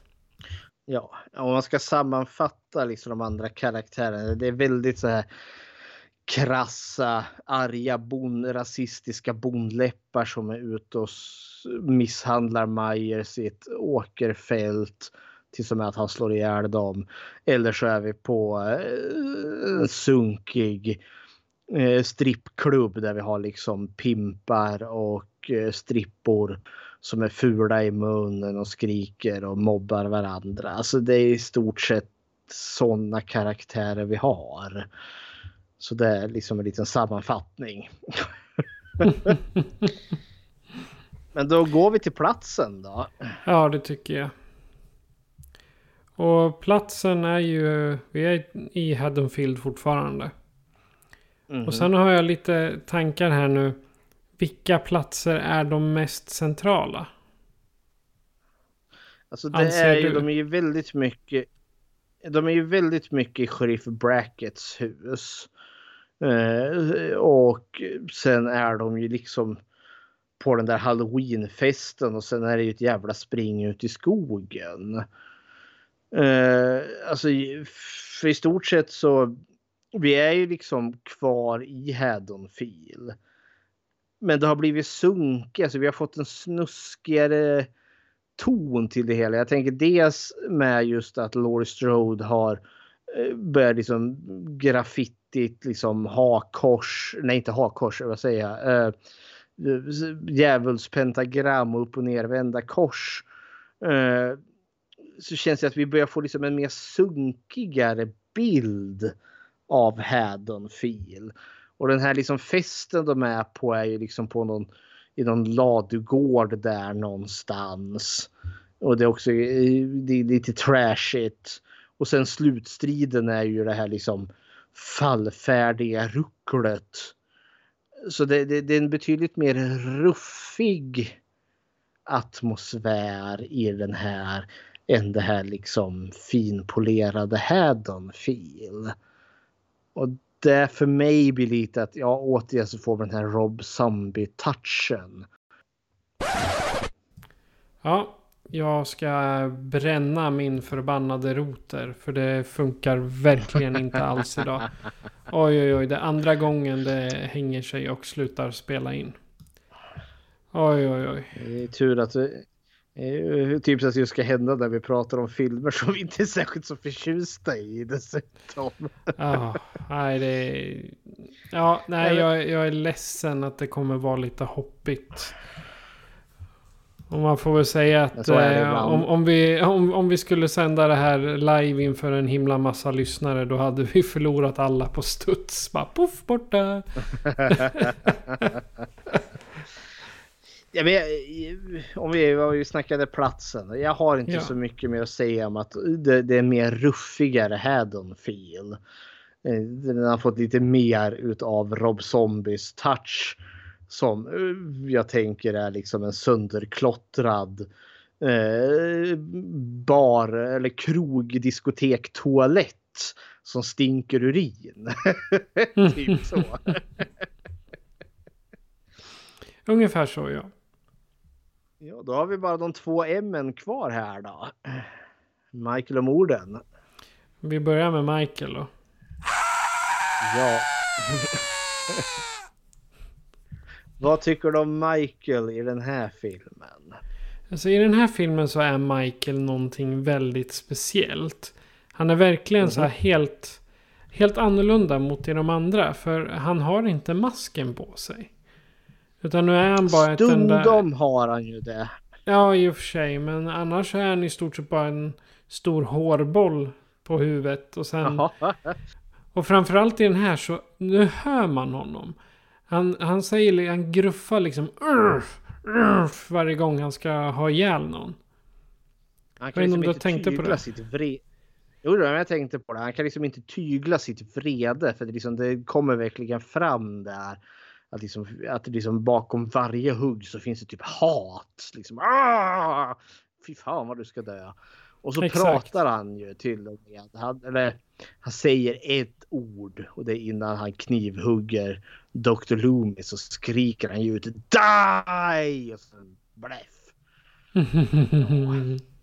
Ja, om man ska sammanfatta liksom de andra karaktärerna. Det är väldigt så här krassa, arga, bon, rasistiska bondläppar som är ute och misshandlar Myers i ett åkerfält tills och med att han slår ihjäl dem. Eller så är vi på eh, en sunkig eh, strippklubb där vi har liksom pimpar och eh, strippor som är fula i munnen och skriker och mobbar varandra. Alltså det är i stort sett sådana karaktärer vi har. Så det är liksom en liten sammanfattning. *laughs* Men då går vi till platsen då. Ja, det tycker jag. Och platsen är ju... Vi är i Haddonfield fortfarande. Mhm. Och sen har jag lite tankar här nu. Vilka platser är de mest centrala? Alltså det Anser är ju, du? de är ju väldigt mycket de är ju väldigt mycket i Sheriff Brackets hus. Eh, och sen är de ju liksom på den där halloweenfesten och sen är det ju ett jävla spring ut i skogen. Eh, alltså för i stort sett så vi är ju liksom kvar i Haddonfield. Men det har blivit sunkigt, alltså vi har fått en snuskigare ton till det hela. Jag tänker dels med just att Laurie Strode har eh, börjat liksom graffitit liksom hakors, nej inte hakors, vad säger jag, eh, djävulspentagram och upp och nervända kors. Eh, så känns det att vi börjar få liksom en mer sunkigare bild av Haddonfield. Och den här liksom festen de är på är ju liksom på någon i någon ladugård där någonstans. Och det är också eh, det är lite trashigt. Och sen slutstriden är ju det här liksom fallfärdiga rucklet. Så det, det, det är en betydligt mer ruffig atmosfär i den här än det här liksom finpolerade Haddonfield. Och det för mig blir lite att ja återigen så får vi den här Rob Zombie touchen. Ja, jag ska bränna min förbannade router. För det funkar verkligen inte alls idag. Oj oj oj, det andra gången det hänger sig och slutar spela in. Oj oj oj. Det är tur att är typ så att det ska hända när vi pratar om filmer som vi inte är särskilt så förtjusta i dessutom. Ja, nej det är... Ja, nej jag, jag är ledsen att det kommer vara lite hoppigt. Och man får väl säga att eh, om, om, vi, om, om vi skulle sända det här live inför en himla massa lyssnare då hade vi förlorat alla på studs. Bara poff borta. *laughs* *laughs* ja, men, om vi, vi snackade platsen. Jag har inte Ja. så mycket mer att säga om att det, det är mer ruffigare Haddonfield. Eh, Den har fått lite mer utav Rob Zombies touch. Som eh, jag tänker är liksom en sönderklottrad eh, bar eller krog, diskotek, toalett som stinker urin. *laughs* typ så. *laughs* Ungefär så ja. Ja, då har vi bara de två M kvar här då. Michael och morden. Vi börjar med Michael då. Ja. Vad tycker du om Michael i den här filmen? Alltså i den här filmen så är Michael någonting väldigt speciellt. Han är verkligen så här helt, helt annorlunda mot de andra. För han har inte masken på sig. Utan nu är han bara ett enda... Stundom har han ju det. Ja, i och för sig. Men annars är han i stort sett bara en stor hårboll på huvudet. Och sen... Och framförallt i den här så nu hör man honom. Han, han säger, han gruffar liksom "Urf, urf", varje gång han ska ha ihjäl någon. Han kan inte liksom inte tänkt på tygla det? sitt vrede. Jo, då, jag tänkte på det. Han kan liksom inte tygla sitt vrede för det, liksom, det kommer verkligen fram där. Att, liksom, att liksom bakom varje hugg så finns det typ hat. Liksom, "Ah! Fy fan vad du ska dö. Och så Exakt. pratar han ju till och med. Han, eller, han säger ett ord och det är innan han knivhugger Dr. Loomis så skriker han ju ut Die! Och så bläff. *laughs*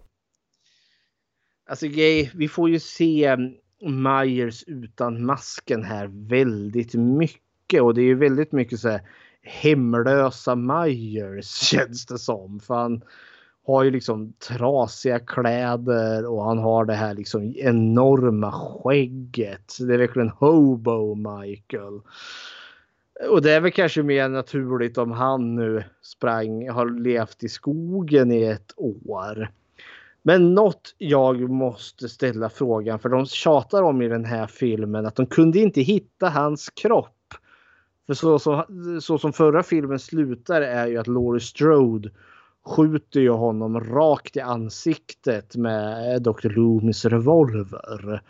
Alltså grej, vi får ju se Myers utan masken här väldigt mycket och det är ju väldigt mycket så här hemlösa Myers *laughs* känns det som. För han har ju liksom trasiga kläder och han har det här liksom enorma skägget. Det är verkligen hobo Michael. Och det är väl kanske mer naturligt om han nu sprang, har levt i skogen i ett år. Men något jag måste ställa frågan, för de tjatar om i den här filmen att de kunde inte hitta hans kropp. För så som, så som förra filmen slutar är ju att Laurie Strode skjuter ju honom rakt i ansiktet med eh, Dr. Loomis revolver.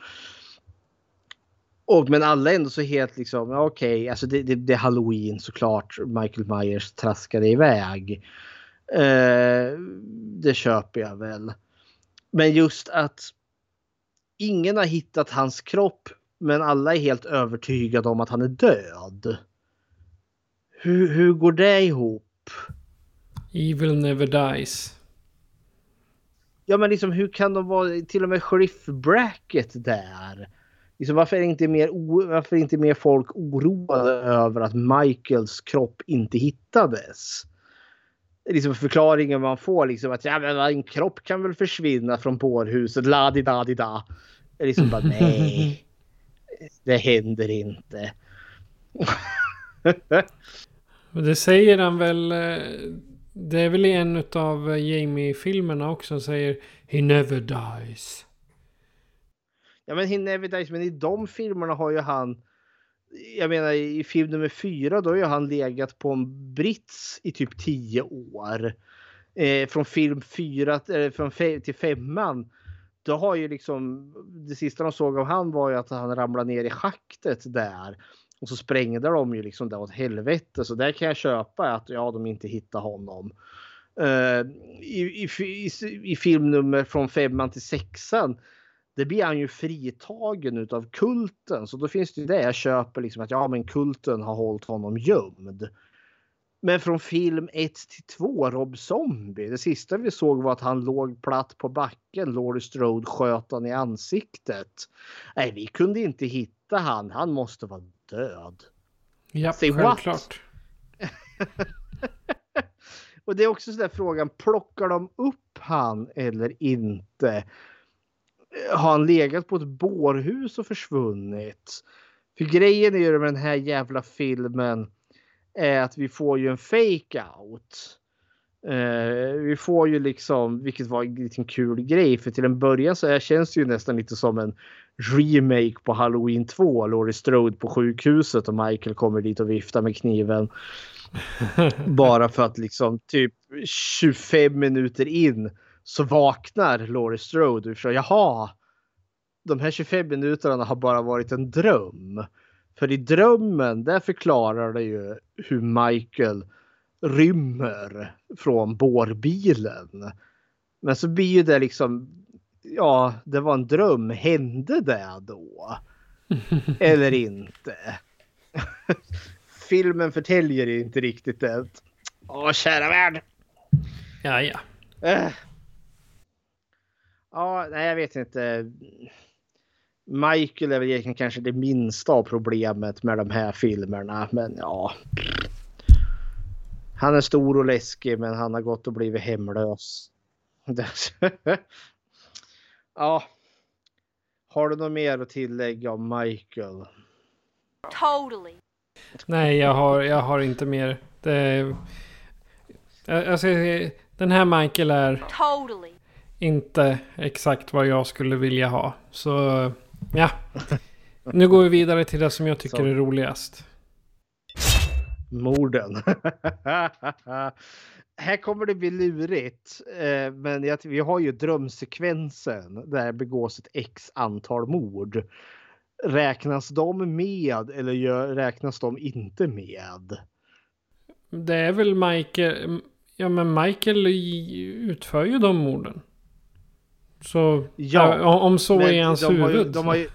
Och men alla är ändå så helt liksom, okej, okej, alltså det, det, det är halloween såklart. Michael Myers traskade iväg. Eh, det köper jag väl. Men just att ingen har hittat hans kropp men alla är helt övertygade om att han är död. Hur, hur går det ihop? Evil never dies. Ja men liksom hur kan de vara till och med sheriff Bracket där? Liksom, varför, är inte mer, varför är inte mer folk oroade över att Michaels kropp inte hittades? Liksom förklaringen man får liksom att ja, men en kropp kan väl försvinna från bårhuset, la di da di da. Liksom bara nej. *laughs* Det händer inte. *laughs* Det säger han väl. Eh, det är väl i en av eh, Jamie-filmerna också. han Säger He never dies. Ja men He Never Dies, men i de filmerna har ju han jag menar i film nummer fyra då har ju han legat på en brits i typ tio år. Eh, från film fyra eh, från fe, till femman. Då har ju liksom det sista de såg av han var ju att han ramlade ner i schaktet där. Och så sprängde de ju liksom det åt helvete. Så där kan jag köpa att ja, de inte hittar honom. Uh, i, i, i, I filmnummer från femman till sexan det blir han ju fritagen utav kulten. Så då finns det ju det jag köper liksom att ja men kulten har hållit honom gömd. Men från film 1 till 2, Rob Zombie. Det sista vi såg var att han låg platt på backen. Laurie Strode sköt han i ansiktet. Nej, vi kunde inte hitta han. Han måste vara död. Ja, Say självklart. *laughs* Och det är också sådär frågan, plockar de upp han eller inte? Har han legat på ett bårhus och försvunnit? För grejen är ju med den här jävla filmen är att vi får ju en fake out. Eh, vi får ju liksom, vilket var en liten kul grej, för till en början så här känns det ju nästan lite som en remake på Halloween 2. Laurie Strode på sjukhuset och Michael kommer dit och viftar med kniven. *laughs* Bara för att liksom typ 25 minuter in så vaknar Laurie Strode och förstår, jaha, de här 25 minuterna har bara varit en dröm. För i drömmen, där förklarar det ju hur Michael rymmer från bårbilen. Men så blir ju det liksom, ja, det var en dröm. Hände det då? *laughs* Eller inte? *laughs* Filmen förtäljer inte riktigt det. Åh, kära värld! Ja, ja. Äh. Ja, nej, jag vet inte. Michael är väl egentligen kanske det minsta av problemet med de här filmerna. Men ja. Han är stor och läskig men han har gått och blivit hemlös. *laughs* ja. Har du något mer att tillägga om Michael? Totally. Nej, jag har, jag har inte mer. Det, alltså, den här Michael är Totally. inte exakt vad jag skulle vilja ha. Så ja. Nu går vi vidare till det som jag tycker Så. är roligast. Morden. *laughs* Här kommer det bli lurigt. eh, Men jag- vi har ju drömsekvensen där det begås ett x antal mord. Räknas de med eller gör, räknas de inte med? Det är väl Michael. Ja men Michael utför ju de morden. Så Ja, ja, om så är hans de har ju- huvud. de har ju-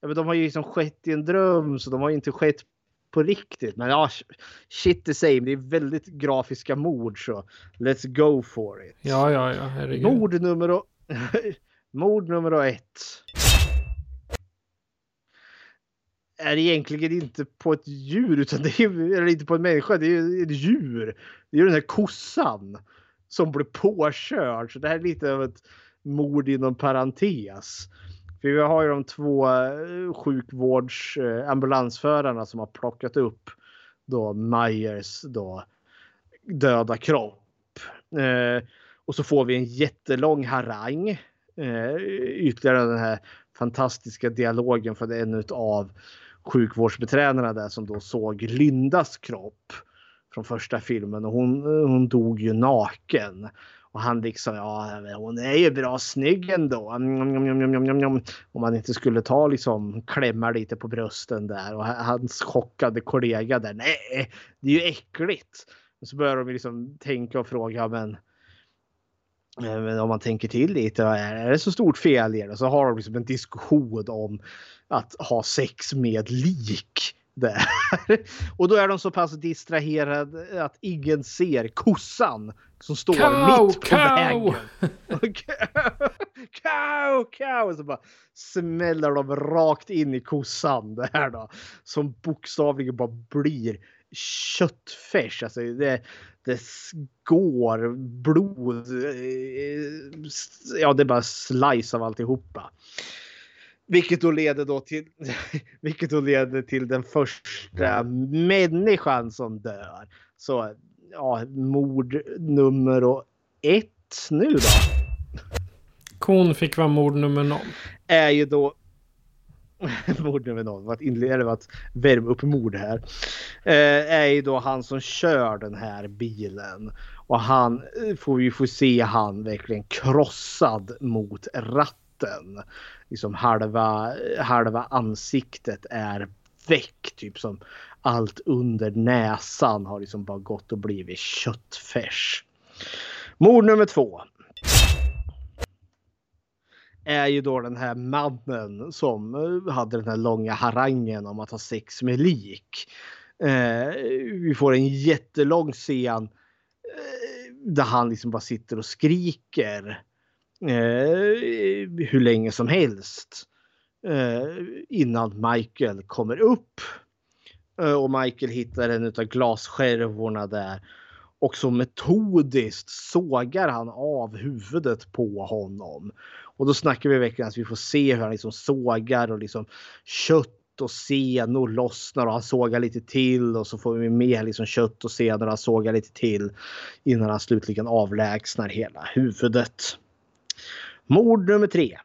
Ja, men de har ju liksom skett i en dröm så de har ju inte skett på riktigt. Men ja, shit the same. Det är väldigt grafiska mord så let's go for it. Ja, ja, ja, herregud. Mord nummer, *laughs* mord nummer ett. Är egentligen inte på ett djur utan det är, eller inte på en människa. Det är ett djur. Det är den här kossan som blir påkörd. Så det här är lite av ett mord inom parentes. För vi har ju de två eh, sjukvårdsambulansförarna som har plockat upp då Myers då döda kropp. Eh, och så får vi en jättelång harang. Eh, ytterligare den här fantastiska dialogen för en av sjukvårdsbiträdena där som då såg Lindas kropp från första filmen och hon, eh, hon dog ju naken. Och han liksom, ja hon är ju bra snygg ändå. Om man inte skulle ta liksom klämma lite på brösten där och hans chockade kollega där. Nej, det är ju äckligt. Och så börjar de liksom tänka och fråga men, eh, men om man tänker till lite, är det så stort fel i det? Så har de liksom en diskussion om att ha sex med lik. Där. *laughs* Och då är de så pass distraherade att ingen ser kossan som står Cow, mitt på cow! vägen. *laughs* *laughs* Cow, cow! Och så bara smäller de rakt in i kossan där då. Som bokstavligen bara blir köttfärs. Alltså det, det går blod. eh, Ja, det är bara slice av alltihopa. Vilket då leder då till, *laughs* vilket då leder till den första människan som dör. Så ja, mord nummer ett nu då Kon fick vara mord nummer noll. är ju då *laughs* mord nummer noll, att inleda eller att värma upp mord här. Eh, är ju då han som kör den här bilen. Och han eh, får vi får se han verkligen krossad mot ratten. Liksom halva, halva ansiktet är väck. Typ som allt under näsan har liksom bara gått och blivit köttfärs. Mord nummer två är ju då den här mannen som eh, hade den här långa harangen om att ha sex med lik. Eh, vi får en jättelång scen eh, där han liksom bara sitter och skriker eh, Eh, hur länge som helst eh, innan Michael kommer upp. Eh, och Michael hittar en av glasskärvorna där och så metodiskt sågar han av huvudet på honom. Och då snackar vi verkligen att vi får se hur han liksom sågar och liksom kött och senor lossnar och han sågar lite till och så får vi med liksom kött och senor och han sågar lite till innan han slutligen avlägsnar hela huvudet. Mord nummer tre.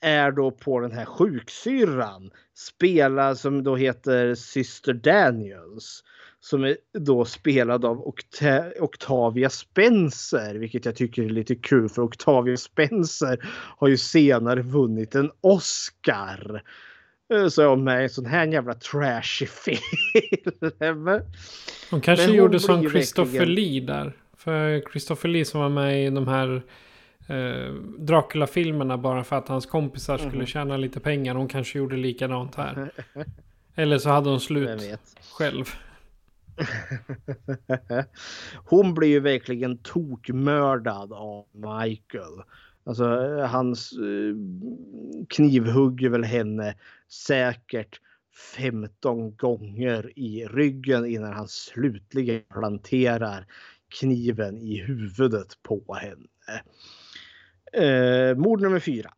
Är då på den här sjuksyrran. Spelad som då heter Syster Daniels. Som är då spelad av Octa Octavia Spencer. Vilket jag tycker är lite kul för Octavia Spencer har ju senare vunnit en Oscar. Så jag med en sån här jävla trashy *laughs* film. Hon kanske hon gjorde som Christopher verkligen... Lee där. För Christopher Lee som var med i de här eh, Dracula-filmerna bara för att hans kompisar skulle mm. tjäna lite pengar. Hon kanske gjorde likadant här. *laughs* Eller så hade hon slut själv. *laughs* hon blir ju verkligen tokmördad av Michael. Alltså hans eh, knivhugger väl henne säkert 15 gånger i ryggen innan han slutligen planterar kniven i huvudet på henne. Eh, mord nummer fyra.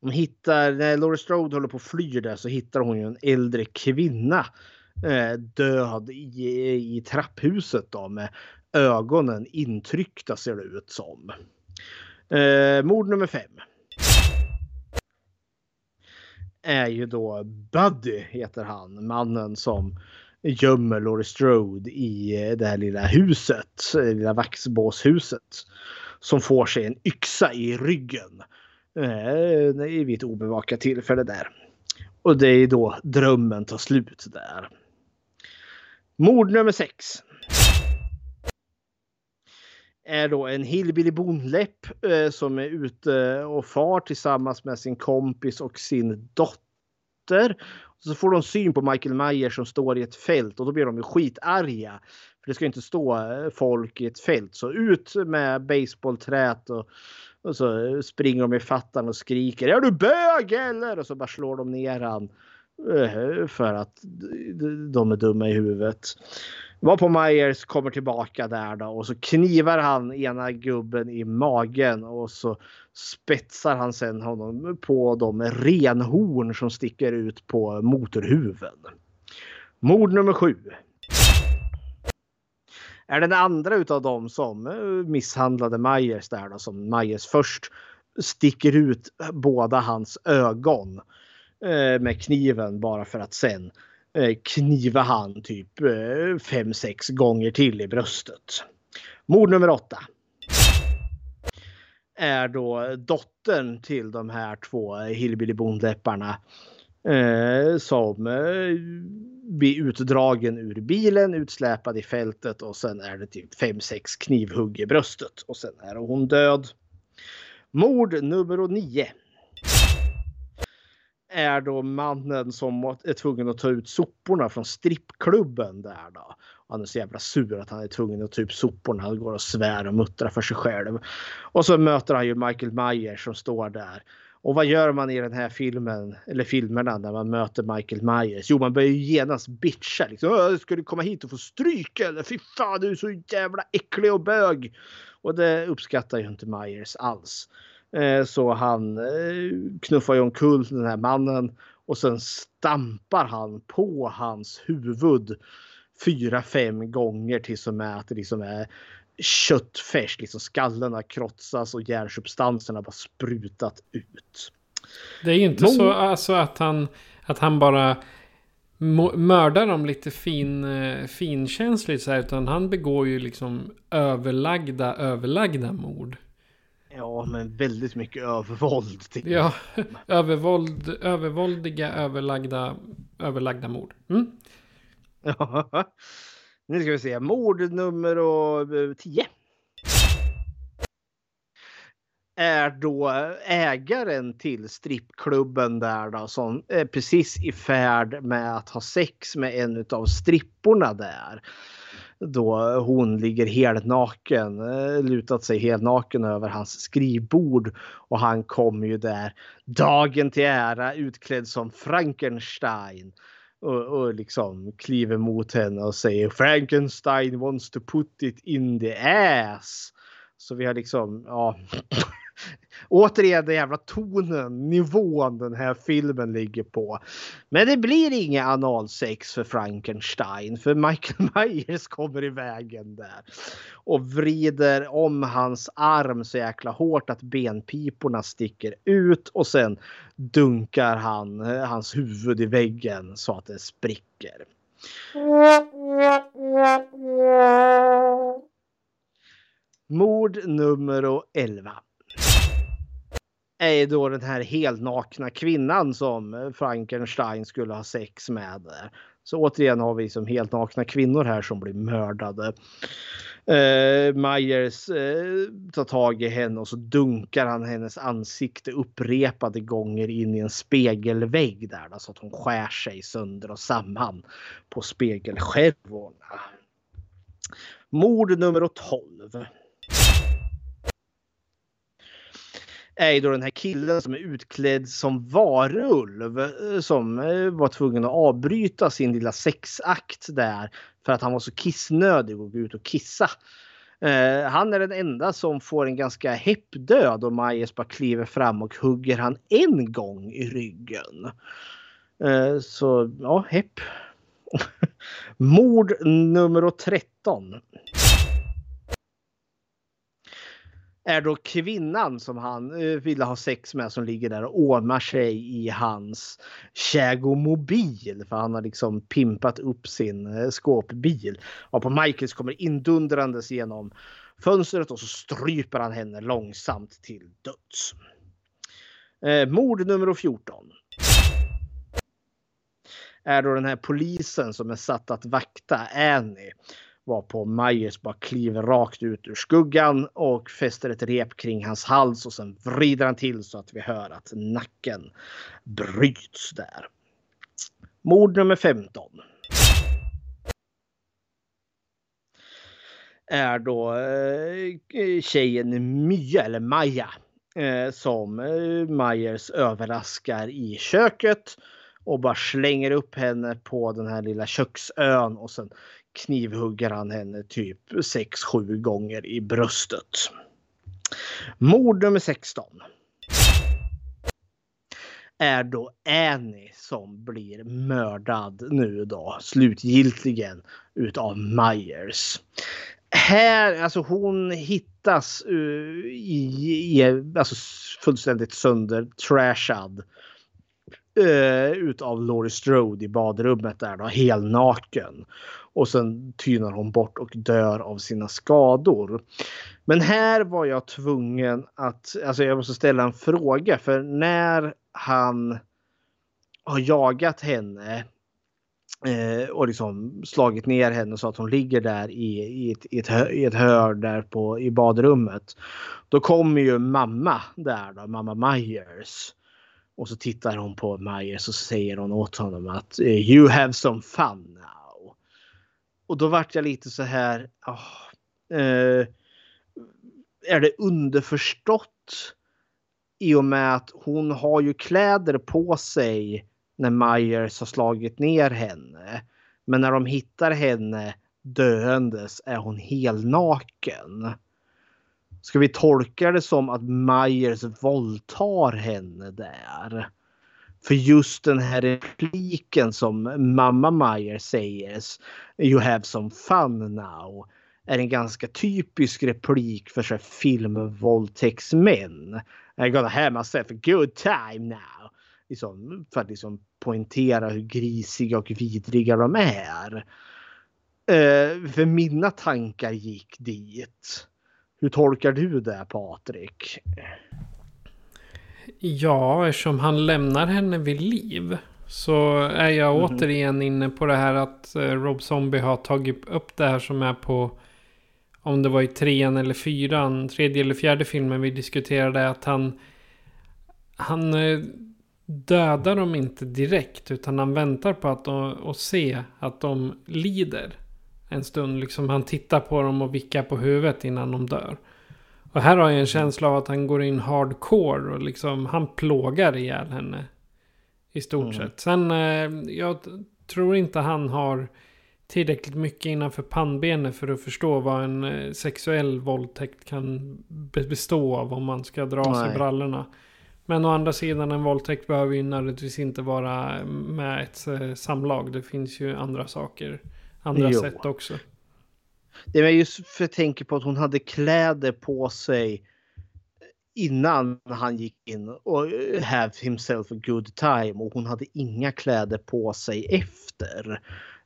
Hon hittar, när Laurie Strode håller på att fly där så hittar hon ju en äldre kvinna eh, död i, i trapphuset då med ögonen intryckta ser det ut som. Eh, mord nummer fem. Är ju då Buddy heter han, mannen som gömmer Laurie Strode i eh, det här lilla huset, eh, det lilla vaxbåshuset. Som får sig en yxa i ryggen. Eh, vid ett obevakat tillfälle där. Och det är då drömmen tar slut där. Mord nummer sex. Är då en hillbilly bondläpp eh, som är ute och far tillsammans med sin kompis och sin dotter. Så får de syn på Michael Meyer som står i ett fält och då blir de ju skitarga. För det ska inte stå eh, folk i ett fält. Så ut med baseballträt och, och så springer de i fattan och skriker. Är du bög eller? Och så bara slår de ner han. Eh, för att de är dumma i huvudet. Var på Myers kommer tillbaka där då och så knivar han ena gubben i magen och så spetsar han sen honom på de renhorn som sticker ut på motorhuven. Mord nummer sju. Är den andra utav dem som eh, misshandlade Myers där då som Myers först sticker ut båda hans ögon eh, Eh, med kniven bara för att sen Eh, kniva han typ 5-6 eh, gånger till i bröstet. Mord nummer 8. Är då dottern till de här två hillbilly bondläpparna. Eh, som eh, blir utdragen ur bilen, utsläpad i fältet och sen är det typ 5-6 knivhugg i bröstet och sen är hon död. Mord nummer 9 är då mannen som är tvungen att ta ut soporna från strippklubben där då. Han är så jävla sur att han är tvungen att ta ut soporna. Han går och svär och muttrar för sig själv. Och så möter han ju Michael Myers som står där. Och vad gör man i den här filmen, eller filmerna, när man möter Michael Myers? Jo, man börjar ju genast bitcha. Liksom, ska du komma hit och få stryk eller? Fy fan, du är så jävla äcklig och bög. Och det uppskattar ju inte Myers alls. Eh, så han eh, knuffar ju omkull den här mannen och sen stampar han på hans huvud fyra, fem gånger tills som är att det liksom är köttfärs. Liksom skallen har krossats och järnsubstanserna bara sprutat ut. Det är ju inte Må så alltså, att, han, att han bara mördar dem lite fin, eh, finkänsligt så här, utan han begår ju liksom överlagda, överlagda mord. Ja, men väldigt mycket övervåld. Ja, *laughs* övervåld, övervåldiga, överlagda, överlagda mord. Mm. Ja, nu ska vi se. Mord nummer 10. är då ägaren till strippklubben där då som är precis i färd med att ha sex med en av stripporna där. Då hon ligger helt naken, eh, lutat sig helt naken över hans skrivbord och han kommer ju där dagen till ära utklädd som Frankenstein och, och liksom kliver mot henne och säger Frankenstein wants to put it in the ass. Så vi har liksom, ja. *sniffs* *laughs* Återigen den jävla tonen, nivån den här filmen ligger på. Men det blir inga analsex för Frankenstein för Michael *laughs* Myers kommer i vägen där. Och vrider om hans arm så jäkla hårt att benpiporna sticker ut och sen dunkar han hans huvud i väggen så att det spricker. *laughs* Mord nummer 11 är då den här helt nakna kvinnan som eh, Frankenstein skulle ha sex med. Så återigen har vi som helt nakna kvinnor här som blir mördade. Eh, Myers eh, tar tag i henne och så dunkar han hennes ansikte upprepade gånger in i en spegelvägg där då, så att hon skär sig sönder och samman på spegelskärvorna. Mord nummer 12 är ju då den här killen som är utklädd som varulv eh, som eh, var tvungen att avbryta sin lilla sexakt där för att han var så kissnödig och gå ut och kissa. Eh, han är den enda som får en ganska häpp död och Majes bara kliver fram och hugger han en gång i ryggen. Så ja, häpp. *laughs* Mord nummer 13 är då kvinnan som han eh, ville ha sex med som ligger där och ordnar sig i hans kägomobil. För han har liksom pimpat upp sin eh, skåpbil. Och på Michaels kommer indundrandes genom fönstret och så stryper han henne långsamt till döds. Eh, mord nummer 14 är då den här polisen som är satt att vakta Annie var på Myers bara kliver rakt ut ur skuggan och fäster ett rep kring hans hals och sen vrider han till så att vi hör att nacken bryts där. Mord nummer 15. Är då eh, tjejen Mya eller Maja eh, som eh, Myers överraskar i köket och bara slänger upp henne på den här lilla köksön och sen knivhugger han henne typ 6-7 gånger i bröstet. Mord nummer 16 är då Annie som blir mördad nu då slutgiltigen utav Myers. Här, alltså hon hittas uh, i, i alltså fullständigt sönder trashad uh, eh, utav Laurie Strode i badrummet där då, helnaken. Och sen tynar hon bort och dör av sina skador. Men här var jag tvungen att, alltså jag måste ställa en fråga för när han har jagat henne eh, och liksom slagit ner henne så att hon ligger där i, i, ett, i, ett, i ett hörn där på, i badrummet. Då kommer ju mamma där då, mamma Myers. Och så tittar hon på Myers och så säger hon åt honom att eh, you have some fun now. Och då vart jag lite så här. Oh, eh, är det underförstått? I och med att hon har ju kläder på sig när Myers har slagit ner henne. Men när de hittar henne döendes är hon helnaken. Ska vi tolka det som att Myers våldtar henne där? För just den här repliken som mamma Meyer säger You have some fun now är en ganska typisk replik för så filmvåldtäktsmän. I gonna have myself a good time now. Liksom, för att liksom poängtera hur grisiga och vidriga de är. Uh, för mina tankar gick dit. Hur tolkar du det Patrik? Ja, eftersom han lämnar henne vid liv. Så är jag mm. återigen inne på det här att eh, Rob Zombie har tagit upp det här som är på om det var i trean eller fyran, tredje eller fjärde filmen vi diskuterade, att han, han eh, dödar dem inte direkt, utan han väntar på att de, och se att de lider en stund. Liksom han tittar på dem och vickar på huvudet innan de dör. Och här har jag en känsla av att han går in hardcore och liksom han plågar ihjäl henne. I stort Mm. sett. Sen, eh, jag tror inte han har tillräckligt mycket innanför pannbenet för att förstå vad en eh, sexuell våldtäkt kan be- bestå av om man ska dra sig Nej. brallorna. Men å andra sidan en våldtäkt behöver ju nödvändigtvis inte vara med ett eh, samlag. Det finns ju andra saker, andra Jo. sätt också. Det är just för jag tänker på att hon hade kläder på sig innan han gick in och eh, have himself a good time och hon hade inga kläder på sig efter.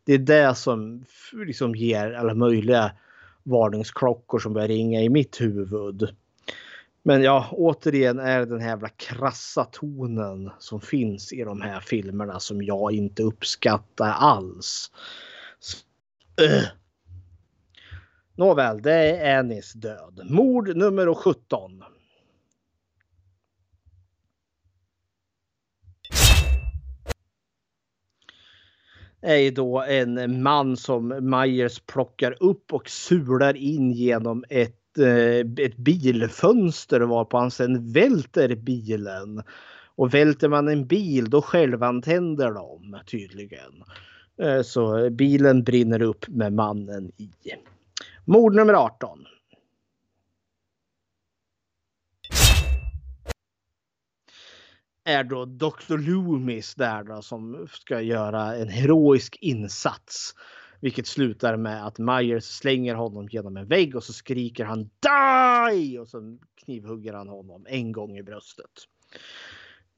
Det är det som liksom ger alla möjliga varningsklockor som börjar ringa i mitt huvud. Men ja, återigen är det den här jävla krassa tonen som finns i de här filmerna som jag inte uppskattar alls. Så, öh. Eh. Nåväl, det är Annies död. Mord nummer 17. är då en man som Myers plockar upp och sular in genom ett, eh, ett bilfönster varpå han sen välter bilen. Och välter man en bil då självantänder de tydligen. Eh, Så bilen brinner upp med mannen i. Mord nummer 18. är då Dr. Loomis där då som ska göra en heroisk insats. Vilket slutar med att Myers slänger honom genom en vägg och så skriker han Die! Och så knivhugger han honom en gång i bröstet.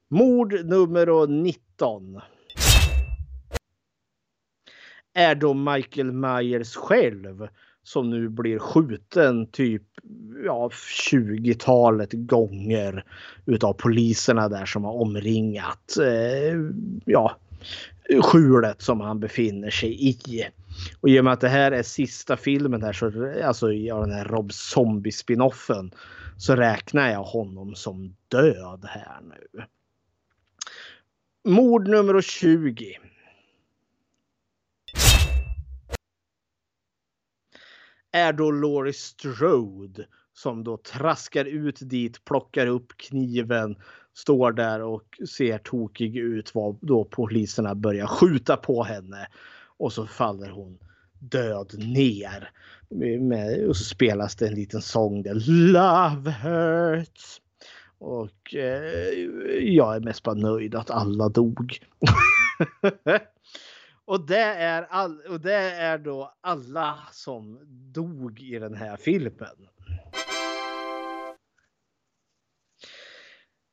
Mord nummer 19. Är då Michael Myers själv som nu blir skjuten typ ja, 20-talet gånger utav poliserna där som har omringat eh, ja, skjulet som han befinner sig i. Och i och med att det här är sista filmen här, så, alltså ja, den här Rob Zombie spinoffen, så räknar jag honom som död här nu. Mord nummer 20. Är då Laurie Strode som då traskar ut dit, plockar upp kniven, står där och ser tokig ut vad då poliserna börjar skjuta på henne. Och så faller hon död ner. Med, och så spelas det en liten sång där Love hurts. Och eh, jag är mest bara nöjd att alla dog. *laughs* Och det, är all, och det är då alla som dog i den här filmen.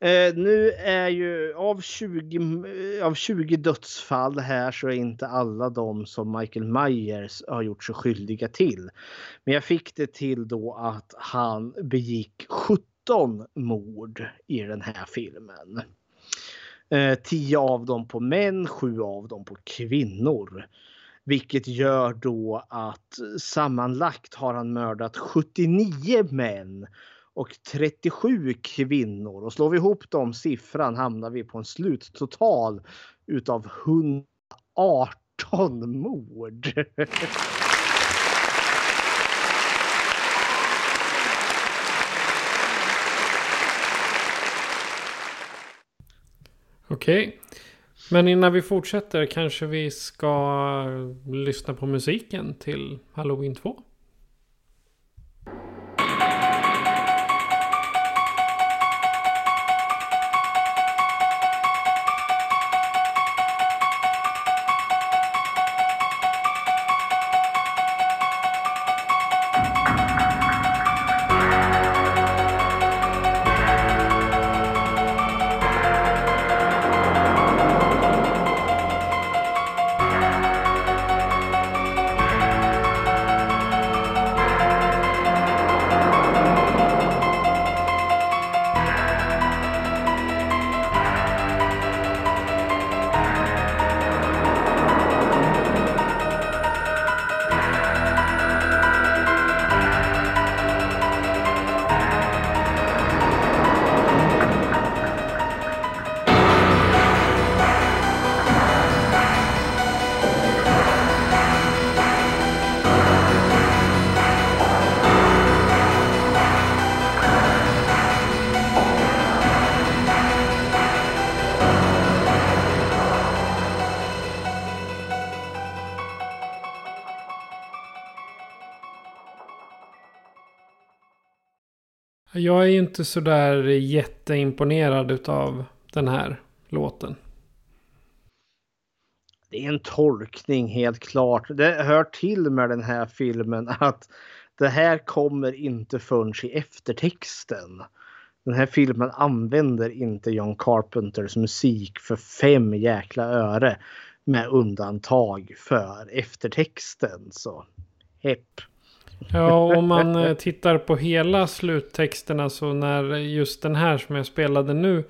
Eh, nu är ju av 20, av 20 dödsfall här så är inte alla de som Michael Myers har gjort sig skyldiga till. Men jag fick det till då att han begick 17 mord i den här filmen. Eh, 10 av dem på män, 7 av dem på kvinnor. Vilket gör då att sammanlagt har han mördat 79 män och 37 kvinnor. Och slår vi ihop de siffran hamnar vi på en sluttotal utav 118 mord. *laughs* Okej. Men innan vi fortsätter kanske vi ska lyssna på musiken till Halloween 2. Jag är ju inte sådär jätteimponerad utav den här låten. Det är en tolkning helt klart. Det hör till med den här filmen att det här kommer inte förrän i eftertexten. Den här filmen använder inte John Carpenters musik för fem jäkla öre. Med undantag för eftertexten. Så hepp. Ja, om man eh, tittar på hela sluttexterna så när just den här som jag spelade nu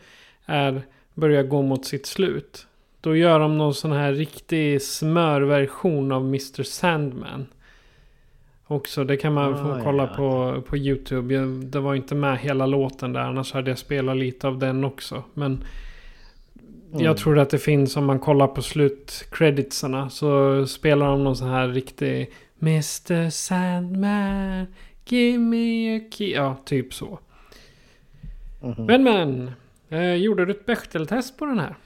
är börjar gå mot sitt slut. Då gör de någon sån här riktig smörversion av Mr. Sandman. Också, det kan man få Ah, kolla ja. på, på YouTube. Jag, det var inte med hela låten där, annars hade jag spelat lite av den också. Men Mm. jag tror att det finns, om man kollar på slutcreditsarna, så spelar de någon sån här riktig Mr. Sandman, give me a key. Ja, typ så. Mhm. Men men, eh, gjorde du ett Bechteltest på den här?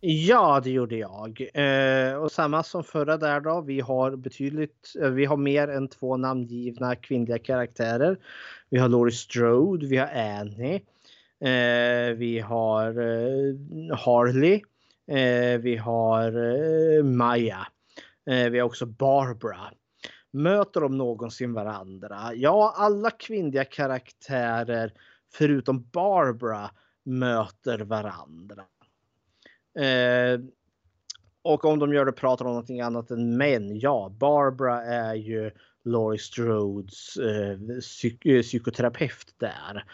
Ja, det gjorde jag. Eh, och samma som förra där då. Vi har betydligt, eh, vi har mer än två namngivna kvinnliga karaktärer. Vi har Laurie Strode, vi har Annie. Eh, vi har eh, Harley. Eh, vi har. Eh, Eh, vi har också Barbara. Möter de någonsin varandra? Ja, alla kvinnliga karaktärer förutom Barbara möter varandra. Eh, och om de gör det pratar de om någonting annat än män. Ja, Barbara är ju Laurie Strodes eh, psyk- eh, psykoterapeut där.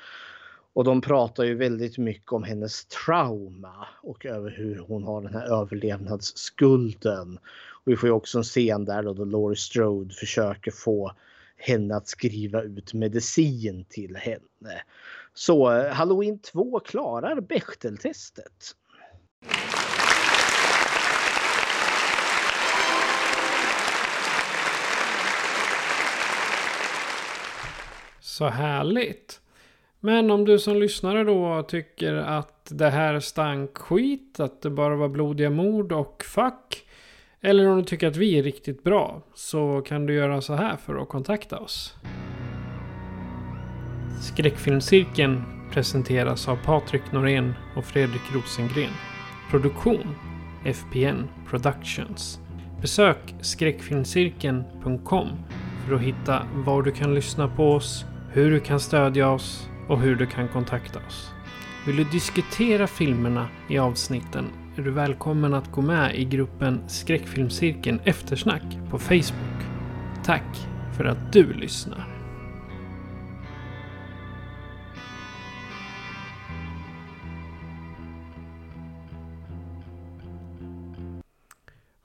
Och de pratar ju väldigt mycket om hennes trauma och över hur hon har den här överlevnadsskulden. Och vi får ju också en scen där då, då Laurie Strode försöker få henne att skriva ut medicin till henne. Så eh, Halloween 2 klarar Bechteltestet. Så härligt. Men om du som lyssnare då tycker att det här stank skit, att det bara var blodiga mord och fuck. Eller om du tycker att vi är riktigt bra så kan du göra så här för att kontakta oss. Skräckfilmscirkeln presenteras av Patrik Norén och Fredrik Rosengren. Produktion FPN Productions. Besök skräckfilmscirkeln.com för att hitta var du kan lyssna på oss, hur du kan stödja oss och hur du kan kontakta oss. Vill du diskutera filmerna i avsnitten är du välkommen att gå med i gruppen Skräckfilmscirkeln Eftersnack på Facebook. Tack för att du lyssnar.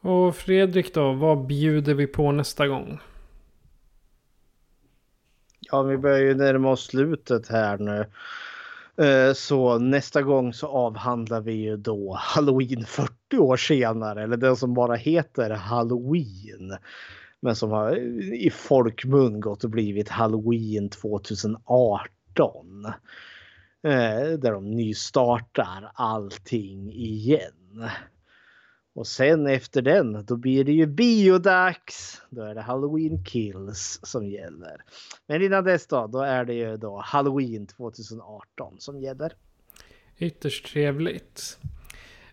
Och Fredrik då, vad bjuder vi på nästa gång? Ja, vi börjar ju närma oss slutet här nu. Eh, så nästa gång så avhandlar vi ju då Halloween 40 år senare. Eller den som bara heter Halloween. Men som har i folkmun gått och blivit Halloween 2018. Eh, där de nystartar allting igen. Och sen efter den, då blir det ju biodags. Då är det Halloween Kills som gäller. Men innan dess då, då är det ju då Halloween 2018 som gäller. Ytterst trevligt.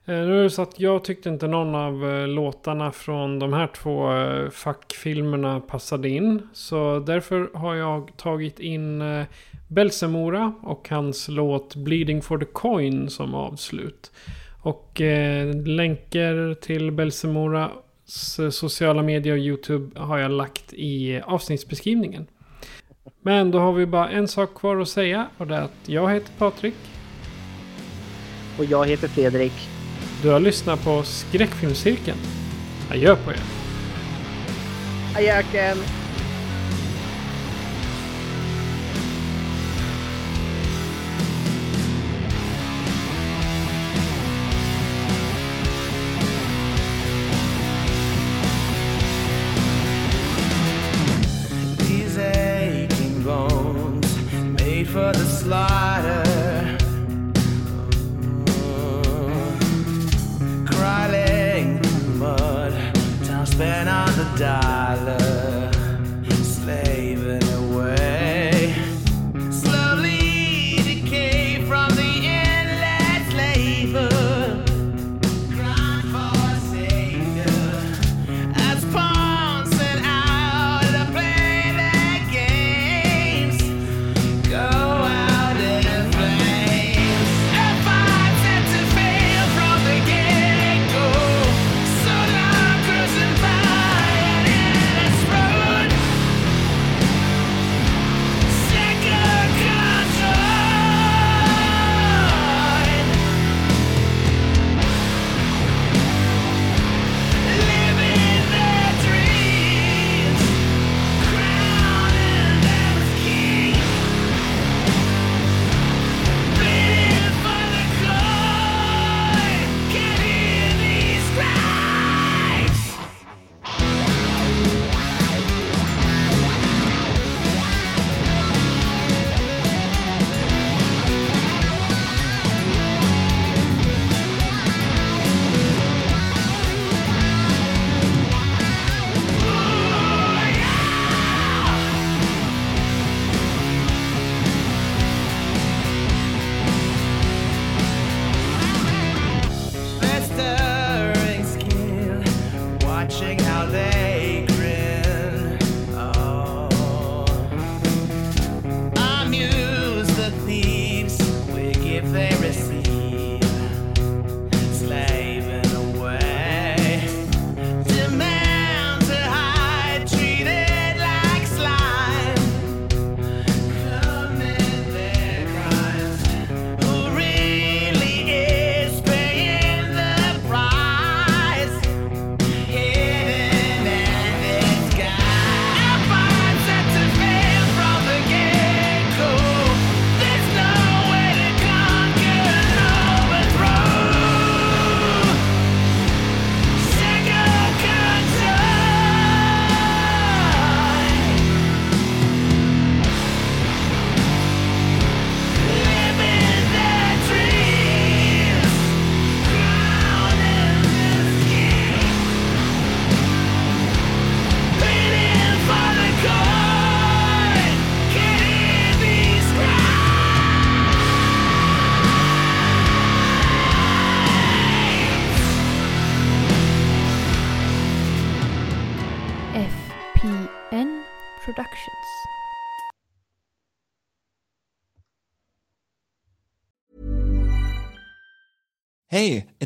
Eh, nu är det så att jag tyckte inte någon av eh, låtarna från de här två eh, fackfilmerna passade in. Så därför har jag tagit in Belsemora och hans låt Bleeding for the Coin som avslut. Och eh, länkar till Belsemoras sociala medier och YouTube har jag lagt i avsnittsbeskrivningen. Men då har vi bara en sak kvar att säga och det är att jag heter Patrik. Och jag heter Fredrik. Du har lyssnat på Skräckfilmscirkeln. Adjö på er. Ajöken!